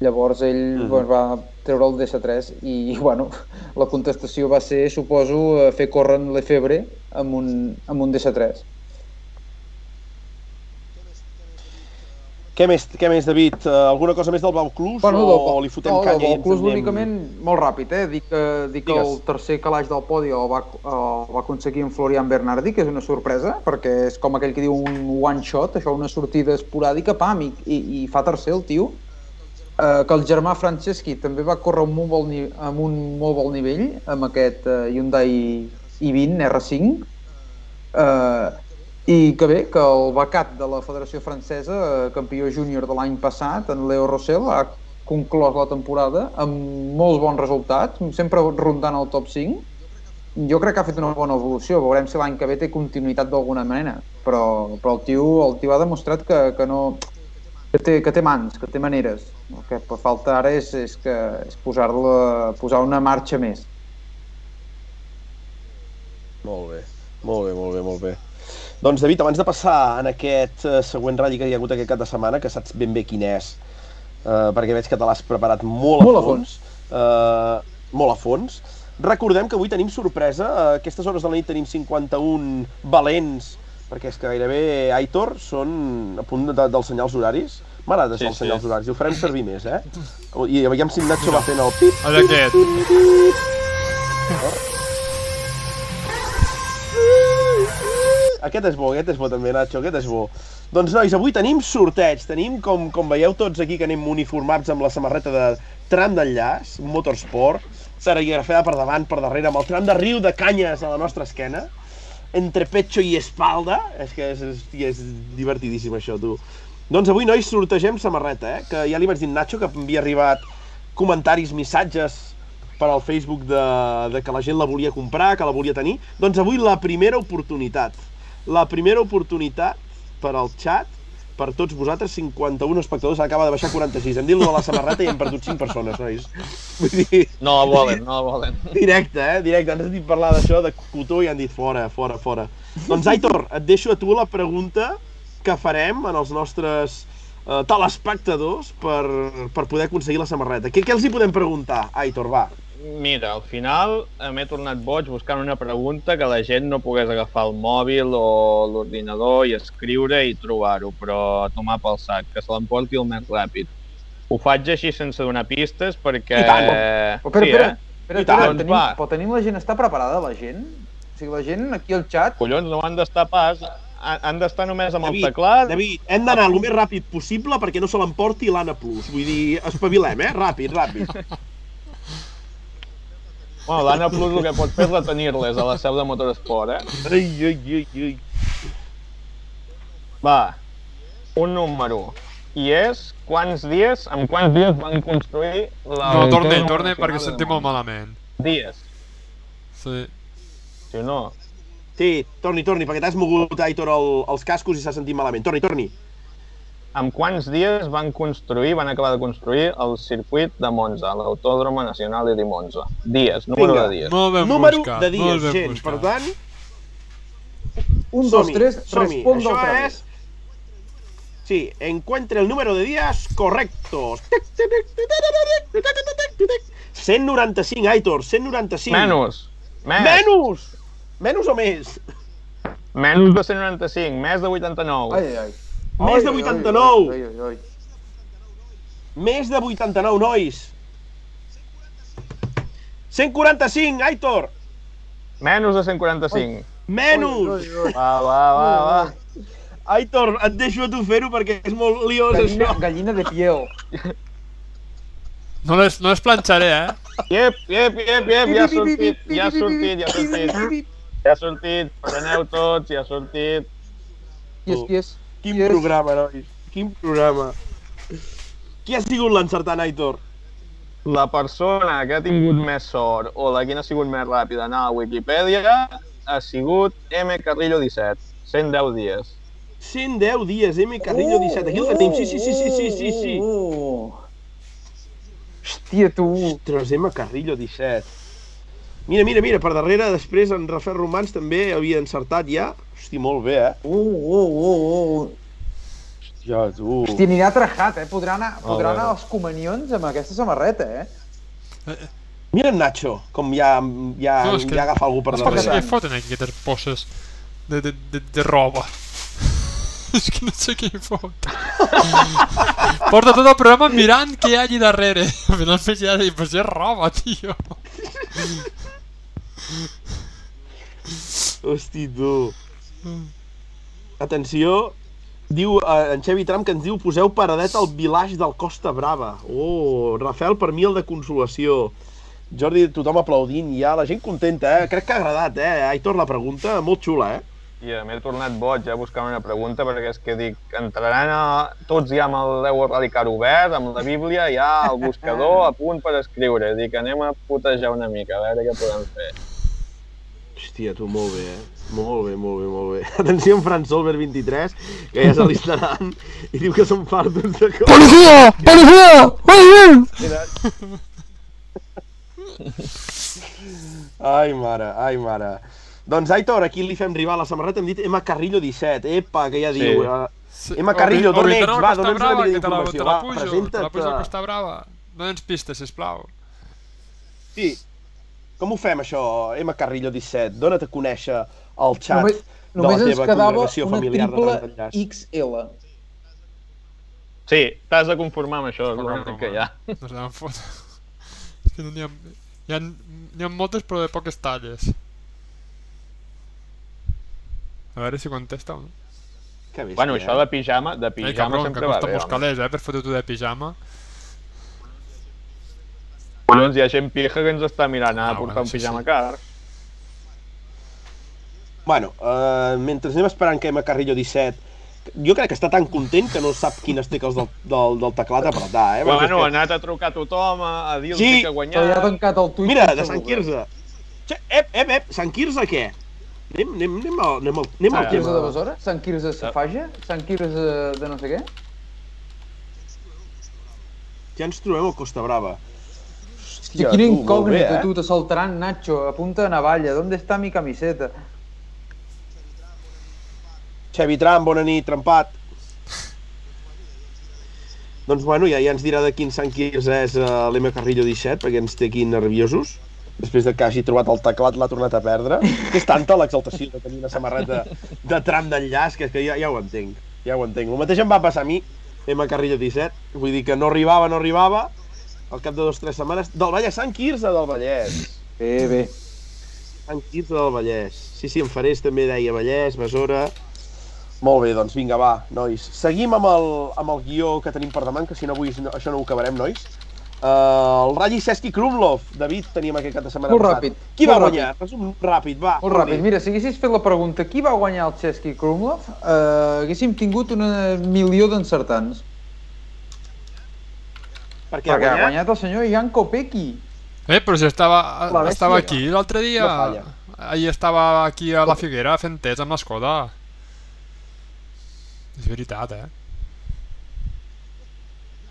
Speaker 4: Llavors ell
Speaker 1: Mhm.
Speaker 4: doncs, va treure el DS3 i, bueno, la contestació va ser, suposo, eh, fer córrer en Lefebvre amb un, amb un DS3.
Speaker 1: Què més, què més David? Uh, alguna cosa més del Bauclús
Speaker 4: Bueno,
Speaker 1: o,
Speaker 4: del,
Speaker 1: o li fotem
Speaker 4: no,
Speaker 1: canya
Speaker 4: del Bauclús
Speaker 1: anem...
Speaker 4: únicament molt ràpid, eh? Dic, que, dic que el tercer calaix del podi el va, el va aconseguir en Florian Bernardi, que és una sorpresa, perquè és com aquell que diu un one shot, això, una sortida esporàdica, pam, i, i, i fa tercer el tio. Eh, que el germà Franceschi també va córrer amb un, bon, amb un molt bon nivell, amb aquest eh, Hyundai i20 R5, eh, i que bé, que el becat de la Federació Francesa, eh, campió júnior de l'any passat, en Leo Rossell, ha conclòs la temporada amb molts bons resultats, sempre rondant el top 5. Jo crec que ha fet una bona evolució, veurem si l'any que ve té continuïtat d'alguna manera, però, però el, tio, el tio ha demostrat que, que no, que té, que té mans, que té maneres. El que fa falta ara és, és, que, és posar-la posar una marxa més.
Speaker 1: Molt bé, molt bé, molt bé, molt bé. Doncs, David, abans de passar en aquest uh, següent ratll que hi ha hagut aquest cap de setmana, que saps ben bé quin és, uh, perquè veig que te l'has preparat molt,
Speaker 4: Molt
Speaker 1: a
Speaker 4: a
Speaker 1: fons, uh, molt a fons, recordem que avui tenim sorpresa, a aquestes hores de la nit tenim 51 valents, perquè és que gairebé, Aitor, són a punt de, dels senyals horaris. M'agrada
Speaker 3: Sí,
Speaker 1: els
Speaker 3: sí.
Speaker 1: senyals horaris, i ho farem servir més, eh? I veiem si en Nacho va fent el pip,
Speaker 2: Allà aquest.
Speaker 1: Aquest és bo, aquest és bo també, Nacho, aquest és bo. Doncs, nois, avui tenim sorteig. Tenim, com, com veieu tots aquí, que anem uniformats amb la samarreta de tram d'enllaç, motorsport, serigrafada per davant, per darrere, amb el tram de riu de canyes a la nostra esquena, entre pecho i espalda. És que és, és, és divertidíssim, això, tu. Doncs avui, nois, sortegem samarreta, eh? Que ja li vaig dir Nacho que m'havia arribat comentaris, missatges per al Facebook de, de que la gent la volia comprar, que la volia tenir. Doncs avui la primera oportunitat. La primera oportunitat per al xat, per tots vosaltres, 51 espectadors, acaba de baixar 46. Hem dit lo de la samarreta i hem perdut 5 persones, nois. Vull dir,
Speaker 3: No la volen, no la volen.
Speaker 1: directe, eh? Directe. Ens has dit parlar d'això, de cotó, i han dit fora, fora, fora. Doncs, Aitor, et deixo a tu la pregunta que farem en els nostres eh, telespectadors per, per poder aconseguir la samarreta. Què, què els hi podem preguntar, Aitor, va?
Speaker 3: Mira, al final m'he tornat boig buscant una pregunta que la gent no pogués agafar el mòbil o l'ordinador i escriure i trobar-ho, però a tomar pel sac, que se l'emporti el més ràpid. Ho faig així sense donar pistes perquè...
Speaker 1: I tant.
Speaker 4: Però, espera,
Speaker 3: sí,
Speaker 4: espera,
Speaker 3: eh?
Speaker 1: tant,
Speaker 4: espera
Speaker 3: doncs
Speaker 4: tenim,
Speaker 3: va.
Speaker 4: però tenim la gent, està preparada la gent? O sigui, la gent aquí al xat...
Speaker 3: Collons, no han d'estar pas... Han d'estar només amb el
Speaker 1: David,
Speaker 3: teclat.
Speaker 1: David, hem d'anar el més ràpid possible perquè no se l'emporti l'Anna Plus. Vull dir, espavilem, eh? Ràpid, ràpid.
Speaker 3: Bueno, l'Anna Plus el que pot fer és retenir-les a la seu de Motorsport, eh?
Speaker 1: Ai, ai, ai, ai.
Speaker 3: Va, un número. I és quants dies, amb quants dies van construir la...
Speaker 2: No, torna
Speaker 3: de
Speaker 2: perquè sentim molt malament.
Speaker 3: Dies,
Speaker 2: Sí.
Speaker 3: si no.
Speaker 1: Sí, torni, torni, perquè t'has mogut, Aitor, el, els cascos i s'ha sentit malament. Torni, torni.
Speaker 3: Amb quants dies van construir, van acabar de construir el circuit de Monza, l'Autòdromo Nacional de Monza? Dies, número
Speaker 1: Vinga.
Speaker 3: de dies.
Speaker 2: Molt ben
Speaker 1: Número
Speaker 2: buscat,
Speaker 1: de dies, gent.
Speaker 2: buscat.
Speaker 1: Per tant,
Speaker 4: Un, dos, tres, respondo
Speaker 1: Això és... Sí, encuentre el número de días correctos. 195, Aitor, 195.
Speaker 3: Menys, més,
Speaker 1: Menys! Menys o més?
Speaker 3: menys de 195, més de 89.
Speaker 4: Ai, ai.
Speaker 1: Més de
Speaker 4: Ai, ai,
Speaker 1: 89.
Speaker 4: Ai, ai, ai.
Speaker 1: Més de 89, nois. 145, Aitor.
Speaker 3: Menys de 145.
Speaker 1: Menys.
Speaker 3: Va, va, va, va.
Speaker 1: Aitor, et deixo a tu fer-ho perquè és molt liós
Speaker 4: Gallina,
Speaker 1: això.
Speaker 4: gallina de piel.
Speaker 2: No les, no les plancharé, eh?
Speaker 3: Iep, iep, iep, iep, ja ha sortit, ja ha sortit, ja ha sortit. Ja ha sortit, preneu tots, ja ha sortit.
Speaker 4: Yes, yes.
Speaker 1: Quin
Speaker 4: yes.
Speaker 1: programa, nois. Quin programa. Qui ha sigut l'encertant, Aitor?
Speaker 3: La persona que ha tingut més sort o la que ha sigut més ràpida a anar a Wikipedia ha sigut M. Carrillo 17, 110 dies.
Speaker 1: 110 dies, M. Carrillo 17. Aquí el tenim, sí, sí, sí, sí, sí, sí, sí.
Speaker 4: Oh. Hòstia, tu.
Speaker 1: Ostres, M. Carrillo 17. Mira, mira, mira, per darrere, després en Rafael Romans també havia encertat ja. Hosti, molt bé, eh?
Speaker 4: Uh, uh, uh, uh.
Speaker 1: Ja, tu.
Speaker 4: Hòstia, anirà trajat, eh? Podrà anar, podrà anar als comanions amb aquesta samarreta, eh?
Speaker 1: Mira en Nacho, com ja, ja,
Speaker 2: No, és que-
Speaker 1: ja agafa algú per
Speaker 2: És
Speaker 1: darrere.
Speaker 2: què foten aquí aquestes bosses de, de, de, de roba? és que no sé què hi fot. Porta tot el programa mirant què hi ha allí darrere. Al final m'he girat i pues és roba, tio.
Speaker 1: Hosti, tu. Atenció, diu eh, en Xevi Tram que ens diu poseu paradet al vilaix del Costa Brava. Oh, Rafael per mi el de consolació. Jordi, tothom aplaudint ja, la gent contenta, eh? Crec que ha agradat, eh? Aitor, la pregunta, molt xula, eh?
Speaker 3: I m'he tornat boig ja buscant una pregunta perquè és que dic, entraran a, tots ja amb el Euro Rally Car obert, amb la Bíblia, ja al buscador a punt per escriure. Dic, anem a putejar una mica, a veure què podem fer.
Speaker 1: Hòstia, tu, molt bé, eh? Molt bé, molt bé, molt bé. Atenció, en Fran Solver 23, que ja se l'estaran, i diu que són fartos de cop.
Speaker 2: Policia! Policia! Policia!
Speaker 1: Ai, mare, ai, mare. Doncs, Aitor, aquí li fem rival a la samarreta, hem dit Emma Carrillo 17. Epa, que ja
Speaker 3: Sí.
Speaker 1: diu. Uh, Emma Carrillo, d'on ets? Va, dona'ns una mica
Speaker 2: que te la, te
Speaker 1: d'informació.
Speaker 2: la
Speaker 1: Va,
Speaker 2: pujo, te la
Speaker 1: presenta't.
Speaker 2: pujo al Costa Brava. Dona'ns pistes, sisplau.
Speaker 1: Sí. Com ho fem, això, Emma Carrillo 17? Dóna't a conèixer al xat
Speaker 4: Només, només
Speaker 1: de la
Speaker 4: ens
Speaker 1: teva
Speaker 4: quedava
Speaker 1: congregació familiar de d'Enllaç.
Speaker 4: XL.
Speaker 3: Sí, t'has de conformar amb això, és l'únic que hi ha.
Speaker 2: No se n'han fot. És que no n'hi ha... Hi ha, n'hi ha moltes però de poques talles. A veure si contesta o no.
Speaker 1: Que
Speaker 3: Bueno, això
Speaker 1: eh?
Speaker 3: de pijama, de
Speaker 2: Ei,
Speaker 3: pijama
Speaker 2: cabron, que
Speaker 3: sempre va
Speaker 2: costa
Speaker 3: bé,
Speaker 2: molts calés, eh, per fotre-t'ho de pijama.
Speaker 3: Collons, hi ha gent pija que ens està mirant a
Speaker 2: Ah,
Speaker 3: portar
Speaker 2: bueno,
Speaker 3: un
Speaker 2: sí,
Speaker 3: pijama
Speaker 2: sí.
Speaker 3: car.
Speaker 1: Bueno, uh, mentre anem esperant que Emma Carrillo 17 jo crec que està tan content que no sap quines tecles del, del, del teclat apretar, eh?
Speaker 3: Bueno,
Speaker 1: és
Speaker 3: ha anat a trucar a tothom, a, a dir-los
Speaker 1: Sí,
Speaker 3: que ha
Speaker 4: Se li ha
Speaker 3: guanyat.
Speaker 4: tancat el tuit.
Speaker 1: Mira, de Sant. Quirze. Ep, ep, ep, Sant Quirze què? Anem, anem, anem, al, anem, al, anem al
Speaker 3: Ah,
Speaker 4: Quirze de. Besora? Sant Quirze Safaja? Sant Quirze de no sé què?
Speaker 1: Ja ens trobem al Costa Brava.
Speaker 4: Hòstia, quina incògnita,
Speaker 1: bé, eh?
Speaker 4: tu, t'assaltaran, Nacho, a punta de navalla. ¿Dónde está mi camiseta?
Speaker 1: Xavi Tram, bona nit, trempat. Doncs bueno, ja, ja ens dirà de quin Sant Quirze és uh, l'M Carrillo 17, perquè ens té aquí nerviosos. Després de que hagi trobat el teclat, l'ha tornat a perdre. Que és tanta l'exaltació de tenir una samarreta de tram d'enllaç, que és que ja, ja ho entenc. Ja ho entenc. El mateix em va passar a mi, M Carrillo 17. Vull dir que no arribava, no arribava. Al cap de dues o tres setmanes... Del Vallès, Sant Quirze del Vallès.
Speaker 4: Bé, bé.
Speaker 1: Sant Quirze del Vallès. Sí, sí, en Farés també deia Vallès, Besora... Molt bé, doncs vinga, va, nois. Seguim amb el, amb el guió que tenim per davant, que si no avui no, això no ho acabarem, nois. Uh, el Ralli Cesqui Krumlov. David, teníem aquest cap de setmana
Speaker 4: Molt
Speaker 1: passat.
Speaker 4: ràpid,
Speaker 1: Qui va
Speaker 4: molt
Speaker 1: guanyar? Resum ràpid, va.
Speaker 4: Molt ràpid. Mira, si haguessis fet la pregunta qui va guanyar el Chesky Krumlov, eh, haguéssim tingut un milió d'encertants.
Speaker 1: Perquè,
Speaker 4: Perquè ha
Speaker 1: ha guanyat?
Speaker 4: guanyat el senyor Jan Kopecky.
Speaker 2: Eh, però si estava,
Speaker 4: La
Speaker 2: estava aquí l'altre dia.
Speaker 1: No.
Speaker 2: Ahir estava aquí a la Figuera fent test amb l'Escoda. És veritat, eh?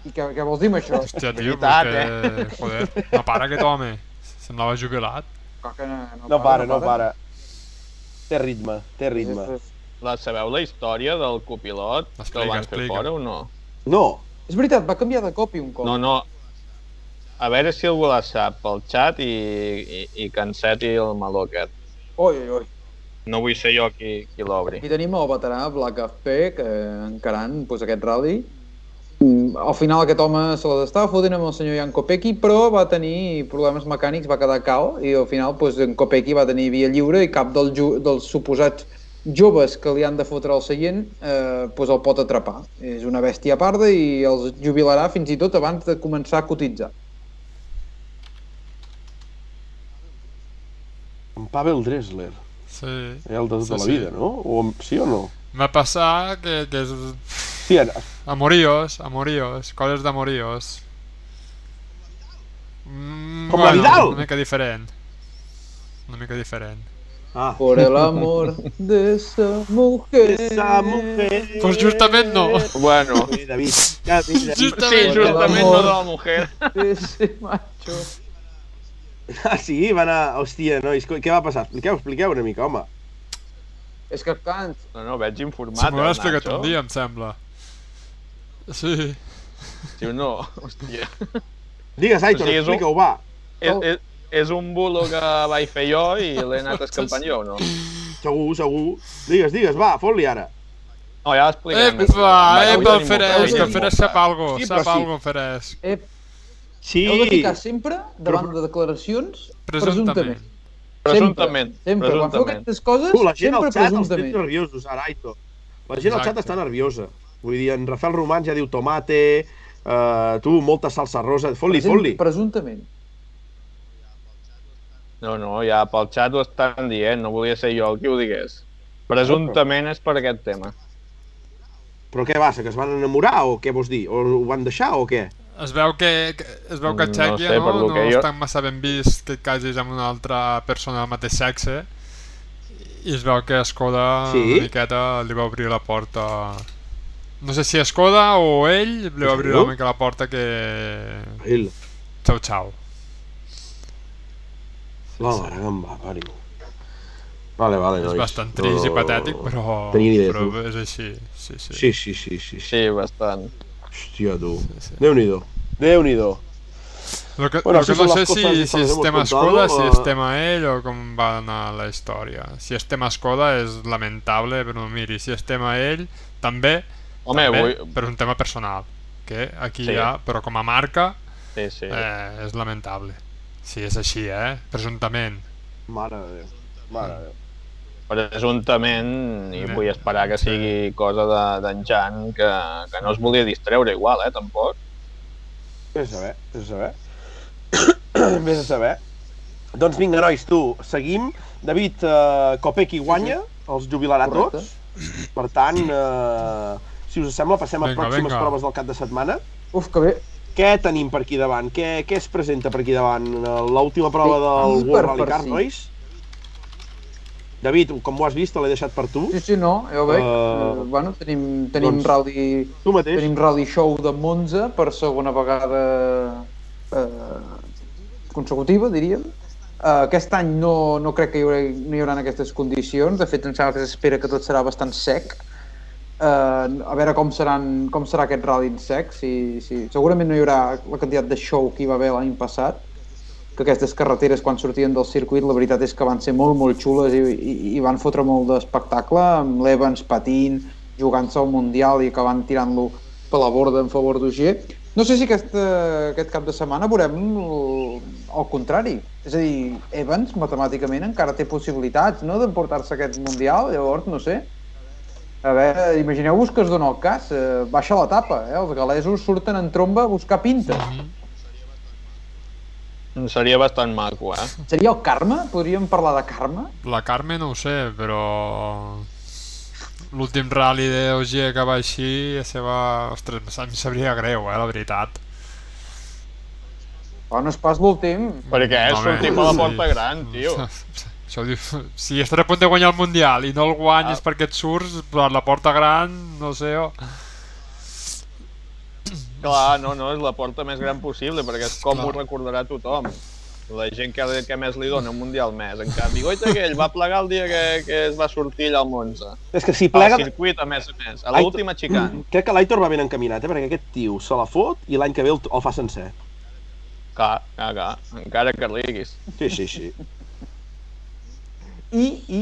Speaker 4: I què, què vols dir amb això?
Speaker 2: Hòstia, tio,
Speaker 3: Veritat,
Speaker 2: perquè... Joder, no para aquest home. Semblava jubilat.
Speaker 4: Que no,
Speaker 1: No para, no para. Té ritme, té ritme.
Speaker 4: És, és,
Speaker 3: La sabeu la història del copilot que
Speaker 2: Explica,
Speaker 3: el van fer
Speaker 2: explica.
Speaker 3: fora o no?
Speaker 1: No,
Speaker 4: és veritat, va canviar de cop i un cop.
Speaker 3: No, no. A veure si algú la sap pel xat i, i, i que enceti el meló aquest.
Speaker 4: Oi, oi, oi.
Speaker 3: No vull ser jo qui, qui l'obri.
Speaker 4: Aquí tenim el veterà Black FP, que encarant pues, aquest rally. Mm, Al final aquest home se les estava fotent amb el senyor Jan Kopecky, però va tenir problemes mecànics, va quedar cao, i al final pues, en Kopecky va tenir via lliure i cap del dels suposats joves que li han de fotre al seient eh, pues el pot atrapar. És una bèstia parda i els jubilarà fins i tot abans de començar a cotitzar.
Speaker 1: en Pavel Dressler.
Speaker 2: Sí.
Speaker 1: El de tota
Speaker 2: Sí,
Speaker 1: la
Speaker 2: sí.
Speaker 1: vida, no? O, sí o no?
Speaker 2: Va passar que, que és...
Speaker 1: Sí, en-
Speaker 2: Amoríos, amoríos, coses d'amoríos. Mm,
Speaker 1: Com la
Speaker 2: bueno,
Speaker 1: Vidal?
Speaker 2: Una mica diferent. Una mica diferent.
Speaker 1: Ah,
Speaker 4: Por el amor de esa mujer.
Speaker 1: esa mujer...
Speaker 2: Pues justament no.
Speaker 3: Bueno,
Speaker 1: Sí, David. Ja, mira,
Speaker 3: sí,
Speaker 2: Justament.
Speaker 3: justament no de la mujer.
Speaker 4: De ese macho.
Speaker 1: Ah, sí? Va anar... Hòstia, nois, què va passar? Expliqueu, expliqueu una mica, home.
Speaker 4: És que cant.
Speaker 3: No, no, veig
Speaker 2: Se
Speaker 3: informat,
Speaker 2: m'ho
Speaker 3: el
Speaker 2: ha explicat
Speaker 3: Nacho.
Speaker 2: un dia, em sembla. Sí.
Speaker 3: Sí o no? Hòstia.
Speaker 1: Digues, Aitor,
Speaker 3: O sigui,
Speaker 1: explica-ho, va.
Speaker 3: És, és, és un bulo que vaig fer jo i l'he anat escampant jo, o no?
Speaker 1: Segur, segur. Digues, digues, va, fot-li ara.
Speaker 3: No, ja l'explicarem.
Speaker 2: Epa,
Speaker 3: Va,
Speaker 2: epa, el
Speaker 3: molta-
Speaker 2: que el Feresc sap algo,
Speaker 1: Sí,
Speaker 2: sap
Speaker 1: sí.
Speaker 2: algo, Feresc.
Speaker 4: Eh,
Speaker 1: Sí.
Speaker 4: Heu de ficar sempre davant de declaracions
Speaker 2: Presumptament.
Speaker 3: Presumptament.
Speaker 4: Sempre, sempre. Quan feu aquestes coses,
Speaker 1: Tu, la gent al
Speaker 4: sempre
Speaker 1: xat els tens
Speaker 4: presumptament.
Speaker 1: nerviosos, ara, Aitor. La gent al xat
Speaker 2: Exacte.
Speaker 1: està nerviosa. Vull dir, en Rafael Romans ja diu tomate, uh, tu, molta salsa rosa, fot-li, fot-li.
Speaker 4: Presumptament.
Speaker 3: No, no, ja pel xat ho estan dient, no volia ser jo el qui ho digués. Presumptament és per aquest tema.
Speaker 1: Però què va, que es van enamorar o què vols dir? O ho van deixar o què?
Speaker 2: Es veu que, que es veu que a
Speaker 3: No
Speaker 2: Txèquia
Speaker 3: sé,
Speaker 2: no,
Speaker 3: lo
Speaker 2: no
Speaker 3: que jo-
Speaker 2: està massa ben vist que et casis amb una altra persona del mateix sexe i es veu que Skoda
Speaker 1: Sí?
Speaker 2: una miqueta li va obrir la porta no sé si Skoda o ell li va obrir
Speaker 1: Sí?
Speaker 2: una mica la porta que
Speaker 1: Ell.
Speaker 2: xau xau
Speaker 1: La em va, parir. Vale, vale,
Speaker 2: és
Speaker 1: nois.
Speaker 2: bastant trist i
Speaker 1: No-
Speaker 2: patètic però,
Speaker 1: Tenia idea,
Speaker 2: però
Speaker 1: tu.
Speaker 2: és així sí, sí.
Speaker 1: Sí, sí, sí, sí. sí.
Speaker 3: Sí, bastant.
Speaker 1: Hòstia, tu.
Speaker 2: sí.
Speaker 1: Déu-n'hi-do. Déu-n'hi-do.
Speaker 2: Lo que,
Speaker 1: Bueno,
Speaker 2: lo que no sé si, si es
Speaker 1: hemos
Speaker 2: tema Skoda, si es tema ell o com va anar la història. Si es tema Skoda és lamentable, però miri, si es tema ell, també,
Speaker 3: Home,
Speaker 2: també
Speaker 3: vull...
Speaker 2: per un tema personal, que aquí
Speaker 3: Sí.
Speaker 2: hi ha, però com a marca
Speaker 3: Sí, sí.
Speaker 2: eh, és lamentable. Si és així, eh? Presumptament.
Speaker 1: Mare de Déu. Mare de Déu.
Speaker 3: Presumptament, i
Speaker 2: Eh,
Speaker 3: vull esperar que
Speaker 2: sí.
Speaker 3: sigui cosa de- d'en Jan, que, que no es volia distreure igual, eh, tampoc.
Speaker 1: Vés a saber, vés a saber. vés a saber. Doncs vinga, nois, tu, seguim. David, uh, Kopecky guanya, els jubilarà
Speaker 4: Correcte.
Speaker 1: tots. Per tant, uh, si us sembla, passem a
Speaker 2: Vinga,
Speaker 1: pròximes
Speaker 2: vinga.
Speaker 1: proves del cap de setmana.
Speaker 4: Uf, que bé.
Speaker 1: Què tenim per aquí davant? Què, què es presenta per aquí davant? Eh, L'última prova
Speaker 4: Sí,
Speaker 1: del World Rally Car, nois? David, com ho has vist, te l'he deixat per tu.
Speaker 4: Sí, sí, no, ja ho veig.
Speaker 1: Uh,
Speaker 4: bueno, tenim, tenim,
Speaker 1: doncs-
Speaker 4: rally, tenim rally show de Monza per segona vegada uh, consecutiva, diríem. Uh, aquest any no, no crec que hi haurà, no hi haurà aquestes condicions. De fet, em sembla que s'espera que tot serà bastant sec. Uh, a veure com, seran, com serà aquest rally en sec. Si, si, segurament no hi haurà la quantitat de show que hi va haver l'any passat, que aquestes carreteres quan sortien del circuit la veritat és que van ser molt molt xules i, i, i van fotre molt d'espectacle amb l'Evans patint, jugant-se al Mundial i acabant tirant-lo per la borda en favor d'Ogier. No sé si aquest, eh, aquest cap de setmana veurem el, el contrari. És a dir, Evans matemàticament encara té possibilitats no, d'emportar-se aquest Mundial, llavors no sé. A veure, imagineu-vos que es dona el cas, eh, baixa la tapa, eh? els galesos surten en tromba a buscar pintes.
Speaker 3: Seria bastant maco, eh?
Speaker 4: Seria el karma? Podríem parlar de karma?
Speaker 2: La Carme no ho sé, però l'últim rally d'Ogier que va així, la seva... Ostres, em sabria greu, eh, la veritat.
Speaker 4: Però no és pas l'últim.
Speaker 3: Perquè és
Speaker 2: Home,
Speaker 3: sortir per la
Speaker 2: sí.
Speaker 3: porta gran, tio.
Speaker 2: Això si estàs a punt de guanyar el Mundial i no el guanyes
Speaker 3: Ah.
Speaker 2: perquè et surts per la porta gran, no sé jo.
Speaker 3: Clar, no, no, és la porta més gran possible, perquè és com
Speaker 2: Clar.
Speaker 3: ho recordarà tothom. La gent que, que més li dona un mundial més. En canvi, goita aquell va plegar el dia que, que es va sortir allà al Monza.
Speaker 1: És que si
Speaker 3: Al
Speaker 1: plega...
Speaker 3: circuit, a més a més, a l'última xicant.
Speaker 1: Crec que l'Aitor va ben encaminat, eh? perquè aquest tio se la fot i l'any que ve el, el fa sencer.
Speaker 3: Clar, clar, clar, encara que riguis.
Speaker 1: Sí, sí, sí.
Speaker 4: I, i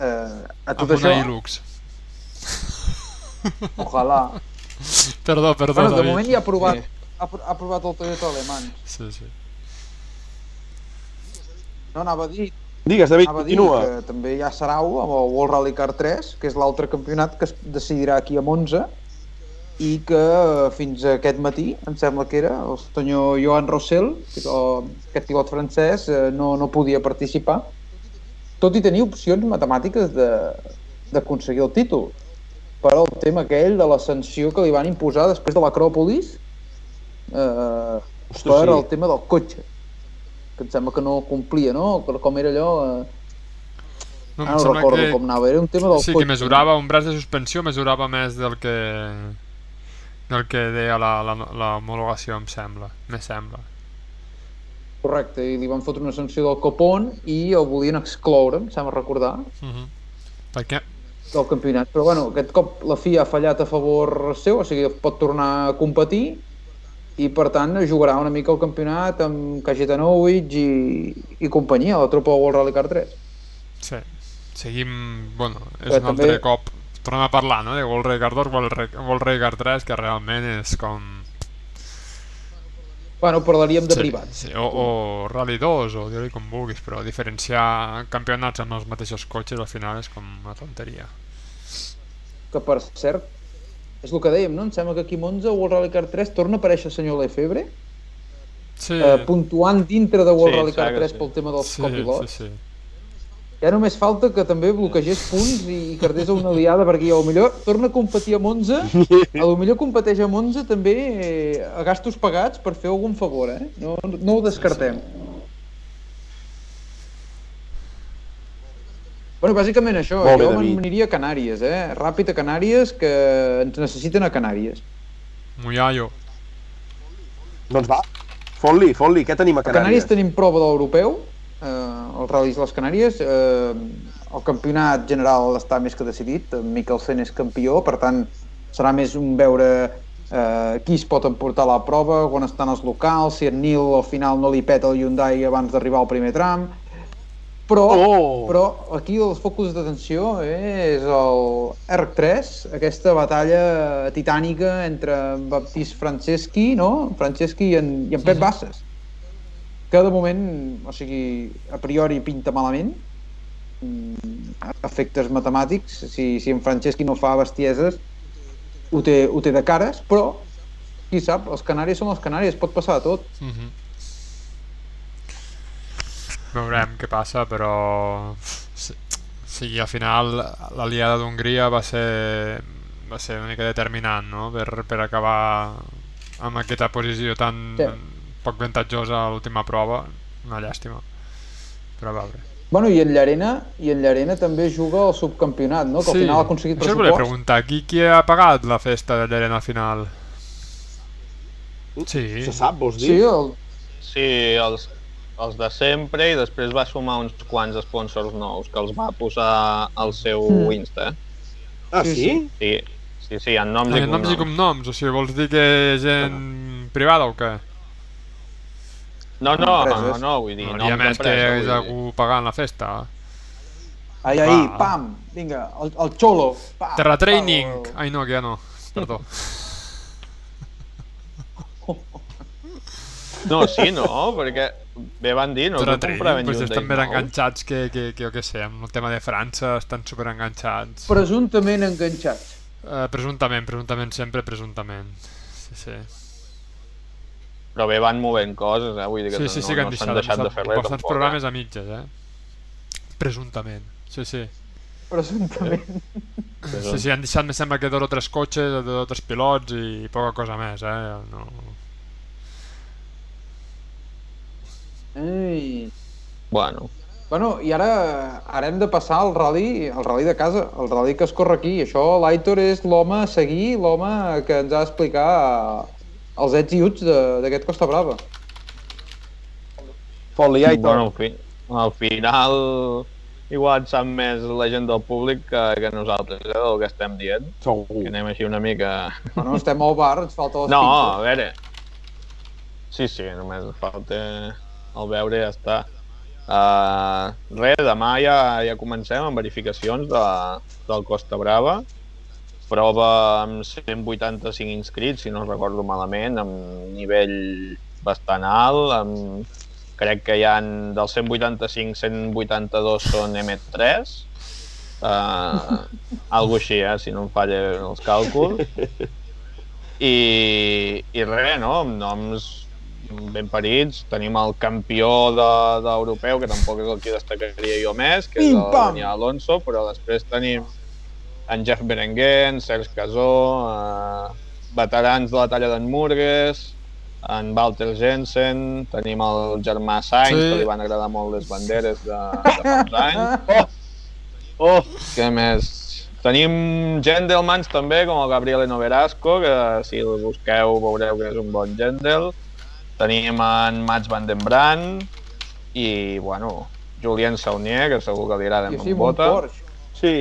Speaker 4: eh, a tot
Speaker 2: Amb
Speaker 4: això,
Speaker 2: una Hilux.
Speaker 4: ojalà.
Speaker 2: Perdó, perdó,
Speaker 4: Bueno, de
Speaker 2: David.
Speaker 4: moment ja ha provat, ha, ha provat el Toyota alemany.
Speaker 2: Sí, sí.
Speaker 4: No, anava a dir,
Speaker 1: Digues, David,
Speaker 4: anava a dir
Speaker 1: continua.
Speaker 4: que també hi ha Sarau amb el World Rally Car 3, que és l'altre campionat que es decidirà aquí a Monza, i que eh, fins aquest matí, em sembla que era, el senyor Joan Rossell, que és el- aquest pilot francès, eh, no, no podia participar, tot i tenir opcions matemàtiques d'aconseguir el títol. Però el tema aquell de la sanció que li van imposar després de l'Acròpolis eh,
Speaker 1: Ostres,
Speaker 4: per
Speaker 1: sí.
Speaker 4: el tema del cotxe que em sembla que no complia, no? Que Com era allò... Eh...
Speaker 2: No,
Speaker 4: Ah, no recordo
Speaker 2: que...
Speaker 4: com anava, era un tema del
Speaker 2: Sí,
Speaker 4: cotxe.
Speaker 2: que mesurava un braç de suspensió, mesurava més del que del que deia la, la, la homologació, em sembla. Me sembla.
Speaker 4: Correcte, i li van fotre una sanció del copon i el volien excloure, em sembla recordar,
Speaker 2: Uh -huh. Perquè
Speaker 4: del campionat. Però bueno, aquest cop la FIA ha fallat a favor seu, o sigui, pot tornar a competir i per tant jugarà una mica el campionat amb Kajetanovic i, i companyia, la tropa del World Rally Car 3.
Speaker 2: Sí, seguim... Bueno, és
Speaker 4: Que
Speaker 2: un altre
Speaker 4: també-
Speaker 2: cop... Tornem a parlar, no?, de World Rally 2, World Rally, Rally 3, que realment és com...
Speaker 4: Bueno, parlaríem de
Speaker 2: sí,
Speaker 4: privats.
Speaker 2: Sí, o, o Rally 2, o dir-li com vulguis, però diferenciar campionats amb els mateixos cotxes al final és com una tonteria.
Speaker 4: que per cert, és el que dèiem, no? Em sembla que aquí Monza, World Rally Car 3, torna a aparèixer el senyor Lefebvre,
Speaker 2: Sí,
Speaker 4: eh, puntuant dintre de World
Speaker 3: Sí,
Speaker 4: Rally Car
Speaker 3: sembla
Speaker 4: 3
Speaker 3: que sí.
Speaker 4: pel tema dels
Speaker 2: sí,
Speaker 4: copilots.
Speaker 2: sí, sí.
Speaker 4: Ja només falta que també bloquegés punts i, i cardés a una aliada, perquè a lo millor torna a competir a Monza, a lo millor competeix a Monza també eh, a gastos pagats per fer algun favor, eh? No, no ho descartem. Bueno, bàsicament això,
Speaker 1: Molt bé,
Speaker 4: jo m'aniria a Canàries, eh? Ràpid a Canàries, que ens necessiten a Canàries.
Speaker 2: Muyayo.
Speaker 1: Doncs va, fot-li, fot-li, què tenim a
Speaker 4: A Canàries
Speaker 1: Canàries?
Speaker 4: tenim prova de l'europeu, eh, els ral·lis de les Canàries. Eh, el campionat general està més que decidit. En Mikkelsen és campió, per tant, serà més un veure eh, qui es pot emportar la prova, quan estan els locals, si en Nil al final no li peta el Hyundai abans d'arribar al primer tram. Però,
Speaker 1: Oh!
Speaker 4: però aquí els focus d'atenció és el ERC3, aquesta batalla titànica entre en Baptist Franceschi, no? Franceschi i en, i en Pep Bassas que de moment, o sigui, a priori pinta malament, mm, efectes matemàtics, si, si en Franceschi no fa bestieses, ho té, ho té de cares, però, qui sap, els canaris són els canaris, pot passar de tot.
Speaker 2: Mm -hmm. Veurem què passa, però... Sí, sí, al final l'aliada d'Hongria va ser va ser una mica determinant no? per, per acabar amb aquesta posició tan
Speaker 4: Sí.
Speaker 2: Poc avantatjosa a l'última prova una llàstima però a veure
Speaker 4: Bueno, i en Llarena, i en Llarena també juga al subcampionat, no? Que al final ha aconseguit
Speaker 2: això us volia
Speaker 4: pressupost.
Speaker 2: preguntar qui, qui ha pagat la festa de Llarena al final? Sí,
Speaker 1: Se sap, vols
Speaker 4: Sí,
Speaker 1: dir?
Speaker 4: el,
Speaker 3: Sí, els, els de sempre i després va sumar uns quants sponsors nous que els va posar al seu
Speaker 4: Mm.
Speaker 3: Insta.
Speaker 1: Ah,
Speaker 4: Sí,
Speaker 1: sí?
Speaker 3: Sí, sí, sí, en noms
Speaker 2: Ah,
Speaker 3: i
Speaker 2: noms
Speaker 3: cognoms.
Speaker 2: i cognoms, o sigui, vols dir que gent privada o què?
Speaker 3: No, no, no,
Speaker 4: Empreses.
Speaker 3: no, vull dir,
Speaker 2: No,
Speaker 3: noms
Speaker 2: hi ha més que és algú pagant la festa.
Speaker 4: Ai, ai,
Speaker 2: Va.
Speaker 4: pam, vinga, el, el xolo. Pa,
Speaker 2: Terra Training!
Speaker 4: pa,
Speaker 2: Ai no, que ja no, perdó.
Speaker 3: No, sí, no, perquè bé van dir, no, no
Speaker 2: Training,
Speaker 3: compraven
Speaker 2: pues estan més enganxats que, que, que jo què sé, amb el tema de França estan super enganxats.
Speaker 4: Presumptament enganxats.
Speaker 2: Eh, presumptament, presumptament, sempre presumptament. Sí, sí.
Speaker 3: Però bé van movent coses, eh? vull dir que
Speaker 2: Sí, sí, sí
Speaker 3: no,
Speaker 2: que han
Speaker 3: no
Speaker 2: deixat,
Speaker 3: s'han deixat de fer res
Speaker 2: bastants
Speaker 3: tampoc.
Speaker 2: programes
Speaker 3: Eh?
Speaker 2: a mitges, eh? Presumptament. Sí, sí.
Speaker 4: Presumptament.
Speaker 2: Sí, sí, han deixat, me sembla que dos o tres cotxes, dos o tres pilots i poca cosa més, eh? No...
Speaker 4: Ei.
Speaker 3: Bueno,
Speaker 4: Bueno, i ara, ara hem de passar al rally, al rally de casa, el rally que es corre aquí. Això, l'Aitor és l'home a seguir, l'home que ens ha d'explicar els ets i uts de- d'aquest Costa Brava.
Speaker 1: Fot-li, Aitor.
Speaker 3: bueno, al, fi, al final igual sap més la gent del públic que, que nosaltres, eh, del que estem dient.
Speaker 1: Segur.
Speaker 3: Que anem així una mica...
Speaker 4: Bueno, estem al bar, ens falta les
Speaker 3: No, a
Speaker 4: pinces.
Speaker 3: veure... Sí, sí, només ens falta el veure i ja està. Uh, res, demà ja, ja comencem amb verificacions de, del Costa Brava. Prova amb 185 inscrits, si no recordo malament, amb nivell bastant alt. Amb, crec que hi ha dels 185, 182 són M3. Uh, algo així, eh, si no em fallen els càlculs. I, i res, no? Amb noms ben parits. Tenim el campió de- d'europeu, que tampoc és el que destacaria jo més, que és el! Daniel Alonso, però després tenim en Jeff Berenguer, en Serge Casó, eh, veterans de la talla d'en Murgues, en Walter Jensen, tenim el germà Sainz,
Speaker 2: Sí.
Speaker 3: que li van agradar molt les banderes de, de fa anys.
Speaker 1: Oh,
Speaker 3: Què més? Tenim Gendelmans també, com el Gabriele Noverasco, que si el busqueu veureu que és un bon Gendel. Tenim en Mats Van den Brand i, bueno, Julien Saunier, que segur que li agrada
Speaker 4: I
Speaker 3: amb
Speaker 4: sí, amb un
Speaker 3: bota.
Speaker 4: Porsche.
Speaker 1: sí,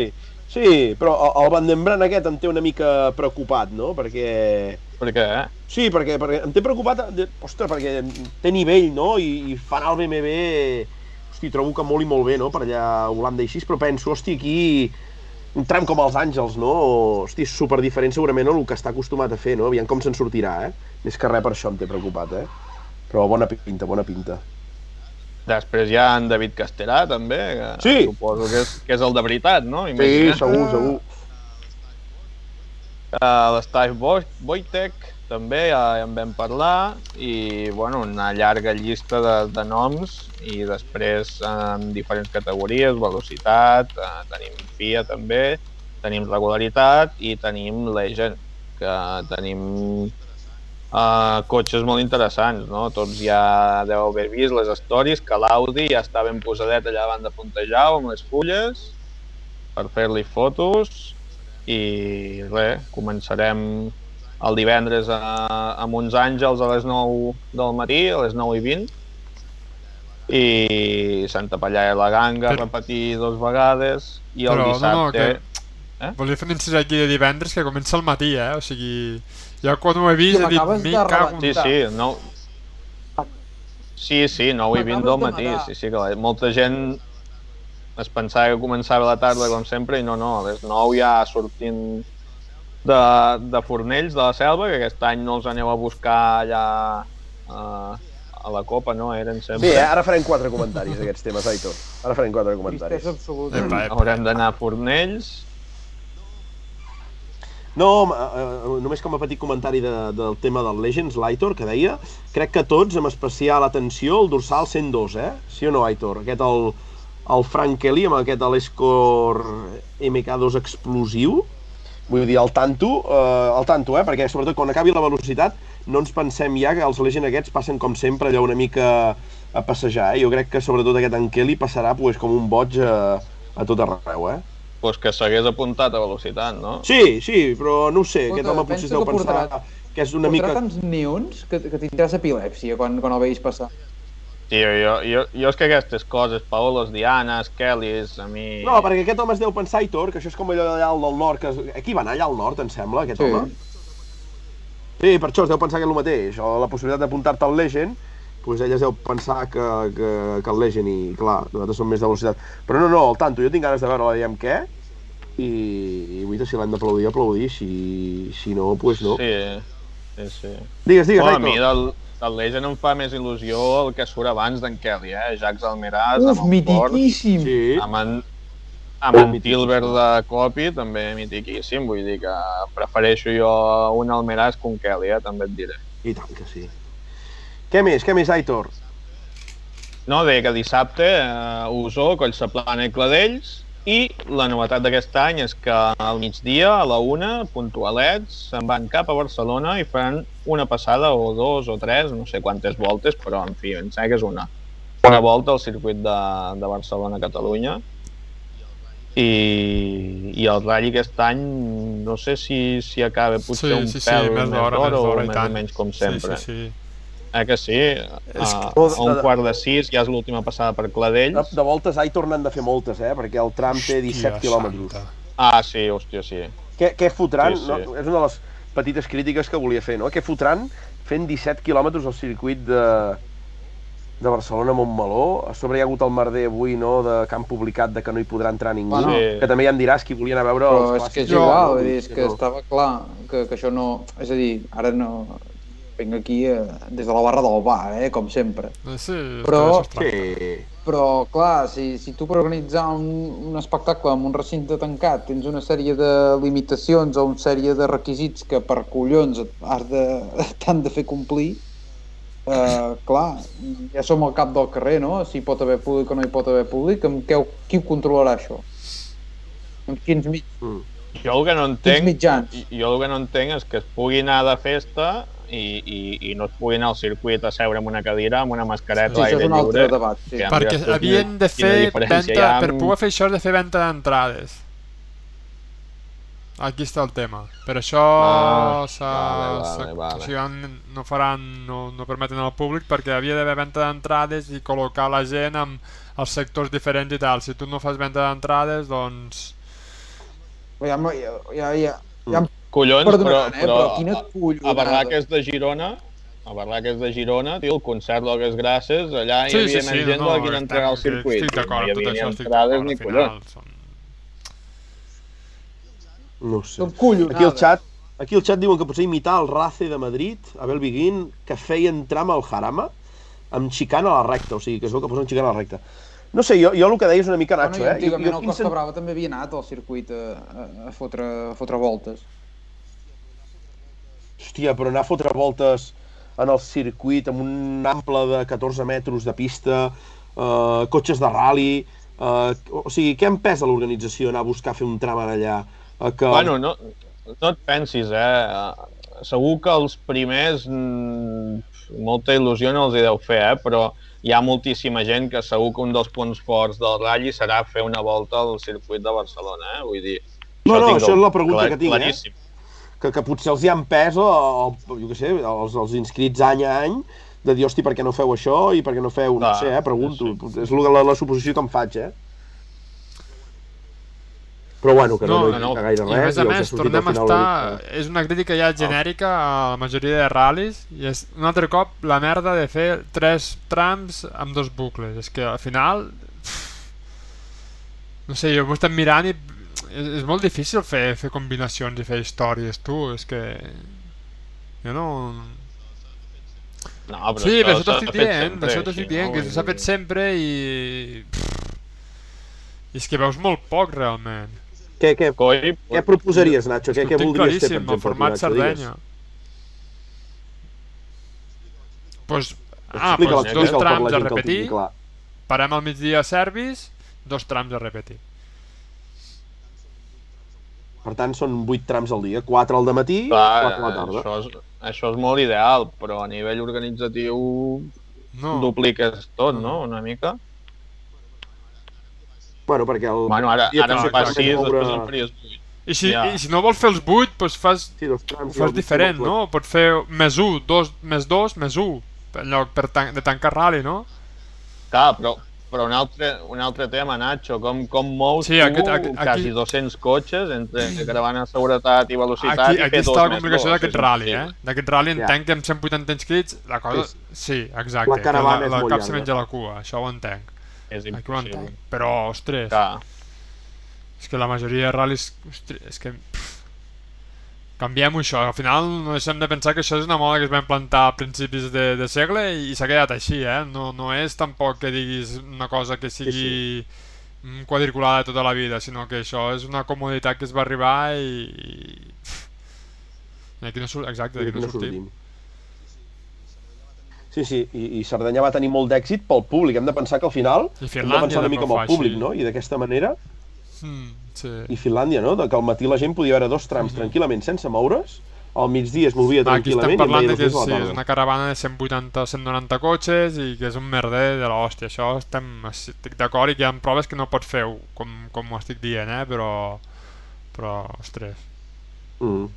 Speaker 1: sí, però el- Van den Brand aquest em té una mica preocupat, no? Perquè...
Speaker 3: Per què, eh?
Speaker 1: Sí, perquè, perquè em té preocupat, de- ostres, perquè té nivell, no? I, i fan el BMW, hosti, trobo que molt i molt bé, no? Per allà a Holanda i així, però penso, hosti, aquí un tram com els Àngels, no? Hosti, és super diferent segurament el que està acostumat a fer, no? Aviam com se'n sortirà, eh? Més que res per això em té preocupat, eh? Però bona pinta, bona pinta.
Speaker 3: Després hi ha en David Casterà, també, que
Speaker 1: Sí.
Speaker 3: suposo que és, que és el de veritat, no?
Speaker 1: Sí,
Speaker 3: Imagina.
Speaker 1: segur, segur.
Speaker 3: Uh, L'Steve Bo- Wojtek també ja, ja en vam parlar i bueno, una llarga llista de, de noms i després en diferents categories, velocitat, uh, tenim FIA també, tenim regularitat i tenim Legend, que tenim uh, cotxes molt interessants, no? Tots ja deveu haver vist les stories que l'Audi ja està ben posadet allà davant de Puntejau amb les fulles per fer-li fotos i res, començarem el divendres a, amb uns àngels a les 9 del matí, a les 9 i 20 i Santa Pallà i la Ganga
Speaker 2: Però-
Speaker 3: repetir dos vegades i el
Speaker 2: Però, no, no,
Speaker 3: dissabte
Speaker 2: que- Volia fer un incís aquí de divendres que comença al matí, eh? O sigui, jo quan ho he vist he dit,
Speaker 4: de
Speaker 2: cago en...
Speaker 3: Sí, sí, no... Sí, sí, 9 i 20 del
Speaker 4: de
Speaker 3: matí, sí, sí, que la- molta gent es pensava que començava la tarda com sempre i no, no, a les 9 ja sortint de, de Fornells, de la Selva, que aquest any no els aneu a buscar allà a, a la Copa, no? Eren sempre...
Speaker 1: Bé, eh? ara farem quatre comentaris d'aquests temes, Aitor. Ara farem quatre comentaris.
Speaker 4: Tristesa absoluta.
Speaker 2: Epa, epa.
Speaker 3: Haurem d'anar a Fornells.
Speaker 1: No, eh, eh, només com a petit comentari de, del tema del Legends, l'Aitor, que deia, crec que tots, amb especial atenció, el dorsal 102, eh? Sí o no, Aitor? Aquest, el, el Frank Kelly, amb aquest l'Escor MK2 explosiu, vull dir, al tanto, eh, al tanto, eh? Perquè, sobretot, quan acabi la velocitat, no ens pensem ja que els Legend aquests passen, com sempre, allò una mica a passejar, eh? Jo crec que, sobretot, aquest en Kelly passarà pues, com un boig a, a tot arreu, eh?
Speaker 3: Pues que s'hagués apuntat a velocitat, no?
Speaker 1: Sí, sí, però no ho sé,
Speaker 4: Escolta,
Speaker 1: aquest home potser es deu
Speaker 4: que
Speaker 1: pensar
Speaker 4: portarà-
Speaker 1: que és una mica...
Speaker 4: tants nions que, que tindràs epilèpsia quan, quan el veis passar.
Speaker 3: Tio, jo, jo, jo és que aquestes coses, Paolos, Dianes, Kellys, a mi...
Speaker 1: No, perquè aquest home es deu pensar, Aitor, que això és com allò d'allà al del nord, que... es- aquí va anar allà al nord, em sembla, aquest
Speaker 4: Sí.
Speaker 1: home. Sí, per això es deu pensar que és el mateix, o la possibilitat d'apuntar-te al Legend, doncs ell es deu pensar que, que, que el Legend, i clar, nosaltres som més de velocitat. Però no, no, al tanto, jo tinc ganes de veure-la, diem què, i, i vull si l'hem d'aplaudir, aplaudir, si, si no, doncs pues no.
Speaker 3: Sí, sí, sí.
Speaker 1: Digues, digues,
Speaker 3: Bueno, a mi del, del Legend em fa més il·lusió el que surt abans d'en Kelly, eh? Jacques Almeraz,
Speaker 4: Uf,
Speaker 3: amb
Speaker 4: mitiquíssim!
Speaker 1: Sí,
Speaker 3: amb en, amb en Tilbert de Copi, també mitiquíssim, vull dir que prefereixo jo un Almeraz que un Kelly, eh? també et diré.
Speaker 1: i tant que sí. Què més, què més, Aitor?
Speaker 3: No, deia que dissabte eh, Usó, Collsaplana i Cladells, i la novetat d'aquest any és que al migdia, a la una, puntualets, se'n van cap a Barcelona i faran una passada o dos o tres, no sé quantes voltes, però en fi, em sembla que és una. Una volta al circuit de, de Barcelona-Catalunya. I, I el Rally aquest any, no sé si, si acaba potser
Speaker 2: Sí,
Speaker 3: un
Speaker 2: sí, sí,
Speaker 3: pèl
Speaker 2: més d'hora,
Speaker 3: o
Speaker 2: i
Speaker 3: més o menys com sempre.
Speaker 2: Sí, sí, sí.
Speaker 3: Eh que sí?
Speaker 2: És
Speaker 3: A,
Speaker 2: que-
Speaker 3: a un quart de sis ja és l'última passada per
Speaker 1: De,
Speaker 3: Cladells.
Speaker 1: de voltes, Aitor n'han de fer moltes, eh? Perquè el tram té 17
Speaker 2: Hòstia
Speaker 1: quilòmetres.
Speaker 2: santa.
Speaker 3: Ah, sí, hòstia, sí.
Speaker 1: Què, què fotran?
Speaker 3: Sí, sí.
Speaker 1: No, és una de les petites crítiques que volia fer, no? Què fotran fent 17 quilòmetres al circuit de, de Barcelona a Montmeló? A sobre hi ha hagut el merder avui, no?, de que han publicat de que no hi podrà entrar ningú.
Speaker 3: Sí.
Speaker 1: Que també ja em diràs qui volia anar a veure
Speaker 4: Però
Speaker 1: els
Speaker 4: és que és igual,
Speaker 1: no,
Speaker 4: vull dir, és que
Speaker 1: no.
Speaker 4: estava clar que, que això no... És a dir, ara no... Vinc aquí eh, des de la barra del bar, eh, com sempre.
Speaker 2: Eh, Sí,
Speaker 4: Però-.
Speaker 1: Sí.
Speaker 4: Però, clar, si, si tu per organitzar un, un espectacle en un recinte tancat tens una sèrie de limitacions o una sèrie de requisits que per collons has de, t'han de fer complir, eh, clar, ja som al cap del carrer, no? Si hi pot haver públic o no hi pot haver públic, amb què, qui ho controlarà, això? Amb quins, mig,
Speaker 1: Mm.
Speaker 3: Jo el que no entenc,
Speaker 4: mitjans?
Speaker 3: jo el que no entenc és que es pugui anar de festa i, i, i no es pugui anar al circuit a seure en una cadira amb una mascareta
Speaker 4: Sí,
Speaker 3: a
Speaker 4: altre
Speaker 3: lliure.
Speaker 4: debat. Sí.
Speaker 3: que-
Speaker 2: Perquè havien de fer
Speaker 3: hi ha
Speaker 2: per
Speaker 3: amb-
Speaker 2: poder fer això de fer venda d'entrades. Aquí està el tema. Per això
Speaker 3: Ah, vale, vale, vale.
Speaker 2: O sigui, no faran, no, no permeten al públic perquè havia d'haver venda d'entrades i col·locar la gent amb els sectors diferents i tal. Si tu no fas venda d'entrades, doncs...
Speaker 4: Ja, ja, ja, ja, ja em
Speaker 3: Collons, però,
Speaker 4: perdonaran, eh,
Speaker 3: però,
Speaker 4: però quina
Speaker 3: a,
Speaker 4: collonada.
Speaker 3: a Barraques de Girona, a Barraques de Girona, tio, el concert Logues Grasses, allà hi
Speaker 2: Sí,
Speaker 3: havia
Speaker 2: sí,
Speaker 3: més
Speaker 2: sí,
Speaker 3: gent
Speaker 2: no,
Speaker 3: de la que hi entregar al circuit.
Speaker 2: Estic d'acord,
Speaker 3: no hi
Speaker 2: amb tot això estic d'acord, al final. Són...
Speaker 1: No sé.
Speaker 4: Són collonades.
Speaker 1: Aquí al xat, aquí al xat diuen que potser imitar el Race de Madrid, Abel Biguín, que feien tram al Jarama amb xicana a la recta, o sigui, que es veu que posen xicana a la recta. No sé, jo, jo el que deia és una mica
Speaker 4: Bueno,
Speaker 1: Nacho,
Speaker 4: i
Speaker 1: eh?
Speaker 4: antigament el
Speaker 1: quin
Speaker 4: Costa
Speaker 1: sen-
Speaker 4: Brava també havia anat al circuit a, a, a, fotre, a fotre voltes.
Speaker 1: Hòstia, però anar a fotre voltes en el circuit amb un ample de 14 metres de pista, eh, cotxes de rally... Eh, o sigui, què em pesa l'organització anar a buscar fer un tram allà? Eh, que...
Speaker 3: Bueno, no, no et pensis, eh? segur que els primers mm, molta il·lusió no els hi deu fer, eh? però hi ha moltíssima gent que segur que un dels punts forts del Rally serà fer una volta al circuit de Barcelona, eh? vull dir...
Speaker 1: No, no, això és la pregunta
Speaker 3: clar-
Speaker 1: que tinc, eh? Que, que potser els hi han pes, o, o, jo què sé, els, els inscrits any a any, de dir, hosti, per què no feu això i per què no feu, no
Speaker 3: Clar,
Speaker 1: sé, eh, pregunto. És la, la suposició que em faig, eh? Però bueno, que no,
Speaker 2: No,
Speaker 1: no,
Speaker 3: no,
Speaker 1: no, gaire
Speaker 2: I
Speaker 1: res.
Speaker 2: a més a
Speaker 1: i
Speaker 2: més, tornem a
Speaker 1: final
Speaker 2: estar...
Speaker 1: una mica-
Speaker 2: És una crítica ja genèrica a la majoria de ral·lis i és un altre cop la merda de fer tres trams amb dos bucles. És que al final... No sé, jo ho he estat mirant i és, és molt difícil fer, fer combinacions i fer històries, tu. És que... Jo no...
Speaker 3: No, però
Speaker 2: Sí, per això t'ho
Speaker 3: s'ha
Speaker 2: estic
Speaker 3: fet
Speaker 2: dient, això t'ho
Speaker 3: així,
Speaker 2: estic dient,
Speaker 3: no?
Speaker 2: que s'ha fet sempre i... I és que veus molt poc, realment.
Speaker 1: Què, què,
Speaker 3: Coi,
Speaker 1: què proposaries, Nacho? Què, què voldries fer, per exemple,
Speaker 2: el format. Sardenya. Pues, ah, pues dos trams a repetir, parem al migdia a Servis, dos trams a repetir.
Speaker 1: Per tant, són 8 trams al dia, 4 al matí,
Speaker 3: Clar,
Speaker 1: 4 a la tarda.
Speaker 3: això és, això és molt ideal, però a nivell organitzatiu
Speaker 2: No,
Speaker 3: dupliques tot, no? Una mica.
Speaker 1: Bueno, perquè el...
Speaker 3: Bueno, ara, ara
Speaker 1: potser
Speaker 3: en fas
Speaker 1: permet
Speaker 3: 6,
Speaker 1: moure-
Speaker 3: després en faries 8.
Speaker 2: I si,
Speaker 3: Ja.
Speaker 2: I si no vols fer els 8, doncs fas,
Speaker 1: Sí, dos trams.
Speaker 2: ho fas diferent, no? Pots fer més 1, dos, més 2, més 1, en lloc per tan de tancar rally, no?
Speaker 3: Clar, però, però un, altre, un altre tema, Nacho, com, com mous
Speaker 2: Sí,
Speaker 3: tu
Speaker 2: aquest-
Speaker 3: quasi
Speaker 2: aquí-
Speaker 3: 200 cotxes entre caravana de seguretat i velocitat
Speaker 2: Aquí,
Speaker 3: i
Speaker 2: aquí
Speaker 3: fer dos
Speaker 2: està la
Speaker 3: més
Speaker 2: complicació d'aquest rally, eh?
Speaker 3: impossible.
Speaker 2: D'aquest rally
Speaker 1: Ja.
Speaker 2: entenc que amb 180 inscrits la cosa...
Speaker 1: És-
Speaker 2: Sí, exacte.
Speaker 1: la caravana
Speaker 2: que la,
Speaker 1: molt
Speaker 2: el cap se
Speaker 1: llarga.
Speaker 2: menja la cua, això ho entenc.
Speaker 3: És
Speaker 2: Aquí ho
Speaker 3: impossible.
Speaker 2: entenc. Però, ostres,
Speaker 3: Clar.
Speaker 2: és que la majoria de ral·lis... Ostres, és que... Canviem això. Al final no deixem de pensar que això és una moda que es va implantar a principis de, de segle i s'ha quedat així, eh? No, no és tampoc que diguis una cosa que sigui mm, quadriculada tota la vida, sinó que això és una comoditat que es va arribar i... i aquí no surt, exacte, d'aquí no sortim.
Speaker 1: Sí, sí, i, i Cerdanya va tenir molt d'èxit pel públic. Hem de pensar que al final
Speaker 2: I
Speaker 1: hem de
Speaker 2: Finlàndia
Speaker 1: pensar una mica
Speaker 2: fa
Speaker 1: el públic,
Speaker 2: així.
Speaker 1: no? I d'aquesta manera,
Speaker 2: Mm, sí.
Speaker 1: i Finlàndia, no? De que al matí la gent podia veure dos trams tranquil·lament sense moure's, al migdia es movia
Speaker 2: Ah, Aquí estem
Speaker 1: tranquil·lament
Speaker 2: parlant de que
Speaker 1: dos
Speaker 2: sí, és una caravana de 180-190 cotxes i que és un merder de l'hòstia. Això estem, estic d'acord i que hi ha proves que no pots fer com, com ho estic dient, eh? però, però ostres.
Speaker 1: Mm.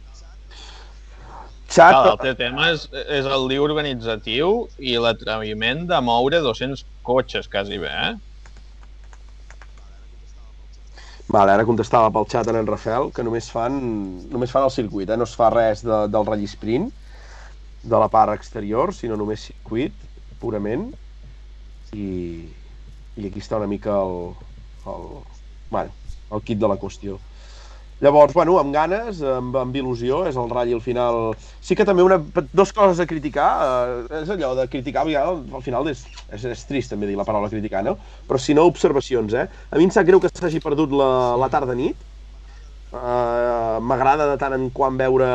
Speaker 1: Xat,
Speaker 3: Clar, L'altre tema és, és el lío organitzatiu i l'atreviment de moure 200 cotxes, quasi bé, eh?
Speaker 1: Vale, ara contestava pel xat en en Rafael que només fan, només fan el circuit, eh? no es fa res de, del ratll sprint, de la part exterior, sinó només circuit, purament. I, i aquí està una mica el, el, bueno, el kit de la qüestió. Llavors, bueno, amb ganes, amb, amb il·lusió, és el ratll al final... Sí que també una, dos coses a criticar, eh, és allò de criticar, perquè al final és, és, és trist també dir la paraula criticar, no? Però si no, observacions, eh? A mi em sap greu que s'hagi perdut la, la tarda-nit, Uh, M'agrada de tant en quant veure,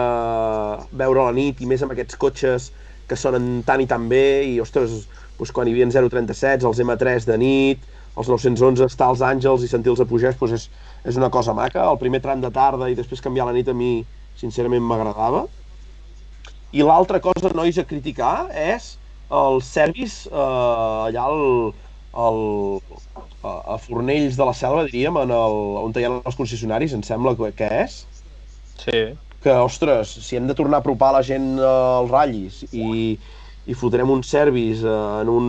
Speaker 1: veure la nit i més amb aquests cotxes que sonen tan i tan bé i, ostres, doncs quan hi havia 037, els M3 de nit, els 911 estar als Àngels i sentir-los a pujar, doncs és, és una cosa maca. El primer tram de tarda i després canviar la nit a mi, sincerament, m'agradava. I l'altra cosa, nois, a criticar és el service eh, allà al, al, a, a Fornells de la Selva, diríem, en el, on hi ha els concessionaris, em sembla que, que és,
Speaker 3: Sí.
Speaker 1: que, ostres, si hem de tornar a apropar la gent als ratllis i, i fotrem un service eh, en un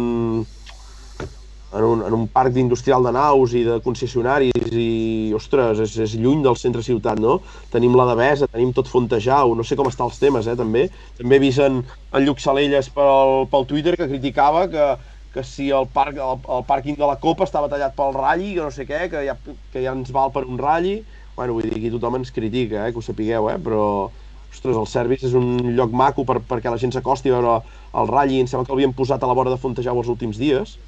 Speaker 1: en un, en un parc industrial de naus i de concessionaris i, ostres, és, és lluny del centre ciutat, no? Tenim la Devesa, tenim tot Fontejau, no sé com estan els temes, eh, també. També he vist en, en Lluc Salelles pel, pel Twitter que criticava que, que si el, parc, el, el pàrquing de la Copa estava tallat pel ratlli, que no sé què, que ja, que ja ens val per un ratlli. Bueno, vull dir, aquí tothom ens critica, eh, que ho sapigueu, eh, però ostres, el Service és un lloc maco per, perquè la gent s'acosti a veure el ratlli. Em sembla que l'havien posat a la vora de Fontejau els últims dies.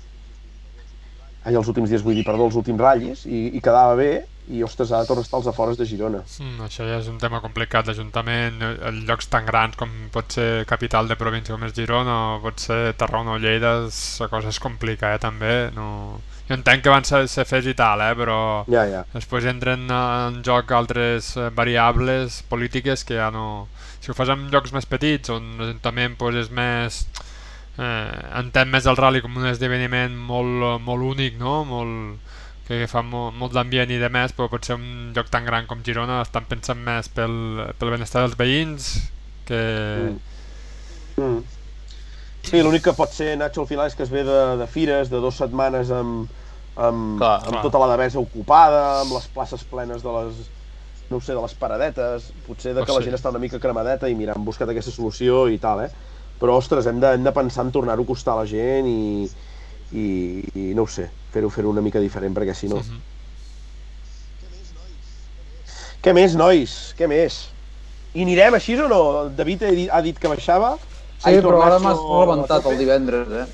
Speaker 1: Ai, els últims dies, vull dir, perdó, els últims ratllis, i, i quedava bé, i ostres, ara torna a estar als afores de Girona.
Speaker 2: Mm, això ja és un tema complicat d'Ajuntament, eh, llocs tan grans com pot ser capital de província com és Girona o pot ser Tarragona o Lleida, la cosa es complica, eh, també. No... jo entenc que van ser, ser fets i tal, eh, però
Speaker 1: Ja, ja.
Speaker 2: després entren en joc altres eh, variables polítiques que ja no... Si ho fas en llocs més petits, on l'Ajuntament pues, és més... Eh, entén més el rally com un esdeveniment molt, molt únic, no? Molt, que fa molt, molt d'ambient i de més, però potser un lloc tan gran com Girona estan pensant més pel, pel benestar dels veïns que...
Speaker 1: Mm. Mm. Sí, l'únic que pot ser, Nacho, al final és que es ve de, de fires, de dues setmanes amb, amb,
Speaker 3: Clar,
Speaker 1: amb
Speaker 2: clar.
Speaker 1: tota la devesa ocupada, amb les places plenes de les, no ho sé, de les paradetes, potser de que
Speaker 2: Oh,
Speaker 1: la
Speaker 2: sí.
Speaker 1: gent està una mica cremadeta i mira, han buscat aquesta solució i tal, eh? Però, ostres, hem de, hem de pensar en tornar-ho a costar a la gent i, i, i no ho sé, fer-ho fer una mica diferent, perquè si no...
Speaker 2: Mhm.
Speaker 1: Què més, nois? Què més? I anirem així o no? David ha dit, ha dit que baixava.
Speaker 4: Sí,
Speaker 1: Aitor
Speaker 4: però ara m'has rebentat el divendres, eh?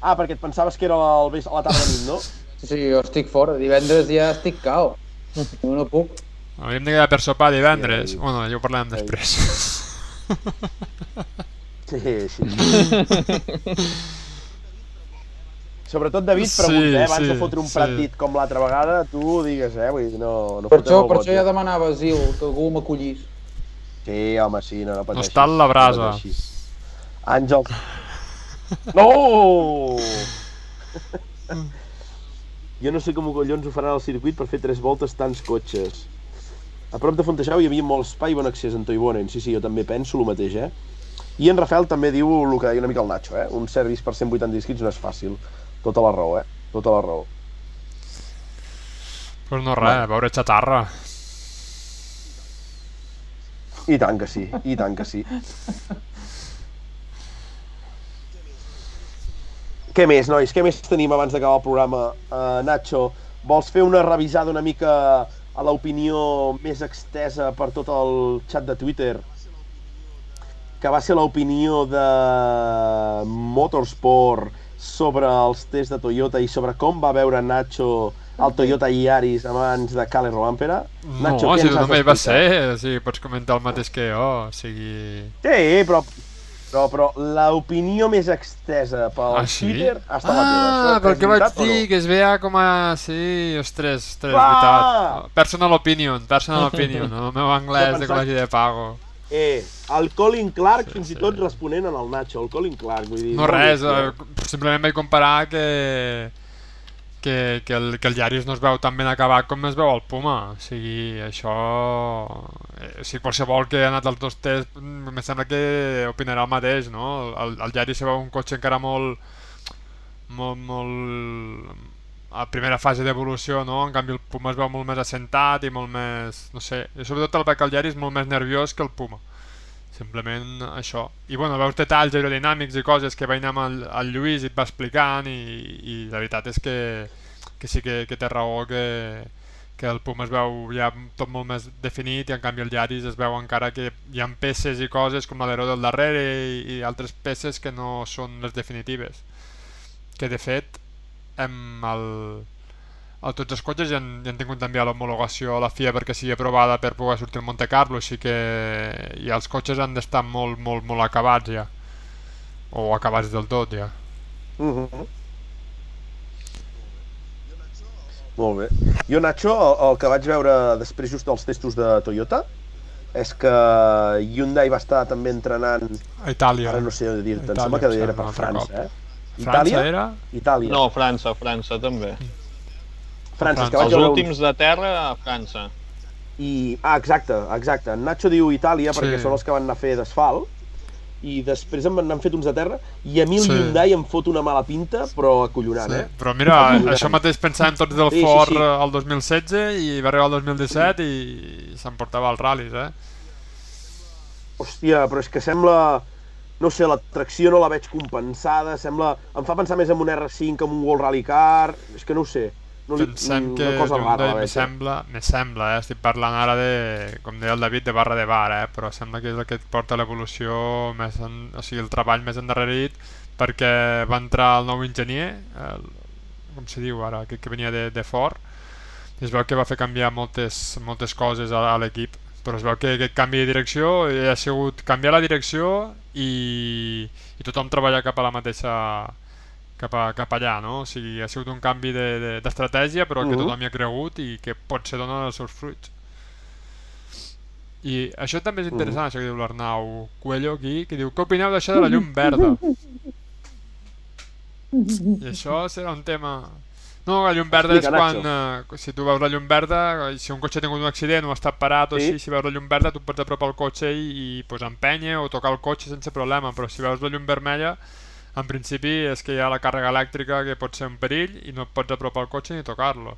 Speaker 1: Ah, perquè et pensaves que era el, ves- a la tarda nit, no?
Speaker 4: Sí, sí, jo estic fora. Divendres ja estic cao. Jo no puc.
Speaker 2: Hauríem de quedar per sopar divendres.
Speaker 1: Sí.
Speaker 2: Bueno, ja ho parlem
Speaker 1: Sí.
Speaker 2: després.
Speaker 1: Sí, sí. Sobretot, David,
Speaker 2: Sí,
Speaker 1: pregunta, eh? Abans
Speaker 2: sí,
Speaker 1: de fotre un
Speaker 2: sí.
Speaker 1: prat dit com l'altra vegada, tu digues, eh? Vull dir, no, no
Speaker 4: Per això, per això ja
Speaker 1: eh?
Speaker 4: demanava asil, que algú m'acollís.
Speaker 1: Sí, home, sí, no, no pateixis.
Speaker 2: està en la brasa.
Speaker 1: no. Àngels. No! jo no sé com collons ho faran al circuit per fer tres voltes tants cotxes. A prop de Fontejau hi havia molt espai i bon accés en Toivonen. Sí, sí, jo també penso el mateix, eh? I en Rafael també diu el que deia una mica el Nacho, eh? Un service per 180 inscrits no és fàcil. Tota la raó, eh? Tota la raó.
Speaker 2: Pues no res, a veure xatarra.
Speaker 1: I tant que sí, i tant que sí. Què més, nois? Què més tenim abans d'acabar el programa? Uh, Nacho, vols fer una revisada una mica a l'opinió més extesa per tot el xat de Twitter? Que va ser l'opinió de Motorsport sobre els tests de Toyota i sobre com va veure Nacho el Toyota Yaris abans de Cale Rovampera?
Speaker 2: No,
Speaker 1: què
Speaker 2: si
Speaker 1: ens
Speaker 2: tu
Speaker 1: has
Speaker 2: també
Speaker 1: d'explicar?
Speaker 2: ser, o sigui, pots comentar el mateix que jo, o sigui...
Speaker 1: Sí, però, però, però l'opinió més extesa pel
Speaker 2: Ah, sí?
Speaker 1: Twitter ha estat la teva.
Speaker 2: Ah, perquè
Speaker 1: és
Speaker 2: vaig
Speaker 1: o
Speaker 2: dir
Speaker 1: no?
Speaker 2: que es veia com a... Sí, ostres, ostres,
Speaker 1: Clar!
Speaker 2: veritat. Personal opinion, personal opinion, el meu anglès de col·legi de pago.
Speaker 1: Eh, el Colin Clark fins i tot responent en el Nacho, el Colin Clark, vull dir...
Speaker 2: No
Speaker 1: molt
Speaker 2: res, eh, simplement vaig comparar que, que, que, el, que el Yaris no es veu tan ben acabat com es veu el Puma. O sigui, això... Eh, o sigui, qualsevol que ha anat als dos tests mm, em sembla que opinarà el mateix, no? El, el Yaris se veu un cotxe encara molt... molt, molt a primera fase d'evolució, no? En canvi el Puma es veu molt més assentat i molt més... no sé, i sobretot el el Yaris molt més nerviós que el Puma simplement això. I bueno, veus detalls aerodinàmics i coses que va anar amb el, el Lluís i et va explicant i, i la veritat és que, que sí que, que té raó que, que el Puma es veu ja tot molt més definit i en canvi el Yaris es veu encara que hi ha peces i coses com l'aleró del darrere i, i altres peces que no són les definitives que de fet amb el, a tots els cotxes ja han, ja han tingut també l'homologació a la FIA perquè sigui aprovada per poder sortir al Monte Carlo, així que ja els cotxes han d'estar molt, molt, molt acabats ja. O acabats del tot ja.
Speaker 1: Mhm. Molt bé. Jo, Nacho, el, el que vaig veure després just dels testos de Toyota és que Hyundai va estar també entrenant,
Speaker 2: A Itàlia.
Speaker 1: ara no sé dir-te, em sembla que era per França, eh?
Speaker 2: França
Speaker 1: Itàlia?
Speaker 2: era?
Speaker 1: Itàlia.
Speaker 3: No, França, França també.
Speaker 1: França, que
Speaker 2: França.
Speaker 1: vaig
Speaker 3: Els
Speaker 1: veure
Speaker 3: últims de terra a França.
Speaker 1: I, ah, exacte, exacte. En Nacho diu Itàlia perquè
Speaker 2: Sí.
Speaker 1: són els que van anar a fer d'asfalt i després en n'han fet uns de terra i a mi el
Speaker 2: Sí.
Speaker 1: Hyundai em fot una mala pinta però acollonant,
Speaker 2: Sí.
Speaker 1: eh?
Speaker 2: Però mira,
Speaker 1: Acollonant.
Speaker 2: això mateix pensàvem tots del
Speaker 1: Sí, sí,
Speaker 2: Ford
Speaker 1: sí.
Speaker 2: el 2016 i va arribar el 2017 i s'emportava els ral·lis, eh?
Speaker 1: Hòstia, però és que sembla... No sé, la tracció no la veig compensada, sembla... Em fa pensar més en un R5 que en un World Rally Car... És que no ho sé. No li-
Speaker 2: Pensem
Speaker 1: una
Speaker 2: que
Speaker 1: cosa rara,
Speaker 2: Hyundai me sembla, me sembla, eh? estic parlant ara de, com deia el David, de barra de bar, eh? però sembla que és el que et porta l'evolució més, en, o sigui, el treball més endarrerit perquè va entrar el nou enginyer, el, com se diu ara, que, que venia de, de Ford, i es veu que va fer canviar moltes, moltes coses a, a l'equip, però es veu que aquest canvi de direcció ha sigut canviar la direcció i, i tothom treballa cap a la mateixa cap, a, cap allà, no? O sigui, ha sigut un canvi d'estratègia, de, de, però que
Speaker 1: Mhm.
Speaker 2: tothom hi ha cregut i que potser dona els seus fruits. I això també és interessant, això que diu l'Arnau Cuello aquí, que diu, què opineu d'això de la llum verda? I això serà un tema... No, la llum verda
Speaker 1: Explica,
Speaker 2: és quan, eh, si tu veus la llum verda, eh, si un cotxe ha tingut un accident o ha estat parat o
Speaker 1: Sí.
Speaker 2: així, si veus la llum verda tu pots apropar el cotxe i, i pues, empènyer o tocar el cotxe sense problema, però si veus la llum vermella, en principi és que hi ha la càrrega elèctrica que pot ser un perill i no et pots apropar el cotxe ni tocar-lo.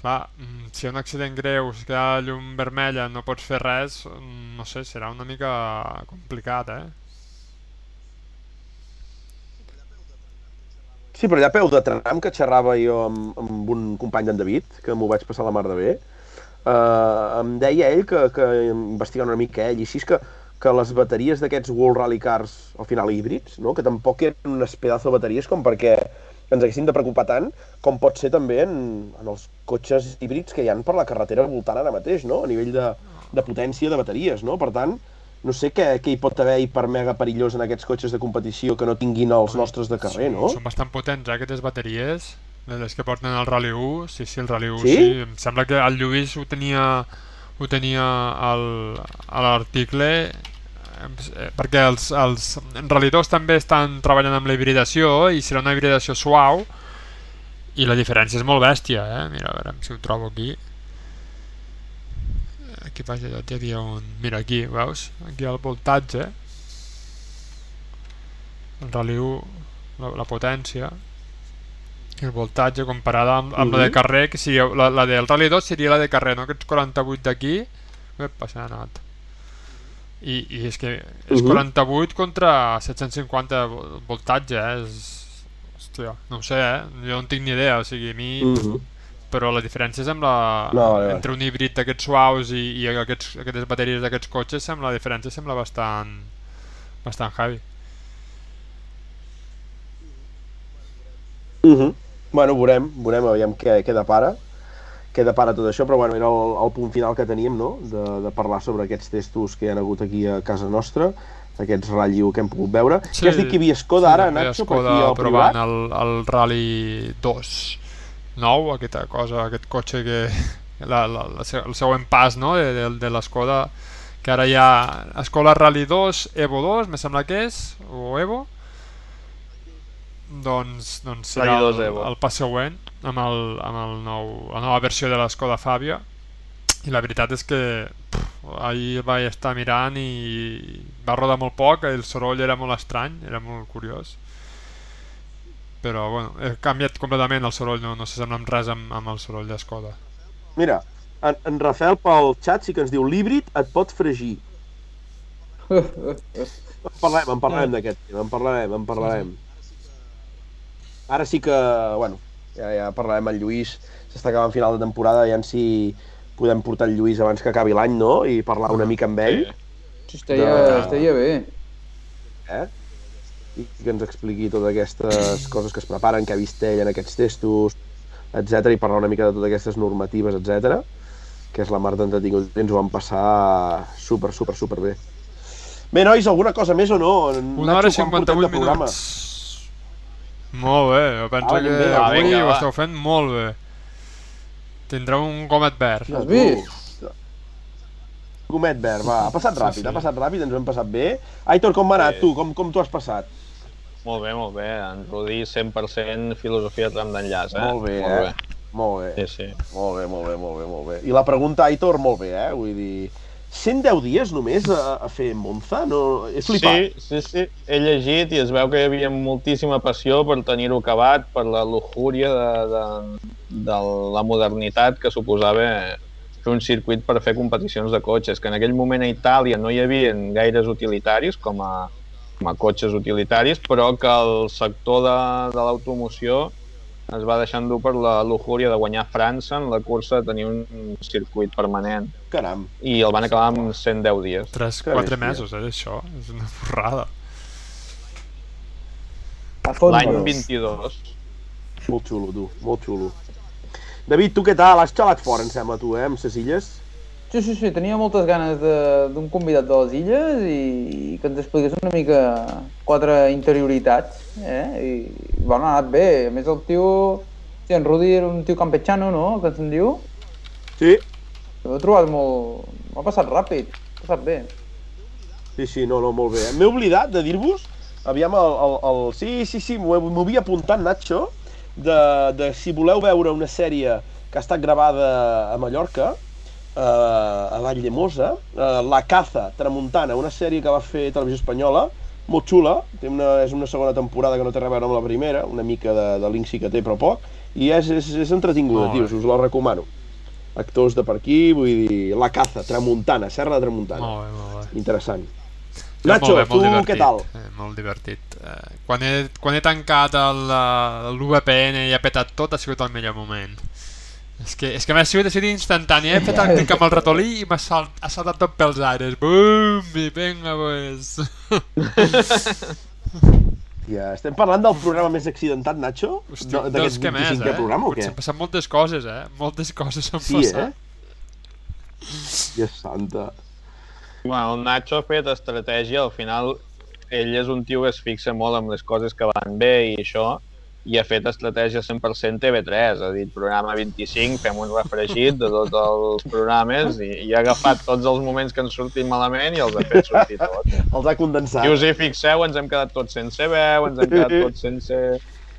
Speaker 2: Clar, mm, si hi ha un accident greu, si queda la llum vermella, no pots fer res, mm, no sé, serà una mica complicat, eh?
Speaker 1: Sí, però allà a peu de tram que xerrava jo amb, amb un company d'en David, que m'ho vaig passar la mar de bé, eh, em deia ell que, que investigant una mica ell, i així és que, que les bateries d'aquests World Rally Cars, al final híbrids, no? que tampoc eren unes pedazo de bateries com perquè ens haguéssim de preocupar tant, com pot ser també en, en els cotxes híbrids que hi han per la carretera voltant ara mateix, no? a nivell de, de potència de bateries. No? Per tant, no sé què, què hi pot haver hiper mega perillós en aquests cotxes de competició que no tinguin els nostres de carrer, no?
Speaker 2: Són bastant potents, eh, aquestes bateries, les que porten el Rally 1, sí, sí, el Rally 1,
Speaker 1: Sí?
Speaker 2: sí. Em sembla que el Lluís ho tenia, ho tenia al, a l'article, eh, perquè els, els ralidors també estan treballant amb la hibridació i serà una hibridació suau i la diferència és molt bèstia, eh? Mira, a veure si ho trobo aquí. Aquí baix allò hi havia un... Mira, aquí, veus? Aquí el voltatge. El Rally 1, la, la potència el voltatge comparada amb, amb la de carrer, que seria, la, la del Rally 2 seria la de carrer, no? Aquests 48 d'aquí, epa, s'ha anat. I, I és que és
Speaker 1: Mhm.
Speaker 2: 48 contra 750 vo- voltatge, eh? És, hòstia, no ho sé, eh? Jo no tinc ni idea, o sigui, a mi...
Speaker 1: Mhm.
Speaker 2: Però la diferència és amb la...
Speaker 1: No, vale, vale.
Speaker 2: entre un híbrid d'aquests suaus i, i aquests, aquestes bateries d'aquests cotxes, sembla, la diferència sembla bastant, bastant heavy.
Speaker 1: Uh -huh. Bueno, veurem, veurem, aviam què, què depara què depara tot això, però bueno, era el, el punt final que teníem, no?, de, de parlar sobre aquests testos que hi ha hagut aquí a casa nostra, aquests Rally 1 que hem pogut veure. Sí, Què has dit que hi havia Skoda ara,
Speaker 2: també
Speaker 1: Nacho, per aquí al privat?
Speaker 2: el, el Rally 2 nou, aquesta cosa, aquest cotxe que la, la, la, el següent pas no? de, de, de l'Skoda que ara hi ha Skoda Rally 2 Evo 2, me sembla que és o Evo doncs, doncs serà
Speaker 3: Rally 2
Speaker 2: el,
Speaker 3: Evo.
Speaker 2: el pas següent amb, el, amb el nou, la nova versió de la Skoda Fabia i la veritat és que pff, ahir vaig estar mirant i va rodar molt poc, el soroll era molt estrany, era molt curiós però bueno, he canviat completament el soroll, no, no s'assembla amb res amb, amb el soroll d'Escoda
Speaker 1: Mira, en, en Rafael pel xat sí que ens diu l'híbrid et pot fregir. en parlarem, en parlarem d'aquest tema, en parlarem, en parlarem. Ara sí que, bueno, ja, ja parlarem amb Lluís, s'està acabant final de temporada, ja en si podem portar el Lluís abans que acabi l'any, no?, i parlar una mica amb ell.
Speaker 3: Sí.
Speaker 4: Estaria,
Speaker 1: De-
Speaker 4: estaria bé.
Speaker 1: eh? I que ens expliqui totes aquestes coses que es preparen, que ha vist ell en aquests testos, etc i parlar una mica de totes aquestes normatives, etc que és la mar d'entretingut. Ens ho vam passar super, super, super bé. Bé, nois, alguna cosa més o no?
Speaker 2: Una hora i
Speaker 1: Nacho, quan portem
Speaker 2: 58
Speaker 1: de programa?
Speaker 2: minuts molt bé, jo penso
Speaker 1: Ah,
Speaker 2: que
Speaker 1: va,
Speaker 2: avui
Speaker 3: vinga,
Speaker 2: ho esteu fent molt bé tindreu un gomet verd
Speaker 4: Has vist?
Speaker 1: Gomet verd, va, ha passat
Speaker 2: Sí,
Speaker 1: ràpid,
Speaker 2: sí.
Speaker 1: ha passat ràpid, ens ho hem passat bé. Aitor, com va anar
Speaker 3: Sí.
Speaker 1: tu? Com, com t'ho has passat?
Speaker 3: Molt bé, molt bé. En Rudi 100% filosofia tram d'enllaç, eh?
Speaker 1: Molt bé,
Speaker 3: molt
Speaker 1: eh? Molt bé.
Speaker 3: Bé. Sí, sí.
Speaker 1: Molt bé, molt bé, molt bé, molt bé. I la pregunta, Aitor, molt bé, eh? Vull dir, 110 dies només a, a fer Monza? No... He flipat.
Speaker 3: Sí, sí, sí. He llegit i es veu que hi havia moltíssima passió per tenir-ho acabat, per la luxúria de, de, de la modernitat que suposava fer un circuit per fer competicions de cotxes, que en aquell moment a Itàlia no hi havia gaires utilitaris com a, com a cotxes utilitaris, però que el sector de, de l'automoció es va deixar endur per la luxúria de guanyar França en la cursa de tenir un circuit permanent
Speaker 1: Caram.
Speaker 3: i el van acabar amb 110 dies.
Speaker 2: 3,
Speaker 1: Que
Speaker 2: 4
Speaker 1: bèstia.
Speaker 2: mesos, eh, això és una borrada
Speaker 4: A fons,
Speaker 3: L'any
Speaker 4: bueno.
Speaker 3: 22.
Speaker 1: Molt xulo, tu, molt xulo. David, tu què tal? Has xalat fora, em sembla, tu, eh, amb ses illes?
Speaker 4: Sí, sí, sí, tenia moltes ganes de- d'un convidat de les illes i, i que ens expliqués una mica quatre interioritats, eh? I, bueno, ha anat bé. A més, el tio... Sí, en Rudi era un tio campechano, no?, que se'n diu.
Speaker 1: Sí,
Speaker 4: Ho he trobat molt... M'ha passat ràpid, m'ha passat bé.
Speaker 1: sí, sí, no, no, molt bé. M'he oblidat de dir-vos, aviam, el, el, el... Sí, sí, sí, m'ho havia apuntat, Nacho, de, de si voleu veure una sèrie que ha estat gravada a Mallorca, eh, a Valldemosa, eh, La Caza, Tramuntana, una sèrie que va fer Televisió Espanyola, molt xula, té una, és una segona temporada que no té res a veure amb la primera, una mica de, de link sí que té, però poc, i és, és, és entretinguda,
Speaker 2: bé.
Speaker 1: tios, us la recomano. Actors de per aquí, vull dir, La Caza, Tramuntana, Serra de Tramuntana.
Speaker 2: Molt bé, molt bé.
Speaker 1: Interessant.
Speaker 2: Ja,
Speaker 1: Nacho,
Speaker 2: molt bé,
Speaker 1: tu
Speaker 2: molt divertit,
Speaker 1: què tal?
Speaker 2: Eh, molt divertit. Eh, quan, he, quan he tancat l'UVPN i he petat tot, ha sigut el millor moment. És que, és que m'ha sigut així instantani, he fet el clic amb el ratolí i m'ha salt, ha saltat tot pels aires. Bum! I vinga, pues.
Speaker 1: Ja, estem parlant del programa més accidentat, Nacho?
Speaker 2: Hosti,
Speaker 1: No,
Speaker 2: dels que més,
Speaker 1: 25è
Speaker 2: eh?
Speaker 1: programa o què?
Speaker 2: S'han passat moltes coses, eh? Moltes coses s'han
Speaker 1: Sí,
Speaker 2: passat.
Speaker 1: eh? Dios santa.
Speaker 3: Bueno, el Nacho ha fet estratègia, al final ell és un tio que es fixa molt en les coses que van bé i això, i ha fet estratègia 100% TV3, ha dit programa 25, fem un refregit de tots els programes i, i ha agafat tots els moments que han sortit malament i els ha fet sortir tots.
Speaker 1: Els ha condensat.
Speaker 3: Si us hi fixeu, ens hem quedat tots sense veu, ens hem quedat tots sense...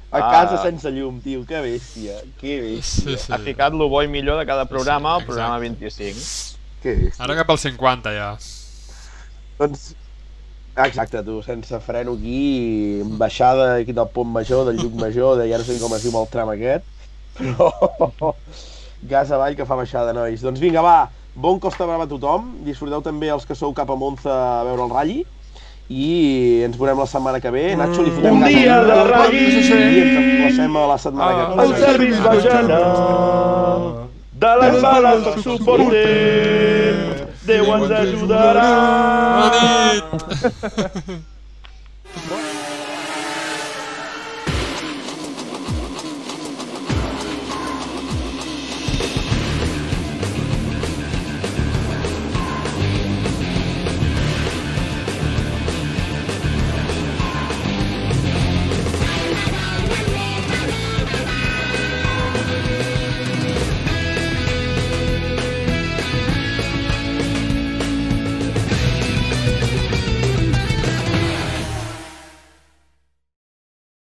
Speaker 1: A casa
Speaker 3: Ah.
Speaker 1: sense llum, tio. Que bèstia. Que bèstia.
Speaker 2: Sí, sí.
Speaker 3: Ha ficat el bo i millor de cada programa al
Speaker 2: exacte.
Speaker 3: programa 25.
Speaker 1: Que bèstia.
Speaker 2: Ara cap al 50 ja.
Speaker 1: Doncs... Exacte, tu, sense freno aquí, baixada aquí del pont major, del lluc major, de ja no sé com es diu el tram aquest, però gas avall que fa baixada, nois. Doncs vinga, va, bon Costa Brava a tothom, disfruteu també els que sou cap a Monza a veure el Ralli, i ens veurem la setmana que ve. Nacho, li fotem
Speaker 6: Un dia de Ralli.
Speaker 1: i ens emplacem a la setmana
Speaker 2: Ah.
Speaker 1: que
Speaker 6: El
Speaker 1: ve.
Speaker 6: service va genar de les bales del Déu ens ajudarà.
Speaker 2: Bona nit!